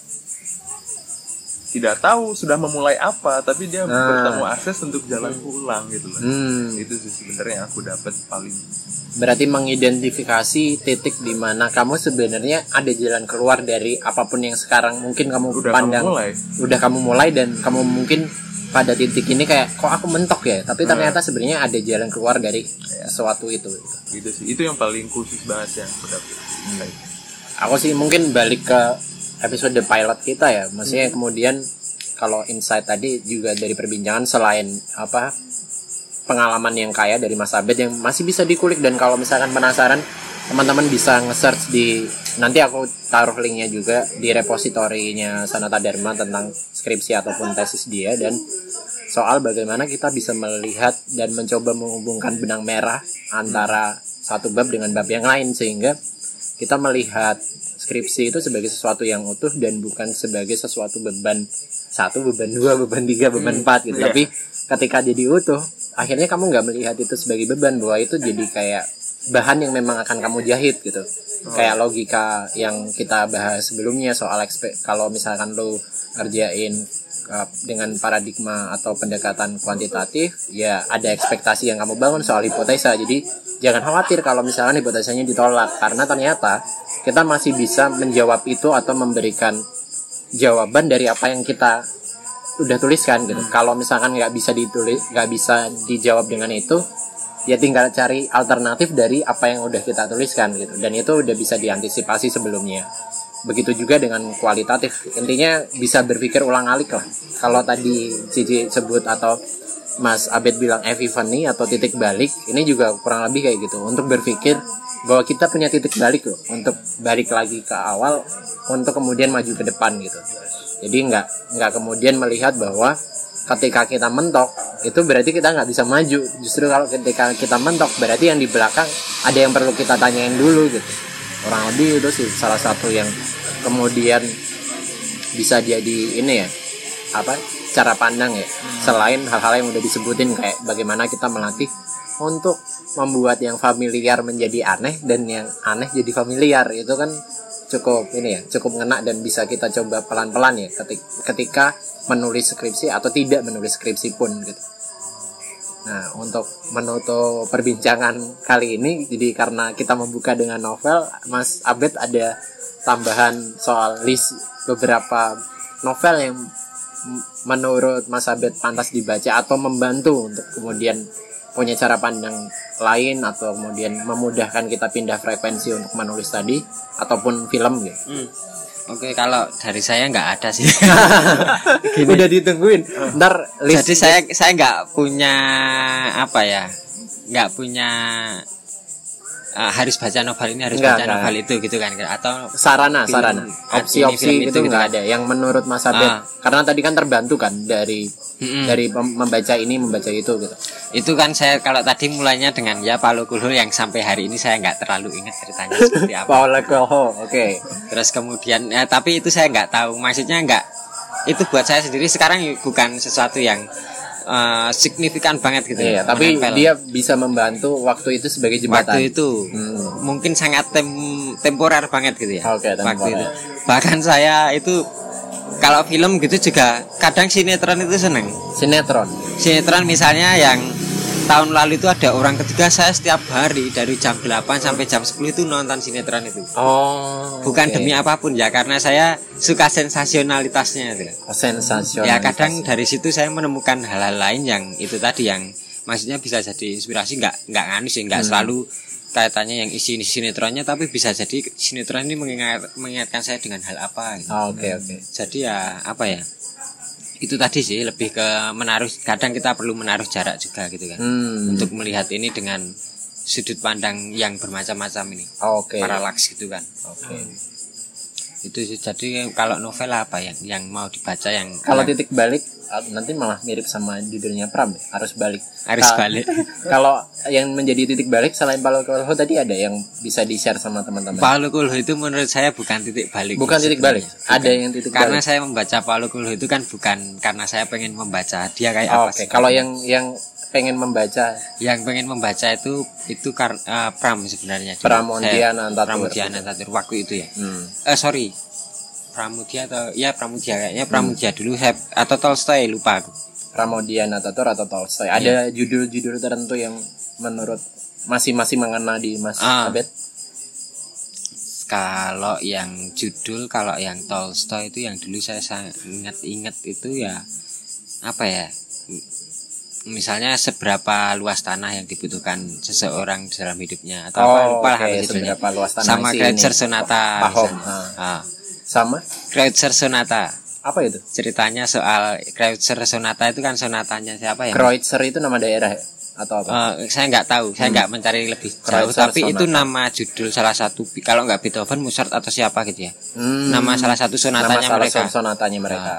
tidak tahu sudah memulai apa tapi dia Nah. bertemu akses untuk jalan pulang gitu loh Hmm. itu sih sebenarnya yang aku dapat paling Berarti mengidentifikasi titik di mana kamu sebenarnya ada jalan keluar dari apa pun yang sekarang mungkin kamu Udah kamu pandang. mulai. Udah kamu mulai dan kamu mungkin pada titik ini kayak kok aku mentok ya, tapi ternyata sebenarnya ada jalan keluar dari sesuatu itu. gitu sih itu yang paling khusus banget yang aku dapat Aku sih mungkin balik ke episode pilot kita ya, maksudnya kemudian kalau insight tadi juga dari perbincangan selain apa pengalaman yang kaya dari Mas Abed yang masih bisa dikulik. Dan kalau misalkan penasaran teman-teman bisa nge-search di nanti aku taruh linknya juga di repositorinya Sanata Dharma tentang skripsi ataupun tesis dia. Dan soal bagaimana kita bisa melihat dan mencoba menghubungkan benang merah antara satu bab dengan bab yang lain. Sehingga kita melihat skripsi itu sebagai sesuatu yang utuh dan bukan sebagai sesuatu beban satu beban dua beban tiga beban empat gitu. Iya. tapi ketika jadi utuh akhirnya kamu nggak melihat itu sebagai beban bahwa itu jadi kayak bahan yang memang akan kamu jahit gitu. Kayak logika yang kita bahas sebelumnya soal kalau misalkan lo ngerjain dengan paradigma atau pendekatan kuantitatif ya ada ekspektasi yang kamu bangun soal hipotesa jadi jangan khawatir kalau misalkan hipotesanya ditolak karena ternyata kita masih bisa menjawab itu atau memberikan jawaban dari apa yang kita udah tuliskan gitu. Kalau misalkan nggak bisa ditulis, nggak bisa dijawab dengan itu, ya tinggal cari alternatif dari apa yang udah kita tuliskan gitu. Dan itu udah bisa diantisipasi sebelumnya. Begitu juga dengan kualitatif. Intinya bisa berpikir ulang alik lah. Kalau tadi Cici sebut atau Mas Abed bilang epiphany atau titik balik ini juga kurang lebih kayak gitu. Untuk berpikir bahwa kita punya titik balik loh. Untuk balik lagi ke awal untuk kemudian maju ke depan gitu. Jadi nggak nggak kemudian melihat bahwa ketika kita mentok itu berarti kita nggak bisa maju. Justru kalau ketika kita mentok berarti yang di belakang ada yang perlu kita tanyain dulu gitu kurang lebih itu sih salah satu yang kemudian bisa jadi ini ya apa cara pandang ya. Selain hal-hal yang udah disebutin kayak bagaimana kita melatih untuk membuat yang familiar menjadi aneh dan yang aneh jadi familiar. Itu kan cukup ini ya cukup ngena dan bisa kita coba pelan-pelan ya ketika menulis skripsi atau tidak menulis skripsi pun gitu Nah, untuk menutup perbincangan kali ini, jadi karena kita membuka dengan novel, Mas Abed ada tambahan soal list beberapa novel yang menurut Mas Abed pantas dibaca atau membantu untuk kemudian punya cara pandang lain atau kemudian memudahkan kita pindah frekuensi untuk menulis tadi ataupun film gitu. Hmm. Oke, kalau dari saya nggak ada sih. Udah ditungguin. Ntar list Jadi saya saya nggak punya apa ya, nggak punya uh, harus baca novel ini harus Nggak, baca nggak. novel itu gitu kan atau sarana Film, sarana ah, opsi-opsi gitu itu nggak gitu ada yang menurut Mas Abed Ah. karena tadi kan terbantu kan dari Mm-mm. dari pem- membaca ini membaca itu gitu itu kan saya kalau tadi mulainya dengan ya Paulo Coelho yang sampai hari ini saya nggak terlalu ingat ceritanya seperti apa. Paul Coelho oke Terus kemudian ya, tapi itu saya nggak tahu maksudnya nggak itu buat saya sendiri sekarang bukan sesuatu yang eh, signifikan banget gitu iya ya. tapi menempel. dia bisa membantu waktu itu sebagai jembatan waktu itu Hmm. mungkin sangat tem- temporer banget gitu ya. Oke, waktu temporer. itu. Bahkan saya itu kalau film gitu juga kadang sinetron itu seneng. sinetron Sinetron misalnya yang tahun lalu itu ada orang ketiga saya setiap hari dari jam 8 sampai jam 10 itu nonton sinetron itu. oh Bukan oke. demi apa pun ya karena saya suka sensasionalitasnya itu. Oh, sensasional Ya kadang dari situ saya menemukan hal-hal lain yang itu tadi yang maksudnya bisa jadi inspirasi nggak nggak nganu sih nggak Hmm. selalu kaitannya yang isi sinetronnya tapi bisa jadi sinetron ini mengingat, mengingatkan saya dengan hal apa gitu. Oh, oke oke jadi ya apa ya itu tadi sih lebih ke menaruh kadang kita perlu menaruh jarak juga gitu kan. Hmm. untuk melihat ini dengan sudut pandang yang bermacam-macam ini. Oke. Paralaks gitu kan. Oke itu sih jadi kalau novel apa yang yang mau dibaca yang kalau yang titik balik ah, nanti malah mirip sama judulnya Pram ya harus balik harus Ka- balik kalau yang menjadi titik balik selain Paulo Coelho tadi ada yang bisa di share sama teman-teman Paulo Coelho itu menurut saya bukan titik balik. bukan titik balik sebenarnya. ada Bukan. yang titik Karena balik saya membaca Paulo Coelho itu kan bukan karena saya pengen membaca dia kayak Oh, apa. oke sih. kalau yang yang pengen membaca yang pengen membaca itu itu kar eh, Pram sebenarnya. Dulu. Pramudiana Saya- Tatur. Pramudiana Tatur waktu itu ya. hmm. Eh sorry. Pramudia atau ya Pramudia kayaknya Pramudia dulu saya atau Tolstoy lupa aku. Pramudiana Tatur atau Tolstoy ada judul-judul tertentu yang menurut masing-masing mengena di Mas Ah. Abed Kalau yang judul kalau yang Tolstoy itu yang dulu saya sangat ingat-ingat itu ya apa ya? Misalnya seberapa luas tanah yang dibutuhkan seseorang dalam hidupnya atau apa lupa lah Oh, apa judulnya. seberapa luas tanah Sama Kreutzer. Sonata Pahom, ah. Ah. sama Kreutzer Sonata. apa itu Ceritanya soal Kreutzer Sonata itu kan sonatanya siapa ya? Kreutzer itu nama daerah ya? Atau apa Eh, saya nggak tahu, saya nggak mencari lebih jauh, Kreutzer tapi itu Sonata. nama judul salah satu kalau nggak Beethoven, Mozart atau siapa gitu ya. Hmm, Nama salah satu nama sonatanya salah mereka. sonatanya mereka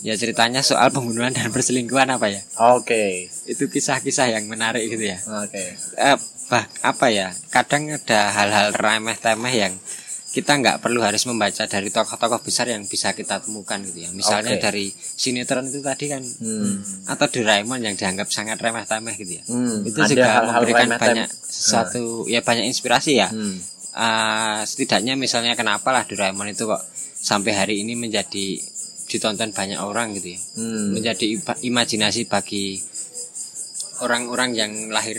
Ya ceritanya soal pembunuhan dan perselingkuhan apa ya? oke Itu kisah-kisah yang menarik gitu ya. oke Eh, bah, apa ya? Kadang ada hal-hal remeh-temeh yang kita nggak perlu harus membaca dari tokoh-tokoh besar yang bisa kita temukan gitu ya. Misalnya Oke. dari sinetron itu tadi kan hmm. atau Doraemon yang dianggap sangat remeh-temeh gitu ya. Hmm, Itu ada juga hal-hal memberikan remeh-temeh. banyak sesuatu ya banyak inspirasi ya. Hmm. Eh, setidaknya misalnya kenapa lah Doraemon itu kok sampai hari ini menjadi ditonton banyak orang gitu ya. Hmm. Menjadi imajinasi bagi orang-orang yang lahir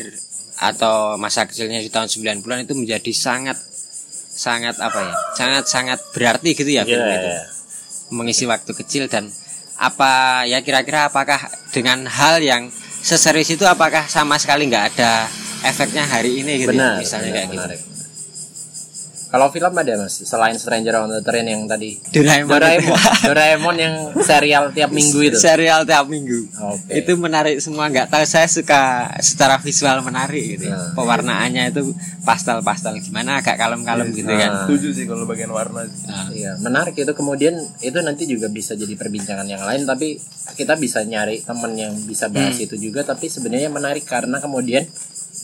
atau masa kecilnya di tahun 90-an itu menjadi sangat sangat apa ya? Sangat-sangat berarti gitu ya film Iya, itu. iya. Mengisi waktu kecil dan apa ya kira-kira apakah dengan hal yang seserius itu apakah sama sekali nggak ada efeknya hari ini gitu ya? benar misalnya benar, kayak gitu. Kalau film ada mas, selain Stranger on the Train yang tadi Doraemon, Doraemon, Doraemon yang serial tiap minggu itu. serial tiap minggu Oke. itu menarik semua nggak tahu saya suka secara visual menarik gitu ya. Nah. pewarnaannya itu pastel-pastel gimana agak kalem-kalem gitu kan Nah. Setuju sih kalau bagian warna sih. Nah, Iya, menarik itu kemudian itu nanti juga bisa jadi perbincangan yang lain tapi kita bisa nyari temen yang bisa bahas Hmm. itu juga tapi sebenarnya menarik karena kemudian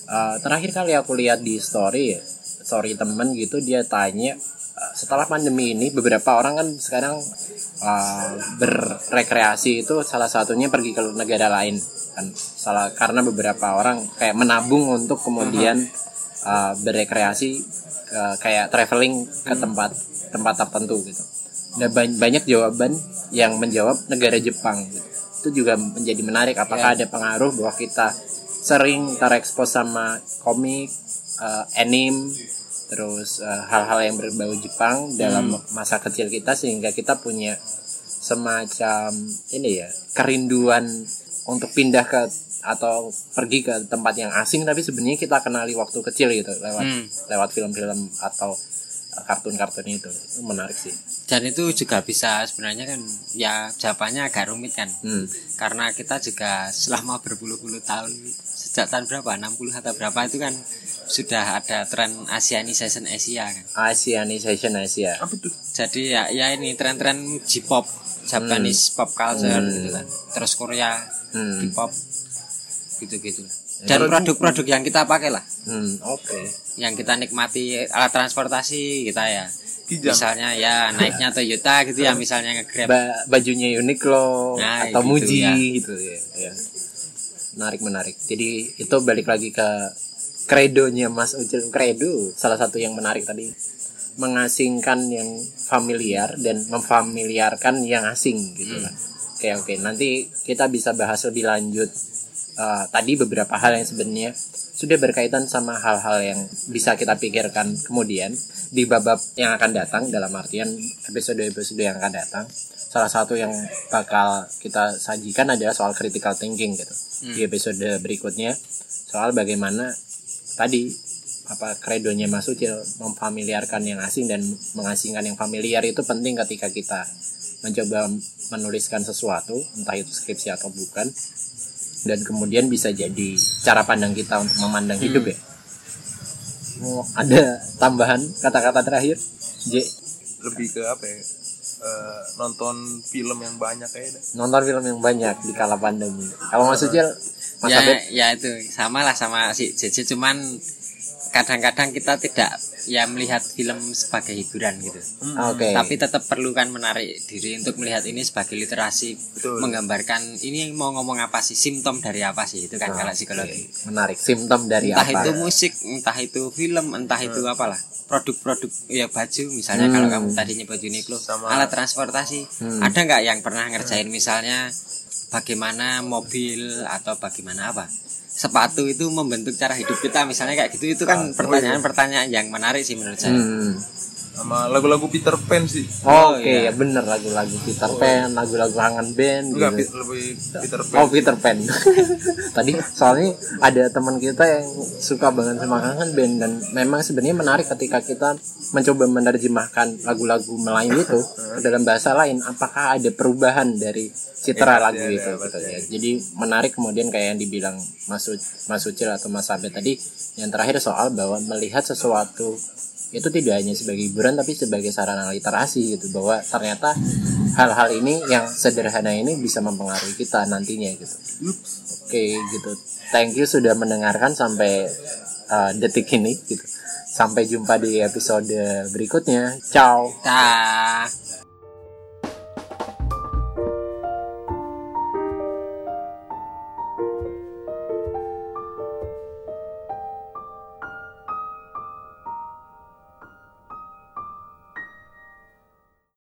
uh, terakhir kali aku lihat di story ya, story temen gitu dia tanya uh, setelah pandemi ini beberapa orang kan sekarang uh, berrekreasi itu salah satunya pergi ke negara lain kan salah karena beberapa orang kayak menabung untuk kemudian uh, berekreasi uh, kayak traveling ke tempat tempat tertentu gitu. Ada ban- banyak jawaban yang menjawab negara Jepang gitu. Itu juga menjadi menarik apakah ada pengaruh bahwa kita sering terekspos sama komik, uh, anime, terus uh, hal-hal yang berbau Jepang dalam masa kecil kita sehingga kita punya semacam ini ya kerinduan untuk pindah ke atau pergi ke tempat yang asing. Tapi sebenarnya kita kenali waktu kecil gitu lewat Hmm. lewat film-film atau uh, kartun-kartun itu. Itu menarik sih. Dan itu juga bisa sebenarnya kan ya jawabannya agak rumit kan. Hmm. karena kita juga selama berpuluh-puluh tahun sejak tahun berapa 60 atau berapa itu kan sudah ada tren Asianisation Asia kan Asianization Asia Apa tuh? jadi ya ya ini tren-tren J-pop Japanese pop culture Hmm. gitu kan terus Korea Hmm. K-pop gitu-gitu dan produk-produk yang kita pakai lah hmm, oke yang kita nikmati alat transportasi kita ya Kijang. misalnya ya naiknya Toyota gitu ya misalnya nge-grab Ba- bajunya Uniqlo Nah, atau gitu Muji ya. gitu ya. ya. Menarik menarik. Jadi itu balik lagi ke kredonya Mas Ucil. Kredo salah satu yang menarik tadi mengasingkan yang familiar dan memfamiliarkan yang asing gitu Hmm. lah. Oke oke nanti kita bisa bahas lebih lanjut uh, tadi beberapa hal yang sebenarnya sudah berkaitan sama hal-hal yang bisa kita pikirkan kemudian di babak yang akan datang dalam artian episode-episode yang akan datang salah satu yang bakal kita sajikan adalah soal critical thinking gitu. Di episode berikutnya soal bagaimana tadi apa kredonya Mas Ucil memfamiliarkan yang asing dan mengasingkan yang familiar itu penting ketika kita mencoba menuliskan sesuatu entah itu skripsi atau bukan dan kemudian bisa jadi cara pandang kita untuk memandang hidup ya. Oh, ada tambahan kata-kata terakhir? J? Lebih ke apa ya? Eh, nonton film yang banyak kayaknya. nonton film yang banyak di kala pandemi. Kalau Mas Ucil Mas ya Abed? ya itu. Sama lah sama si JJ cuman kadang-kadang kita tidak ya melihat film sebagai hiburan gitu. Oke. Tapi tetap perlu kan menarik diri untuk melihat ini sebagai literasi Betul. menggambarkan ini mau ngomong apa sih simptom dari apa sih itu kan kalau psikologi. Oke, menarik. Simptom dari entah apa? Hmm. itu musik entah itu film entah itu apalah. Produk-produk ya baju misalnya kalau kamu tadi nyebut Uniqlo Sama- alat transportasi. Hmm. ada nggak yang pernah ngerjain misalnya bagaimana mobil atau bagaimana apa sepatu itu membentuk cara hidup kita misalnya kayak gitu itu kan pertanyaan-pertanyaan yang menarik sih menurut saya Hmm. Sama lagu-lagu Peter Pan sih. Oke iya. ya bener lagu-lagu Peter Pan, lagu-lagu kangen band Enggak, gitu. Lebih Peter Pan. Oh Peter Pan. Tadi soalnya ada teman kita yang suka banget sama kangen band dan memang sebenarnya menarik ketika kita mencoba menerjemahkan lagu-lagu Melayu itu ke dalam bahasa lain. Apakah ada perubahan dari citra Iya, lagu pasti itu? ada, gitu ya. Jadi menarik kemudian kayak yang dibilang Mas, Mas Ucil atau Mas Abed tadi yang terakhir soal bahwa melihat sesuatu itu tidak hanya sebagai hiburan tapi sebagai sarana literasi gitu bahwa ternyata hal-hal ini yang sederhana ini bisa mempengaruhi kita nantinya gitu. Oke gitu. Thank you sudah mendengarkan sampai uh, detik ini gitu. Sampai jumpa di episode berikutnya. Ciao. Dah.